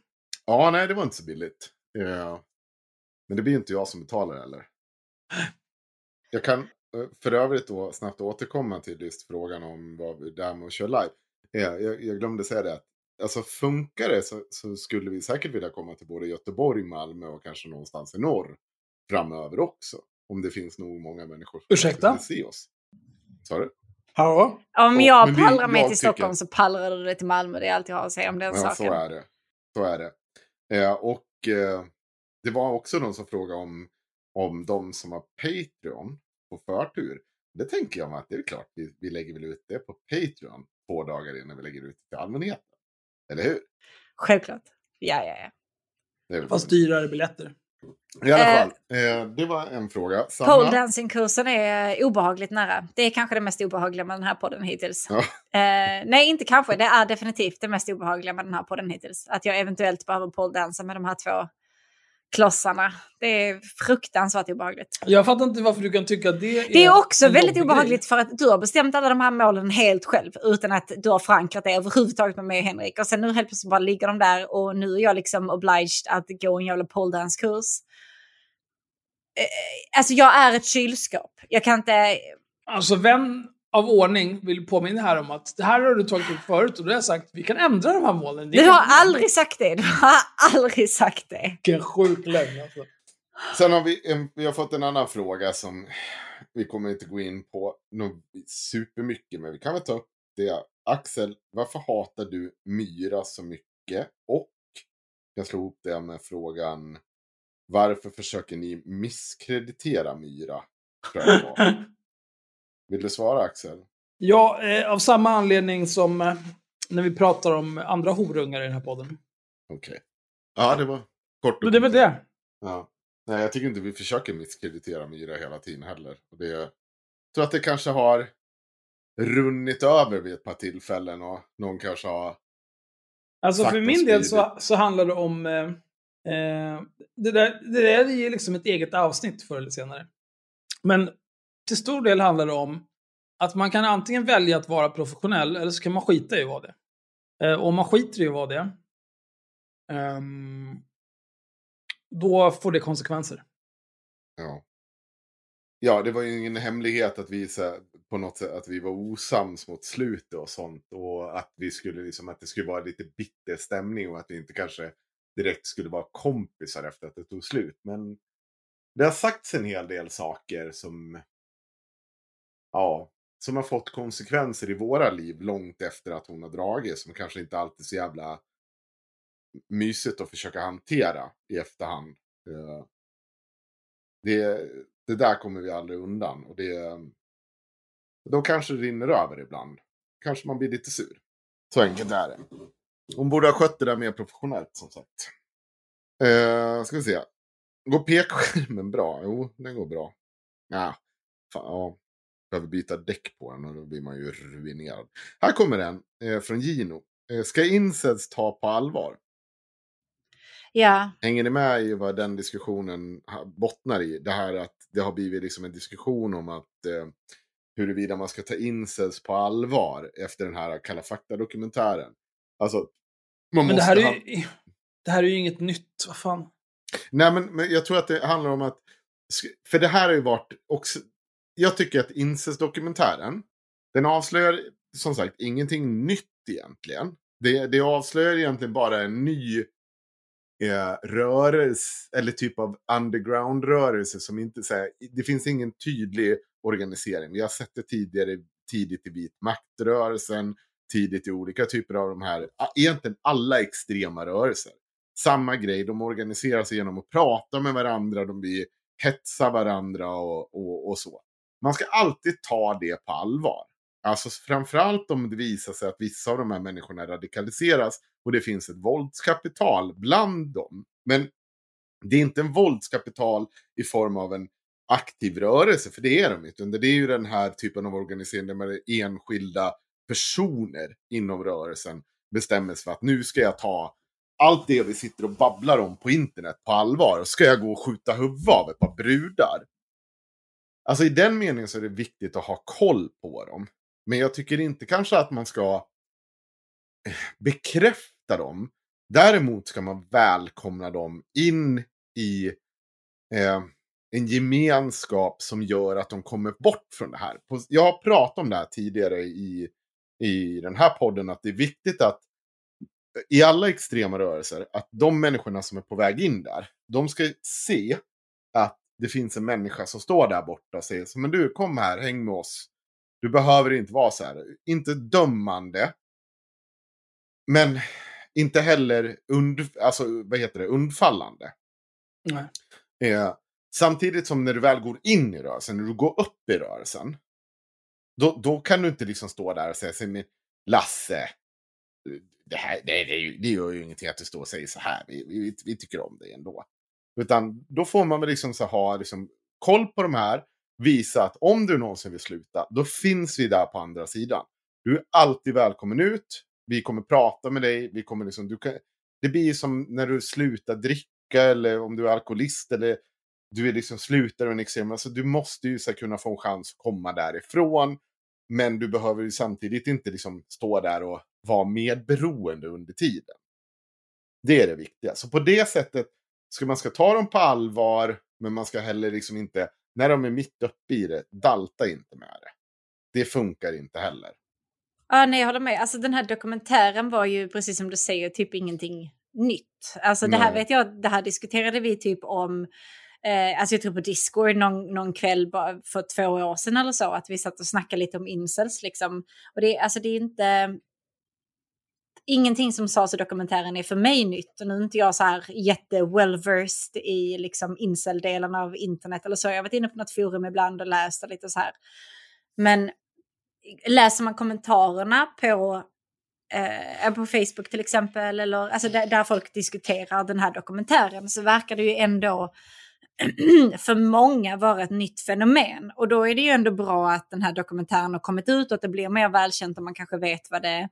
Ja, nej, det var inte så billigt. Ja. Men det blir inte jag som betalar heller. Jag kan eh, för övrigt då snabbt återkomma till just frågan om vad vi, det här med att köra live. Ja, jag, jag glömde säga det. att, Alltså funkar det så, så skulle vi säkert vilja komma till både Göteborg, Malmö och kanske någonstans i norr framöver också. Om det finns nog många människor som
Ursäkta?
vill se oss. Sa du?
Ja.
Om
Och-
jag
vi-
pallrar mig till
tycker-
Stockholm så pallrar du dig till Malmö. Det är allt jag har att säga om den
Ja,
saken.
så är det. Så är det. Eh, och eh, det var också någon som frågade om, om de som har Patreon på förtur. Det tänker jag mig att det är klart, vi, vi lägger väl ut det på Patreon två dagar innan vi lägger ut det till allmänheten. Eller hur?
Självklart. Ja, ja, ja.
Det
Fast dyrare biljetter.
I alla
Eh,
fall, eh, det var en fråga.
Pole
Sanna?
dancing-kursen är obehagligt nära. Det är kanske det mest obehagliga med den här podden hittills.
Ja.
Eh, nej, inte kanske. Det är definitivt det mest obehagliga med den här podden hittills. Att jag eventuellt behöver poledansa med de här två klossarna. Det är fruktansvärt obehagligt.
Jag fattar inte varför du kan tycka att det är
Det är också väldigt obehagligt för att du har bestämt alla de här målen helt själv utan att du har förankrat det överhuvudtaget med mig och Henrik. Och sen nu helt plötsligt bara ligger de där och nu är jag liksom obliged att gå en jävla poledance-kurs. Eh, Alltså jag är ett kylskåp. Jag kan inte...
Alltså, vän av ordning vill påminna här om att det här har du tagit upp förut och då har jag sagt vi kan ändra de här målen. Det
Du har aldrig sagt det. Du har aldrig sagt det.
Vilken sjuk lögn alltså.
Sen har vi, en, vi har fått en annan fråga som vi kommer inte gå in på supermycket, men vi kan väl ta upp det. Axel, varför hatar du Myra så mycket? Och jag slår ihop det med frågan, varför försöker ni misskreditera Myra? Tror jag det var. Vill du svara Axel?
Ja, eh, av samma anledning som eh, när vi pratar om andra horungar i den här podden.
Okej. Ja, det var kort och
det är väl det.
Ja. Nej, jag tycker inte vi försöker misskreditera Myra hela tiden heller. Och det, jag tror att det kanske har runnit över vid ett par tillfällen och någon kanske har...
Alltså för min del så, så handlar det om... Eh, eh, det, där, det där är liksom ett eget avsnitt förr eller senare. Men till stor del handlar det om att man kan antingen välja att vara professionell eller så kan man skita i att vara det. Eh, och om man skiter i att vara det, ehm, då får det konsekvenser.
Ja. ja, det var ju ingen hemlighet att vi så, på något sätt att vi var osams mot slutet och sånt. Och att vi skulle liksom, att det skulle vara lite bitter stämning och att vi inte kanske direkt skulle vara kompisar efter att det tog slut. Men det har sagts en hel del saker som, ja, som har fått konsekvenser i våra liv långt efter att hon har dragit. Som kanske inte alltid är så jävla mysigt att försöka hantera i efterhand. Eh, det, det där kommer vi aldrig undan. Och det, då kanske det rinner över ibland. Kanske man blir lite sur. Så enkelt är det. Hon borde ha skött det där mer professionellt som sagt. Eh, ska vi se. Går pekskärmen bra? Jo, den går bra. Ja, fan, ja. Behöver byta däck på den och då blir man ju ruinerad. Här kommer den eh, från Gino. Eh, ska incels ta på allvar?
Ja,
Hänger ni med i vad den diskussionen bottnar i? Det här att det har blivit liksom en diskussion om att eh, huruvida man ska ta incels på allvar efter den här Kalla fakta-dokumentären. Alltså, man
Men det
måste
här, är ju, det här är ju inget nytt. Vad fan.
Nej, men, men jag tror att det handlar om att... För det här har ju varit också... Jag tycker att incestdokumentären, den avslöjar som sagt ingenting nytt egentligen. Det, det avslöjar egentligen bara en ny eh, rörelse, eller typ av underground-rörelse som inte säger... Det finns ingen tydlig organisering. Vi har sett det tidigare, tidigt i vit maktrörelsen, tidigt i olika typer av de här, egentligen alla extrema rörelser samma grej. De organiserar sig genom att prata med varandra, de blir hetsa varandra och, och, och så. Man ska alltid ta det på allvar. Alltså framförallt om det visar sig att vissa av de här människorna radikaliseras och det finns ett våldskapital bland dem. Men det är inte en våldskapital i form av en aktiv rörelse, för det är de inte. Det är ju den här typen av organisering där enskilda personer inom rörelsen bestämmer sig för att nu ska jag ta allt det vi sitter och babblar om på internet på allvar. Och ska jag gå och skjuta huvudet av ett par brudar? Alltså i den meningen så är det viktigt att ha koll på dem. Men jag tycker inte kanske att man ska eh, bekräfta dem. Däremot ska man välkomna dem in i eh, en gemenskap som gör att de kommer bort från det här. Jag har pratat om det här tidigare i, i den här podden, att det är viktigt att i alla extrema rörelser, att de människorna som är på väg in där, de ska se att det finns en människa som står där borta och säger så men du kom här, häng med oss. Du behöver inte vara så här, inte dömande. Men inte heller und, alltså, vad heter det, undfallande. Eh, samtidigt som när du väl går in i rörelsen, när du går upp i rörelsen, då, då kan du inte liksom stå där och säga, "Se, men Lasse, det, här, det, det, det gör ju ingenting att du står och säger så här, vi, vi, vi tycker om dig ändå. Utan då får man väl liksom så ha liksom, koll på de här, visa att om du någonsin vill sluta, då finns vi där på andra sidan. Du är alltid välkommen ut, vi kommer prata med dig, vi kommer liksom, du kan, det blir ju som när du slutar dricka eller om du är alkoholist eller du är liksom slutar en extrem, alltså du måste ju så här, kunna få en chans att komma därifrån. Men du behöver ju samtidigt inte liksom stå där och vara medberoende under tiden. Det är det viktiga. Så på det sättet ska man ska ta dem på allvar, men man ska heller liksom inte, när de är mitt uppe i det, dalta inte med det. Det funkar inte heller.
Ja, nej, jag håller med. Alltså den här dokumentären var ju precis som du säger typ ingenting nytt. Alltså det här
Nej.
vet jag, det här diskuterade vi typ om, eh, alltså jag tror på Discord någon, någon kväll för två år sedan eller så, att vi satt och snackade lite om incels liksom. Och det, alltså det är inte, ingenting som sades i dokumentären är för mig nytt. Och nu är inte jag så här jätte well-versed i liksom incel-delen av internet eller så. Jag har varit inne på något forum ibland och läst och lite så här. Men läser man kommentarerna på, eh, på Facebook till exempel, eller alltså där, där folk diskuterar den här dokumentären, så verkar det ju ändå för många vara ett nytt fenomen. Och då är det ju ändå bra att den här dokumentären har kommit ut och att det blir mer välkänt och man kanske vet vad det,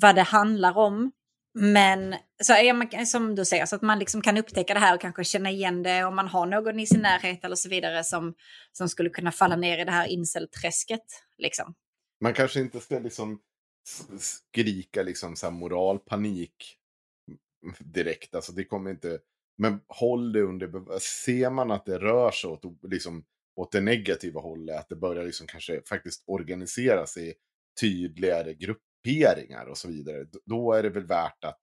vad det handlar om. Men så är man, som du säger, så att man liksom kan upptäcka det här och kanske känna igen det om man har någon i sin närhet eller så vidare som, som skulle kunna falla ner i det här incelträsket. Liksom.
Man kanske inte ska liksom skrika liksom så här moralpanik direkt. Alltså det kommer inte... Men håll det under... Ser man att det rör sig åt liksom åt det negativa hållet. Att det börjar liksom kanske faktiskt organisera sig tydligare grupperingar och så vidare. Då är det väl värt att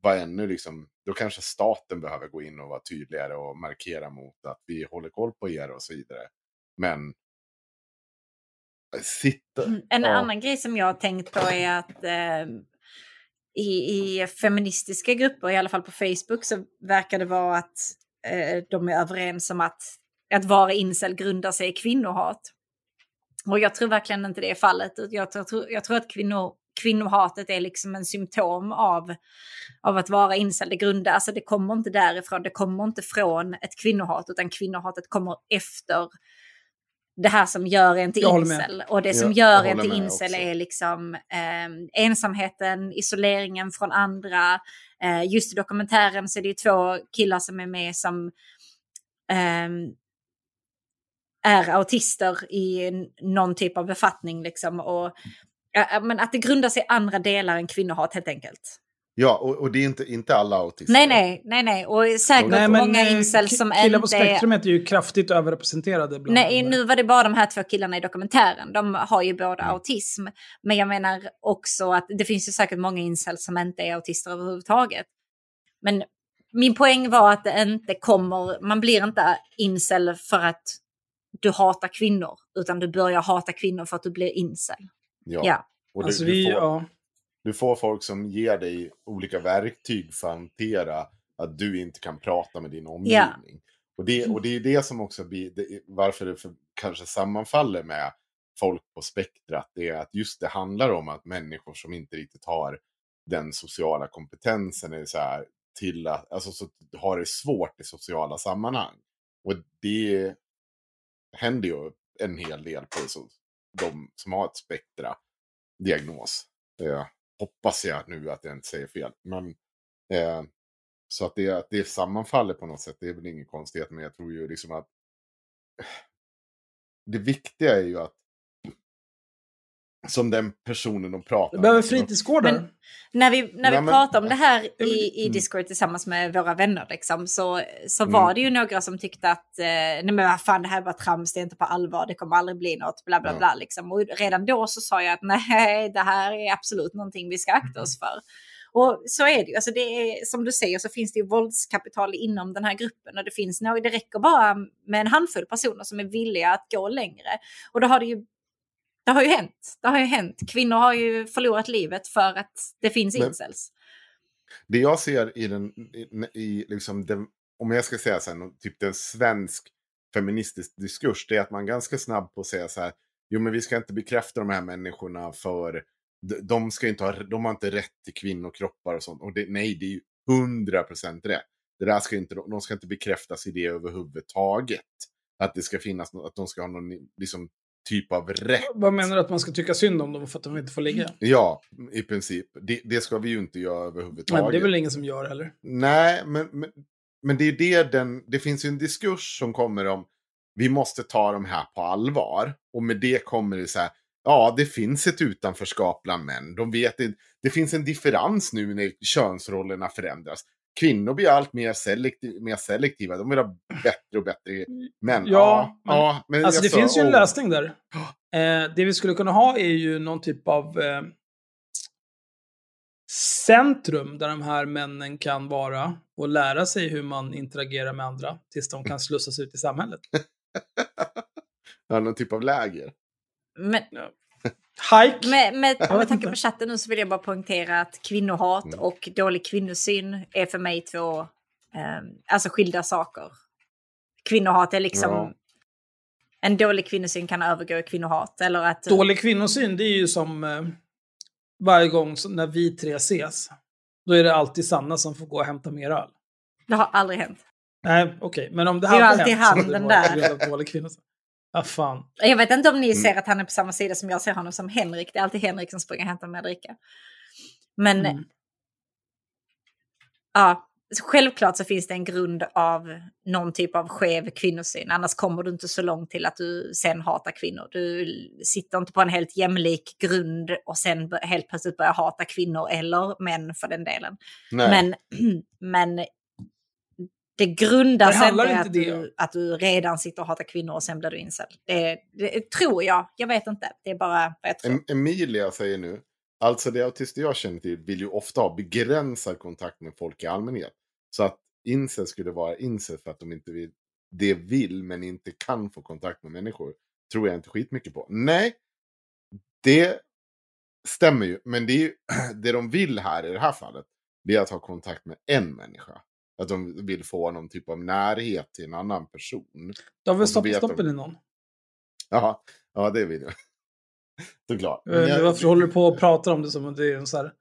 vara ännu liksom, då kanske staten behöver gå in och vara tydligare och markera mot att vi håller koll på er och så vidare. Men sitta...
En
ja.
annan grej som jag har tänkt på är att eh, i, i feministiska grupper, i alla fall på Facebook, så verkar det vara att eh, de är överens om att, att vara incel grundar sig i kvinnohat. Och jag tror verkligen inte det är fallet. Jag tror, jag tror att kvinnor, kvinnohatet är liksom en symptom av, av att vara incel. Det grundar, alltså det kommer inte därifrån, det kommer inte från ett kvinnohat, utan kvinnohatet kommer efter det här som gör en till incel. Och det som gör en till incel är liksom eh, ensamheten, isoleringen från andra. Eh, just i dokumentären så är det två killar som är med som ehm, är autister i någon typ av befattning. Liksom, och, men att det grundar sig i andra delar än kvinnohat helt enkelt.
Ja, och, och det är inte, inte alla autister.
Nej, nej, nej, nej. Och säkert
Nej, men
många
eh,
incels som
ki- killar på
inte är...
spektrumet är ju kraftigt överrepresenterade. Bland
Nej, nu var det bara de här två killarna i dokumentären. De har ju båda
Mm.
autism. Men jag menar också att det finns ju säkert många incels som inte är autister överhuvudtaget. Men min poäng var att det inte kommer, man blir inte incel för att du hatar kvinnor, utan du börjar hata kvinnor för att du blir incel.
Ja.
Ja.
Och du,
Alltså
du,
vi,
får,
ja.
du får folk som ger dig olika verktyg för att hantera att du inte kan prata med din omgivning. Och, det, och det är det som också blir, det, varför det för, kanske sammanfaller med folk på spektrat. Det är att just det handlar om att människor som inte riktigt har den sociala kompetensen är så här, till att, alltså så har det svårt i sociala sammanhang. Och det händer ju en hel del på så, de som har ett spektra diagnos. Eh, hoppas jag nu att jag inte säger fel. Men, eh, så att det, att det sammanfaller på något sätt, det är väl ingen konstighet. Men jag tror ju liksom att det viktiga är ju att som den personen de pratar
behöver
med, som-
fritidsgårdar.
Men- När vi, när vi
Nej, men-
pratar om det här i, i
Mm.
Discord tillsammans med våra vänner, liksom, så, så
Mm.
var det ju några som tyckte att eh, nej men vad fan det här är bara trams, det är inte på allvar, det kommer aldrig bli något, bla bla
Ja.
bla. Liksom. Och redan då så sa jag att nej, det här är absolut någonting vi ska akta oss för. Och så är det ju, alltså det är, som du säger så finns det ju våldskapital inom den här gruppen och det finns några, det räcker bara med en handfull personer som är villiga att gå längre. Och då har det ju det har ju hänt. Det har ju hänt. Kvinnor har ju förlorat livet för att det finns
Men-
incels.
Det jag ser i den, i, i liksom den, om jag ska säga så här, typ den svensk feministisk diskurs, det är att man ganska snabb på att säga så här, jo men vi ska inte bekräfta de här människorna för de, ska inte ha, de har inte rätt till kvinnokroppar och sånt. Och det, nej, det är ju hundra procent rätt. Det där ska inte, de ska inte bekräftas i det överhuvudtaget. Att det ska finnas, att de ska ha någon liksom, typ av rätt.
Vad menar du att man ska tycka synd om dem för att de inte får ligga?
Ja, i princip. Det, det ska vi ju inte göra överhuvudtaget.
Men det är väl ingen som gör heller.
Nej, men, men, men det är det den, det finns ju en diskurs som kommer om, vi måste ta de här på allvar. Och med det kommer det så här, ja det finns ett utanförskap bland män. De vet inte, det finns en differens nu när könsrollerna förändras. Kvinnor blir allt mer, selektiv, mer selektiva, de vill ha bättre och bättre män.
Ja, men-
ja, men
Alltså det
alltså,
finns ju en
och-
lösning där. Eh, det vi skulle kunna ha är ju någon typ av eh, centrum där de här männen kan vara och lära sig hur man interagerar med andra tills de kan slussas ut i samhället.
Ja, någon typ av läger.
Men
Hike!
med, med, med tanke på chatten nu så vill jag bara poängtera att kvinnohat
Mm.
och dålig kvinnosyn är för mig två eh, alltså skilda saker. Kvinnohat är liksom...
Ja.
En dålig kvinnosyn kan övergå i kvinnohat. Eller att...
Dålig kvinnosyn, det är ju som eh, varje gång som, när vi tre ses. Då är det alltid Sanna som får gå och hämta mer öl.
Det har aldrig hänt.
Nej, okej. Men om det
Det är ju
hade
alltid
hänt så
han,
hade det
den
varit
där.
Ja, fan.
Jag vet inte om ni
Mm.
ser att han är på samma sida som jag ser honom som Henrik. Det är alltid Henrik som springer och hämtar med dricka. Men
Mm.
ja, självklart så finns det en grund av någon typ av skev kvinnosyn. Annars kommer du inte så långt till att du sen hatar kvinnor. Du sitter inte på en helt jämlik grund och sen helt plötsligt börjar hata kvinnor eller män för den delen.
Nej.
Men, men Det grundar sig inte
inte
att
det
du, att du redan sitter och hatar kvinnor och sen blir du incel. Det, det tror jag. Jag vet inte. Det är bara vad jag tror.
Em- Emilia säger nu, alltså det autister jag känner till vill ju ofta ha begränsad kontakt med folk i allmänhet. Så att incel skulle vara incel för att de inte vill, det vill men inte kan få kontakt med människor. Tror jag inte skitmycket på. Nej, det stämmer ju. Men det, är ju, det de vill här i det här fallet, det är att ha kontakt med en människa. Att de vill få någon typ av närhet till en annan person.
Du har väl
Och så
stoppat
vet de-
stoppen i någon?
Ja, ja det vill jag. Såklart.
Eh,
jag-
Varför håller du på och pratar om det som att det är en så här...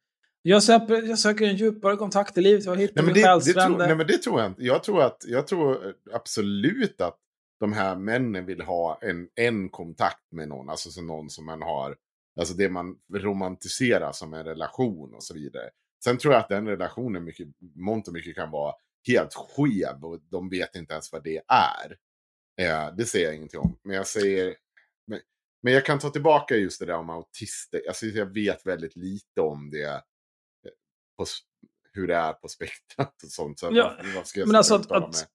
Jag söker, jag söker en djupare kontakt i livet, jag hittar min
det, det tror,
själsfrände.
nej men det tror jag inte. Jag tror, att, jag tror absolut att de här männen vill ha en, en kontakt med någon. Alltså som någon som man har, alltså det man romantiserar som en relation och så vidare. Sen tror jag att den relationen mycket, mångt och mycket kan vara helt skev och de vet inte ens vad det är. Eh, det säger jag ingenting om. Men jag säger, men, men jag kan ta tillbaka just det där om autister. Alltså jag vet väldigt lite om det. eh, På, hur det är på spektrat och sånt. Så
Ja,
vad, ska jag
Men alltså att, att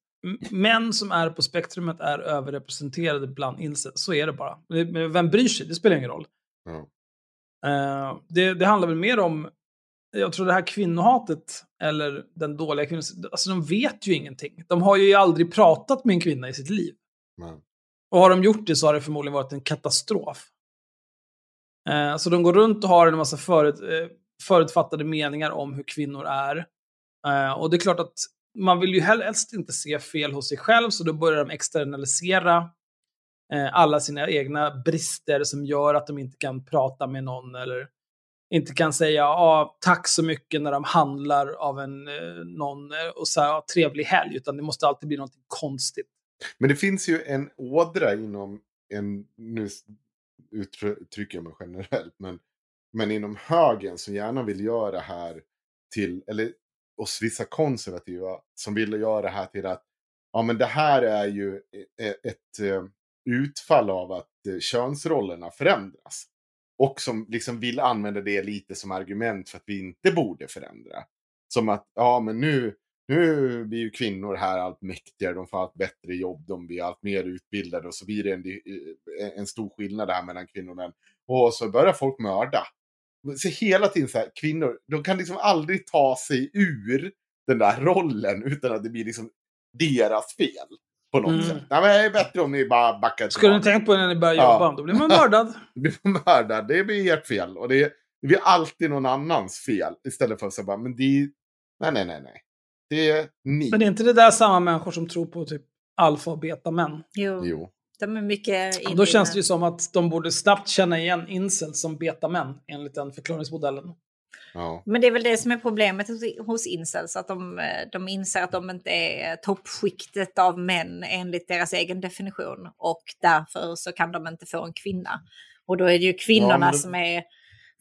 män som är på spektrumet är överrepresenterade bland incels. Så är det bara. Vem bryr sig? Det spelar ingen roll.
Ja.
Eh, det, det handlar väl mer om, jag tror det här kvinnohatet, eller den dåliga kvinnan, alltså de vet ju ingenting. De har ju aldrig pratat med en kvinna i sitt liv.
Men,
Och har de gjort det så har det förmodligen varit en katastrof. Eh, så de går runt och har en massa förut, eh, förutfattade meningar om hur kvinnor är. Eh, och det är klart att man vill ju helst inte se fel hos sig själv, så då börjar de externalisera eh, alla sina egna brister som gör att de inte kan prata med någon eller inte kan säga ah, tack så mycket när de handlar av en, eh, någon eh, och säga ah, trevlig helg, utan det måste alltid bli något konstigt.
men det finns ju en ådra inom en, nu uttrycker jag mig generellt, men, men inom högen som gärna vill göra det här till, eller oss vissa konservativa som vill göra det här till att ja men det här är ju eh, ett, ett utfall av att könsrollerna förändras. Och som liksom vill använda det lite som argument för att vi inte borde förändra. Som att, ja men nu, nu blir ju kvinnor här allt mäktigare, de får allt bättre jobb, de blir allt mer utbildade och så blir det en, eh, en stor skillnad här mellan kvinnor och män. Och så börjar folk mörda. Så hela tiden så här, kvinnor, de kan liksom aldrig ta sig ur den där rollen utan att det blir liksom deras fel. På något
Mm.
sätt. Nej, men det är bättre om ni bara backar
Skulle ni tänkt på det när ni började
Ja.
jobba? Då blir man mördad.
blir mördad, det blir ert fel. Och det, är- det blir alltid någon annans fel. Istället för att säga bara, men det är... Nej, nej, nej, nej. Det är ni.
Men är inte det där samma människor som tror på typ alfa och beta-män?
Jo,
Jo.
de är mycket inne
Då känns
det.
det ju som att de borde snabbt känna igen incels som beta-män, enligt den förklaringsmodellen.
Ja.
Men det är väl det som är problemet hos, incels, att de, eh, de inser att de inte är toppskiktet av män enligt deras egen definition. Och därför så kan de inte få en kvinna. Och då är det ju kvinnorna
Ja, men det-
som är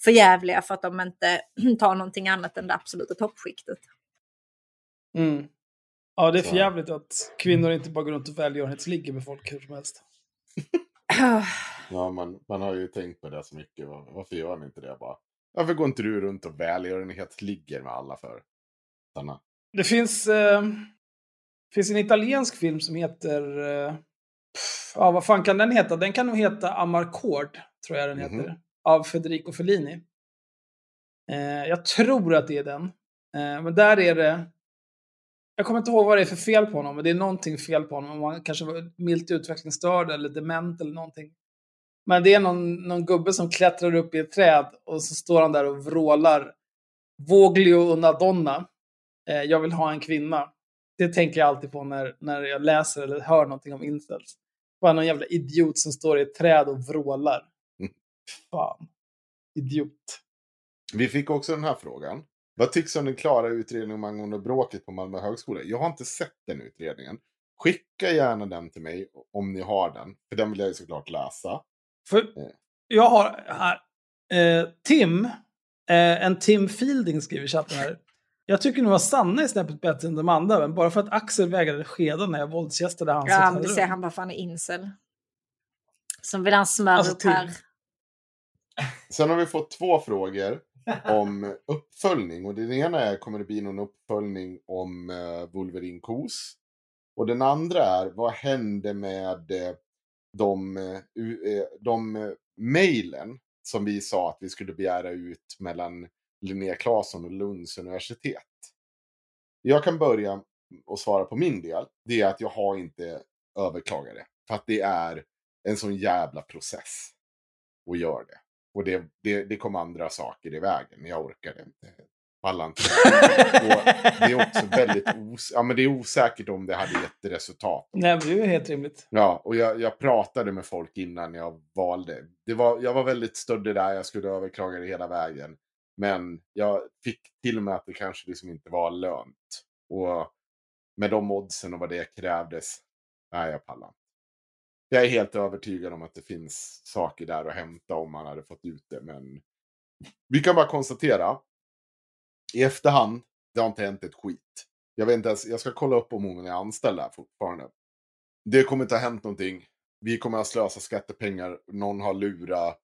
förjävliga för att de inte tar någonting annat än det absoluta toppskiktet.
Mm. Ja, det är för
Så.
jävligt att kvinnor inte bara går runt och välgörenhetsligger med folk hur som helst.
Ja, man, man har ju tänkt på det så mycket. Var- Varför gör ni inte det bara? Varför går inte du runt och välgörenhet ligger med alla för? Sanna.
Det finns, eh, finns en italiensk film som heter... Eh, pff, ja, vad fan kan den heta? Den kan nog heta Amarcord, tror jag den heter.
Mhm.
Av Federico Fellini. Eh, jag tror att det är den. Eh, men där är det... Jag kommer inte ihåg vad det är för fel på honom, men det är någonting fel på honom. Om han kanske var milt utvecklingsstörd eller dement eller någonting. Men det är någon, någon gubbe som klättrar upp i ett träd och så står han där och vrålar Voglio una donna. Eh, jag vill ha en kvinna. Det tänker jag alltid på när, när jag läser eller hör någonting om incels. Bara någon jävla idiot som står i ett träd och vrålar.
Mm.
Fan. Idiot.
Vi fick också den här frågan. Vad tycks om den klara utredningen angående bråket på Malmö högskola? Jag har inte sett den utredningen. Skicka gärna den till mig om ni har den. För den vill jag ju såklart läsa.
För
Mm.
jag har här, eh, Tim, eh, en Tim Fielding skriver i chatten här. Jag tycker nog att Sanna är snäppet bättre än de andra, men bara för att Axel vägrade skeda när jag våldsgästade hans
Ja, men
hotellrum.
ser han bara fan är incel. Som vill han smöra
Alltså,
upp
Tim.
här.
Sen har vi fått två frågor om uppföljning. Och den ena är, kommer det bli någon uppföljning om uh, Wolverine Kos? Och den andra är, vad hände med eh, de, eh, eh, de eh, mejlen som vi sa att vi skulle begära ut mellan Linnea Claesson och Lunds universitet? Jag kan börja och svara på min del. Det är att jag har inte överklagat det. För att det är en sån jävla process att göra det. Och det, det, det kom andra saker i vägen. Jag orkade inte. Pallar inte. Det är också väldigt os- ja, men det är osäkert om det hade gett resultat.
Nej, men det är helt rimligt.
Ja, och jag, jag pratade med folk innan jag valde. Det var, jag var väldigt stöddig där, jag skulle överklaga det hela vägen. Men jag fick till och med att det kanske liksom inte var lönt. Och med de oddsen och vad det krävdes, nej jag pallar inte. Jag är helt övertygad om att det finns saker där att hämta om man hade fått ut det. Men vi kan bara konstatera, i efterhand, det har inte hänt ett skit. Jag vet inte ens, jag ska kolla upp om hon är anställd där fortfarande. Det kommer inte ha hänt någonting. Vi kommer att slösa skattepengar. Någon har lurat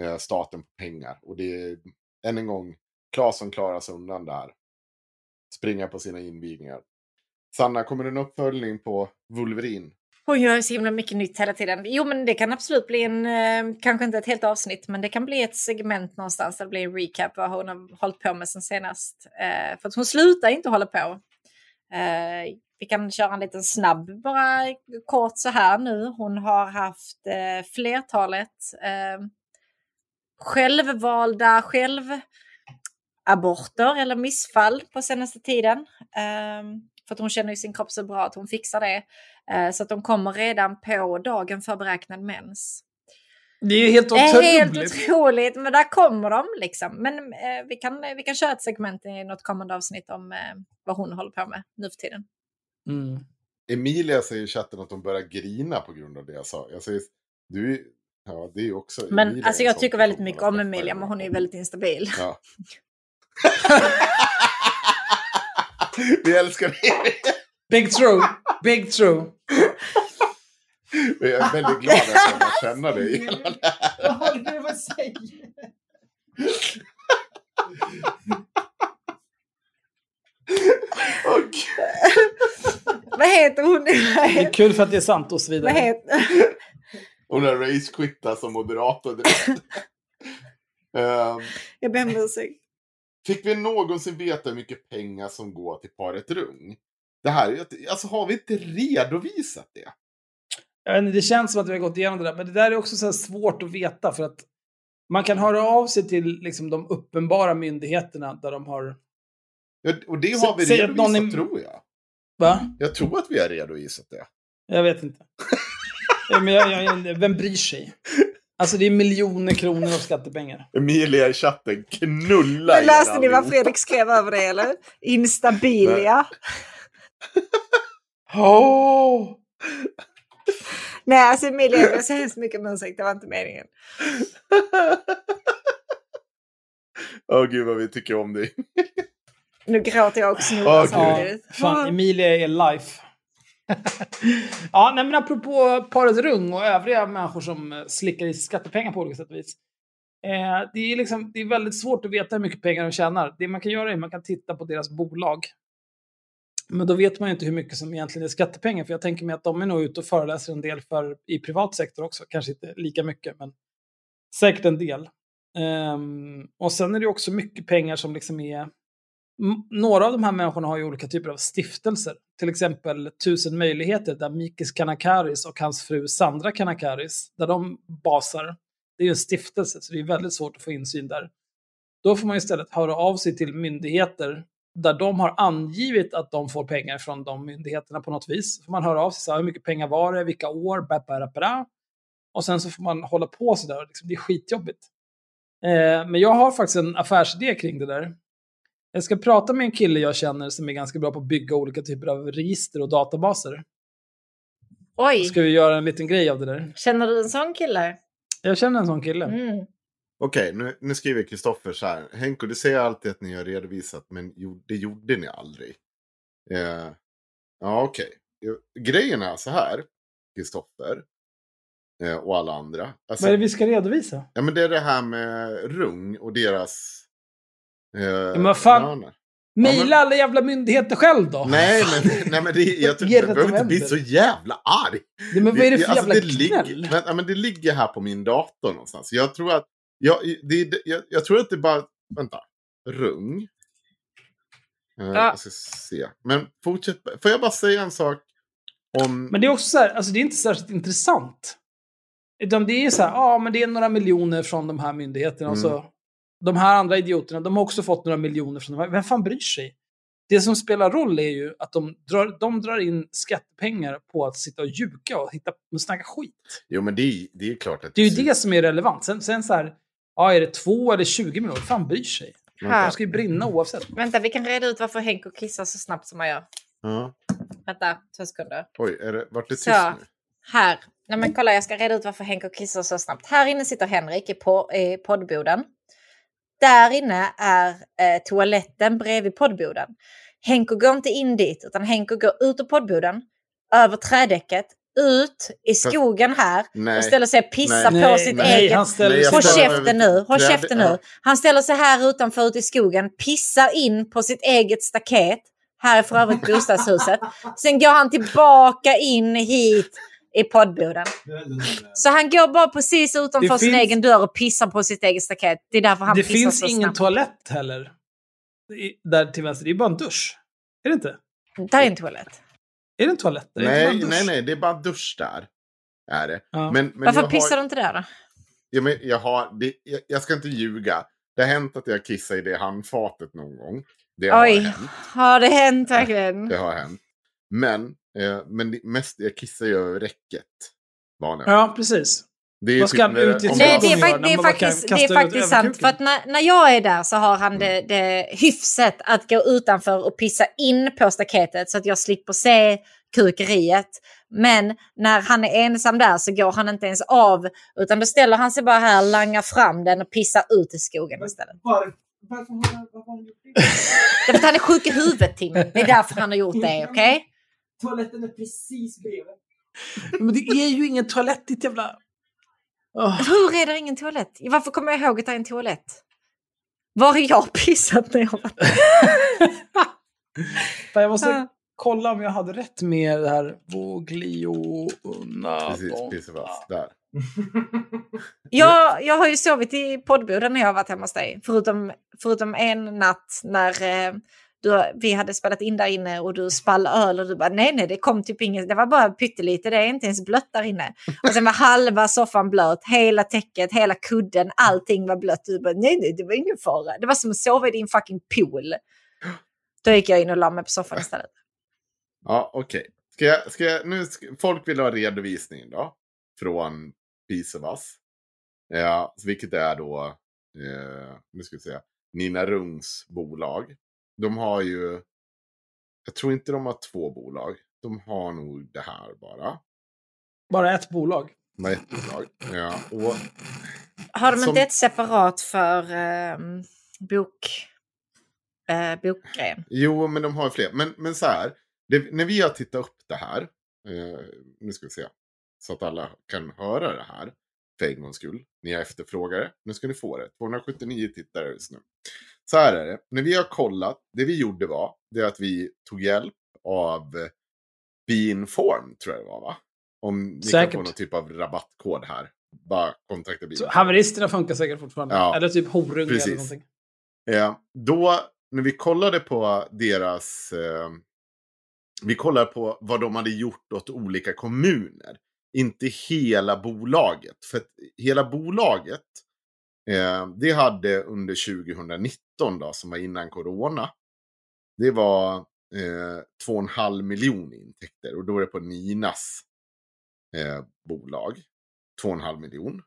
eh, staten på pengar. Och det är, än en gång, Claesson klarar sig undan där. Springa på sina invigningar. Sanna, kommer det en uppföljning på Wolverin?
Hon gör så himla mycket nytt hela tiden. Jo, men det kan absolut bli en, eh, kanske inte ett helt avsnitt, men det kan bli ett segment någonstans. Det blir en recap vad hon har hållit på med sen senast. Eh, för att hon slutar inte hålla på. Eh, vi kan köra en liten snabb, bara kort så här nu. Hon har haft eh, flertalet eh, självvalda självaborter eller missfall på senaste tiden. Eh, för att hon känner ju sin kropp så bra att hon fixar det. Eh, så att de kommer redan på dagen för beräknad mens.
Det är ju helt
Det är helt
otroligt.
otroligt, men där kommer de liksom. Men eh, vi, kan, vi kan köra ett segment i något kommande avsnitt om eh, vad hon håller på med nu för tiden.
Mm.
Emilia säger i chatten att hon börjar grina på grund av det jag sa. Jag säger, du, ja det är också...
Men
Emilia
alltså jag tycker väldigt mycket om Emilia, men hon är ju väldigt instabil.
Ja. Vi älskar dig.
Big true. Big true.
Jag är väldigt glad att jag får känna dig. hela det här.
Vad håller du på att säga? Vad heter hon?
Det är kul för att det är sant och så vidare.
Vad heter...
hon har race-quittat som moderator direkt. Ehm,
Jag ber om ursäkt.
Fick vi någonsin veta hur mycket pengar som går till paret Rung? Det här, alltså har vi inte redovisat det?
Jag vet inte, det känns som att vi har gått igenom det där, men det där är också så svårt att veta för att man kan höra av sig till liksom, de uppenbara myndigheterna där de har...
Ja, och det har vi redovisat
någon är-
tror jag.
Va?
Jag tror att vi har redovisat det.
Jag vet inte. Men jag, jag, vem bryr sig? Alltså det är miljoner kronor av skattepengar.
Emilia i chatten, knulla
Nu
er
läste ni vad. Fredrik skrev över det, eller? Instabilia.
Åh!
Nej, alltså Emilia, jag ber så hemskt mycket om ursäkt. Det var inte meningen.
Åh gud vad vi tycker om dig.
Nu gråter jag
gud.
samtidigt.
Fan, Emilia är life ja, nej, men apropå paret Rung och övriga människor som eh, slickar i sig skattepengar på olika sätt och vis. Eh, det, är liksom, det är väldigt svårt att veta hur mycket pengar de tjänar. Det man kan göra är att man kan titta på deras bolag. Men då vet man ju inte hur mycket som egentligen är skattepengar. För jag tänker mig att de är nog ute och föreläser en del för, i privat sektor också. Kanske inte lika mycket, men säkert en del. Um, och sen är det också mycket pengar som liksom är några av de här människorna har ju olika typer av stiftelser. Till exempel Tusen möjligheter där Mikis Kanakaris och hans fru Sandra Kanakaris, där de basar. Det är ju en stiftelse, så det är väldigt svårt att få insyn där. Då får man istället höra av sig till myndigheter där de har angivit att de får pengar från de myndigheterna på något vis. Så får man höra av sig, så här, hur mycket pengar var det, vilka år, ba, ba, ba, ba. Och sen så får man hålla på sådär, liksom, det är skitjobbigt. Eh, men jag har faktiskt en affärsidé kring det där. Jag ska prata med en kille jag känner som är ganska bra på att bygga olika typer av register och databaser.
Oj,
Ska vi göra en liten grej av det där?
känner du en sån kille?
Jag känner en sån kille.
Mm.
Okej, nu, nu skriver Kristoffer så här. Henko, du säger alltid att ni har redovisat, men jo, det gjorde ni aldrig. Eh, ja, okej. Grejen är så här, Kristoffer. Eh, och alla andra. Alltså,
Vad är det vi ska redovisa?
ja, men det är det här med Rung och deras... Eh,
men vad fan-. Mejla alla jävla myndigheter själv då.
Nej, men, nej, men det, jag tror, jag
det
behöver inte bli så jävla arg.
Nej, men vad är det för
alltså,
jävla
det
gnäll?
ligger, men, ja, men det ligger här på min dator någonstans. Jag tror att, jag, det, det- jag, jag tror att det bara, vänta, rung. Eh, Jag ska se. Men fortsätt, får jag bara säga en sak om...
Men det är också så här, alltså det är inte särskilt intressant. Utan det är så här, ja men det är några miljoner från de här myndigheterna och
Mm.
så. De här andra idioterna, de har också fått några miljoner från de här. Vem fan bryr sig? Det som spelar roll är ju att de drar, de drar in skattepengar på att sitta och ljuga och, hitta, och snacka skit.
Jo, men det är, det är klart att...
Det är ju det som är relevant. Sen, sen så här, ja är det två eller 20 miljoner, vem fan bryr sig?
Här.
De ska ju brinna oavsett.
Vänta, vi kan reda ut varför Henko kissar så snabbt som han gör.
Ja.
Vänta, två sekunder.
Oj, är det, vart det tyst
Så,
nu?
här. Nej men kolla, jag ska reda ut varför Henko kissar så snabbt. Här inne sitter Henrik i, på, i poddboden. Där inne är eh, toaletten bredvid poddboden. Henko går inte in dit, utan Henko går ut ur poddboden, över trädäcket, ut i skogen här
Nej.
och ställer sig och pissar
Nej.
på
Nej,
sitt
nej,
eget...
han ställer
Håll käften nu, håll käften nu. Han ställer sig här utanför ute i skogen, pissar in på sitt eget staket. Här är för övrigt bostadshuset. Sen går han tillbaka in hit i poddboden. Så han går bara precis utanför
Det
sin
finns-
egen dör och pissar på sitt eget staket. Det är därför han
Det
pissar
finns
så
ingen toalett heller. I- Där till vänster. Det är bara en dusch. Är det inte?
Där är en toalett.
Är det en toalett? där? Det
Nej,
en
nej, nej, det är bara dusch där. Är det.
Ja.
Men, men
Varför pissar
har,
du inte där då?
Ja, men jag, har, det, jag, jag ska inte ljuga. Det har hänt att jag kissar i det handfatet någon gång. Det har
Oj,
hänt.
har det hänt verkligen?
Det har hänt. Men, men det mest, jag kissar ju över räcket. Vanligen.
Ja, precis.
Det är
Vad ska han
när-
ut i
Nej, det är, det är faktiskt, det är faktiskt sant. För att när, när jag är där så har han det, det hyfset att gå utanför och pissa in på staketet så att jag slipper se kukeriet. Men när han är ensam där så går han inte ens av utan då ställer han sig bara här, langar fram den och pissar ut i skogen istället.
Var, varför har han, varför har han gjort det?
Det är för att han är sjuk i huvudet Tim. Det är därför han har gjort det, okej?
Toaletten är precis bredvid.
Men det är ju ingen toalett, ditt jävla... Åh.
Hur är det ingen toalett? Varför kommer jag ihåg att det är en toalett? Var har jag pissat när jag
Fan, jag måste
Ja.
kolla om jag hade rätt med det här Voglio... Unna,
Precis, precis fast. Där.
Jag, jag har ju sovit i poddboden när jag har varit hemma hos dig. Förutom, förutom en natt när eh, du, vi hade spelat in där inne och du spall öl och du bara nej nej det kom typ inget, det var bara pyttelite, det är inte ens blött där inne. Och sen var halva soffan blöt, hela täcket, hela kudden, allting var blött. Du bara nej nej det var ingen fara. Det var som att sova i din fucking pool. Då gick jag in och la mig på soffan istället.
Ja, okej. Ska jag, ska jag, nu ska, folk vill ha redovisning då. Från Pisevas. Ja, vilket är då, eh, nu ska vi säga, Nina Rungs bolag. De har ju, jag tror inte de har två bolag. De har nog det här bara.
Bara ett bolag.
Har ett bolag. Ja, och
Har de
Som-
inte ett separat för eh, bok, eh, bokgrejen?
Jo, men de har fler. Men, men så här, det, när vi har tittat upp det här, eh, nu ska vi se, så att alla kan höra det här för en gångs skull. Ni har efterfrågat det, nu ska ni få det. 279 tittare just nu. Så här är det, när vi har kollat, det vi gjorde var, det att vi tog hjälp av eh, Beinform, tror jag det var va? Om ni
Säkert.
kan få någon typ av rabattkod här, bara kontakta
Så
Beinform.
haveristerna funkar säkert fortfarande.
Ja,
Eller typ horunge eller
precis.
någonting.
Eh, då, när vi kollade på deras... Eh, vi kollade på vad de hade gjort åt olika kommuner. Inte hela bolaget. För hela bolaget, Eh, det hade under 2019 då, som var innan corona. Det var eh, 2,5 miljoner intäkter. Och då är det på Ninas eh, bolag. 2,5 miljon.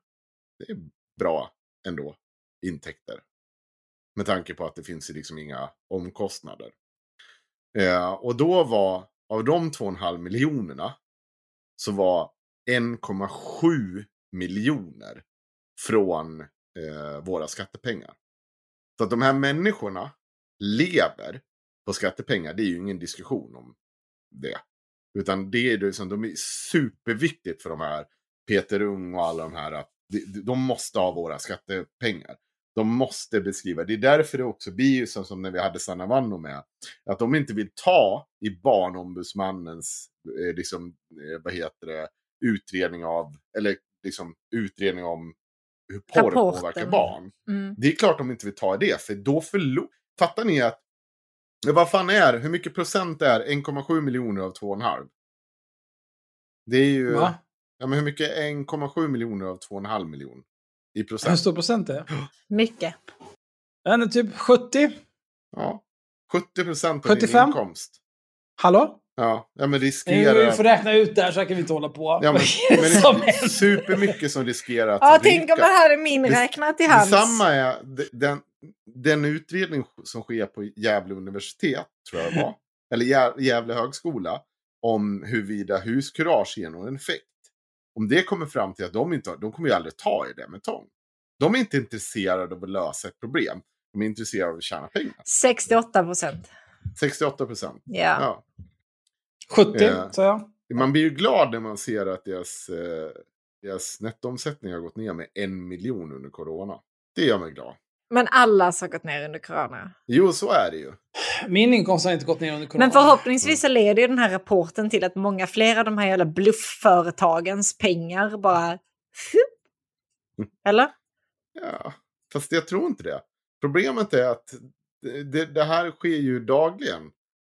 Det är bra ändå, intäkter. Med tanke på att det finns ju liksom inga omkostnader. Eh, och då var, av de 2,5 miljonerna, så var 1,7 miljoner från eh, våra skattepengar. Så att de här människorna lever på skattepengar, det är ju ingen diskussion om det. Utan det är liksom, de är superviktigt för de här Peter Ung och alla de här. att de- De måste ha våra skattepengar. De måste beskriva. Det är därför det också blir ju som, som när vi hade Sanna Vanno med. Att de inte vill ta i barnombudsmannens, eh, liksom, eh, vad heter det, utredning av, eller liksom utredning om hur porr
Rapporten.
påverkar barn.
Mm.
Det är klart de inte vill ta i det, för då förlorar... Fattar ni att... Ja, vad fan är, hur mycket procent är 1,7 miljoner av 2,5? Det är ju...
Va?
Ja, men hur mycket är 1,7 miljoner av 2,5 miljon? I
Hur
procent?
stor procent är det?
Mycket.
Är typ 70.
Ja. 70 procent av
75?
din inkomst.
Hallå?
Ja, ja men
Nu
riskerar...
får räkna ut det här så här kan vi inte hålla på.
Ja, men,
är det
men
som
det är supermycket som riskerar att
Ja, tänk om man hade min
Det-
räknat i hands.
Detsamma är de- den, den utredning som sker på Gävle universitet, tror jag det var, eller Gä- Gävle högskola, om huruvida huskurage ger någon effekt. Om det kommer fram till att de inte har, de kommer ju aldrig ta i det med tång. De är inte intresserade av att lösa ett problem. De är intresserade av att tjäna pengar.
68 procent.
68 procent.
Ja.
Ja.
70,
Ja.
sa jag.
Man blir ju glad när man ser att deras, eh, deras nettoomsättning har gått ner med en miljon under corona. Det gör mig glad.
Men allas har gått ner under corona.
Jo, så är det ju.
Min inkomst har inte gått ner under corona.
Men förhoppningsvis så leder ju den här rapporten till att många fler av de här jävla bluffföretagens pengar bara... Eller?
Ja, fast jag tror inte det. Problemet är att det, det här sker ju dagligen.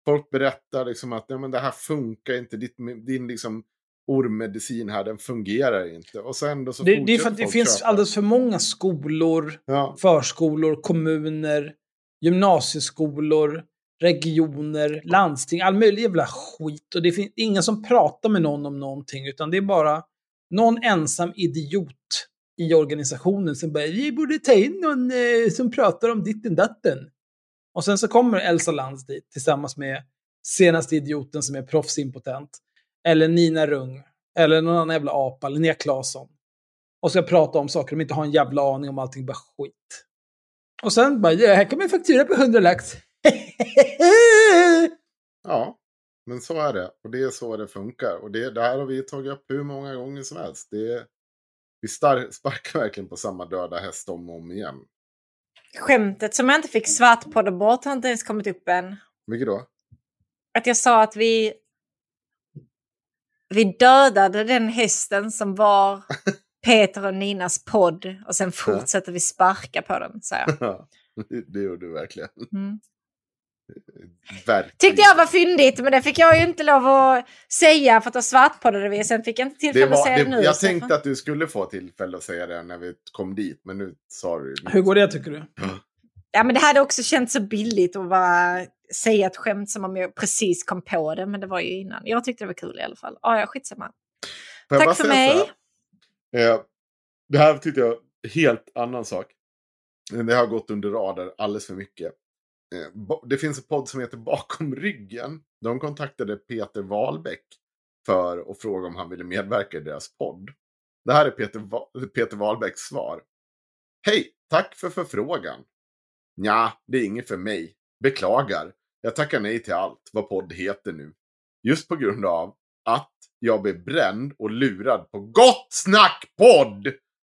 Folk berättar liksom att Nej, men det här funkar inte, Ditt, din liksom ormmedicin här, den fungerar inte. Och sen då så
Det, det är för att det finns
köpa.
alldeles för många skolor,
Ja,
förskolor, kommuner, gymnasieskolor, regioner, landsting, all möjlig jävla skit. Och det finns ingen som pratar med någon om någonting, utan det är bara någon ensam idiot i organisationen som bara vi borde ta in någon eh, som pratar om ditten datten. Och sen så kommer Elsa Lantz dit tillsammans med senaste idioten som är proffsimpotent. Eller Nina Rung. Eller någon annan jävla apa. Linnea Claesson. Och ska prata om saker de inte har en jävla aning om. Allting bara skit. Och sen bara, ja, här kommer en faktura på 100 lax.
ja, men så är det. Och det är så det funkar. Och det, det här har vi tagit upp hur många gånger som helst. Det, vi sparkar verkligen på samma döda häst om och om igen.
Skämtet som jag inte fick svart på det bort har inte ens kommit upp än.
Vilket då?
Att jag sa att vi... Vi dödade den hästen som var Peter och Ninas podd och sen fortsätter vi sparka på den, sa jag.
Ja, det, det gjorde du verkligen.
Mm.
Verkligen.
Tyckte jag var fyndigt, men det fick jag ju inte lov att säga för att då svartpoddade vi. Sen fick jag inte
Det
tillfälle att
var,
säga det
det,
nu.
jag tänkte att du skulle få tillfälle att säga det när vi kom dit, men nu sa du
Hur går det tycker du?
Ja, men det hade också känts så billigt att bara säga ett skämt som om jag precis kom på det, men det var ju innan. Jag tyckte det var kul i alla fall. Ja, ja, skitsamma.
Får jag
Tack för mig.
Eh, det här tyckte jag helt annan sak. Det har gått under radar alldeles för mycket. Eh, det finns en podd som heter Bakom ryggen. De kontaktade Peter Wahlbeck för att fråga om han ville medverka i deras podd. Det här är Peter, Va- Peter Wahlbecks svar. Hej, tack för förfrågan. Nja, det är inget för mig. Beklagar. Jag tackar nej till allt vad podd heter nu. Just på grund av att jag blev bränd och lurad på Gott Snack podd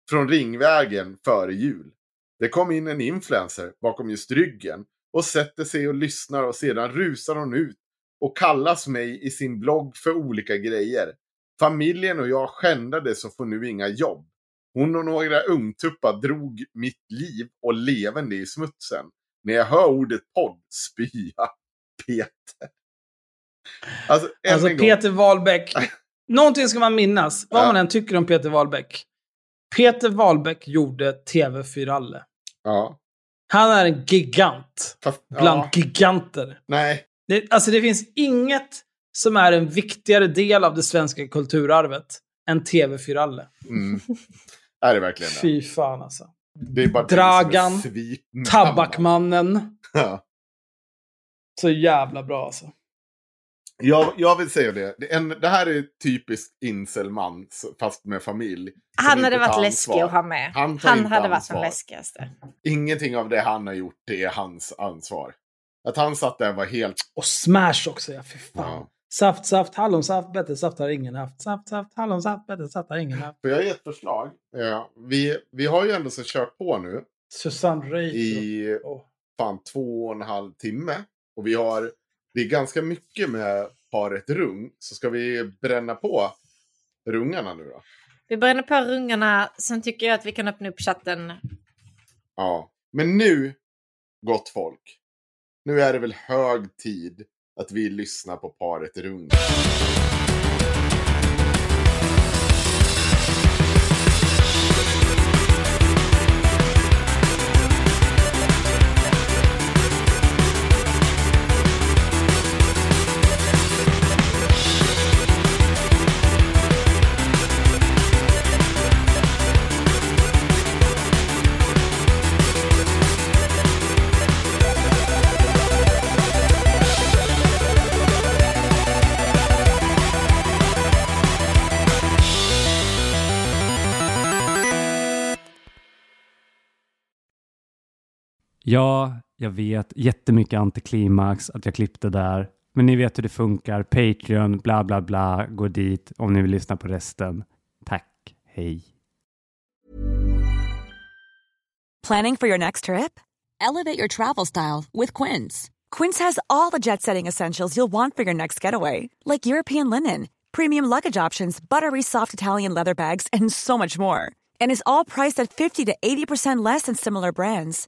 från Ringvägen före jul. Det kom in en influencer bakom just ryggen och sätter sig och lyssnar och sedan rusar hon ut och kallas mig i sin blogg för olika grejer. Familjen och jag skändades och får nu inga jobb. Hon och några ungtuppar drog mitt liv och levande i smutsen. När jag hör ordet podd spya Peter. Alltså,
Alltså. Peter Wahlbeck. Någonting ska man minnas, vad
Ja.
man än tycker om Peter Wahlbeck. Peter Wahlbeck gjorde TV4-alle.
Ja.
Han är en gigant
Fast,
bland
ja.
giganter.
Nej.
Det, alltså det finns inget som är en viktigare del av det svenska kulturarvet än TV4-alle.
Mm. Är det verkligen det?
Fy fan alltså.
Det är bara
Dragan, Tabakmannen.
Ja.
Så jävla bra alltså.
Jag, jag vill säga det. Det, en, det här är typiskt inselman, fast med familj.
Han hade varit läskig att ha med.
Han
Han hade varit den läskigaste.
Ingenting av det han har gjort, det är hans ansvar. Att han satt där var helt...
Och Smash också, ja. Fy fan.
Ja.
Saft, saft, hallonsaft, bättre saft har ingen haft. Saft, saft, hallonsaft, bättre saft har ingen haft.
Får jag ge ett förslag? Ja, vi, vi har ju ändå så kört på nu
Susanne Reuter.
i
Åh.
fan två och en halv timme. Och vi har, det är ganska mycket med paret rung. Så ska vi bränna på rungarna nu då?
Vi bränner på rungarna, sen tycker jag att vi kan öppna upp chatten.
Ja. Men nu, gott folk. Nu är det väl hög tid att vi lyssnar på paret rung.
Ja, jag vet. Jättemycket antiklimax att jag klippte där. Men ni vet hur det funkar. Patreon, bla bla bla. Gå dit om ni vill lyssna på resten. Tack. Hej.
Planning for your next trip? Elevate your travel style with Quince. Quince has all the jet setting essentials you'll want for your next getaway, like European linen, premium luggage options, buttery soft Italian leather bags, and so much more. And is all priced at 50 to 80% less than similar brands.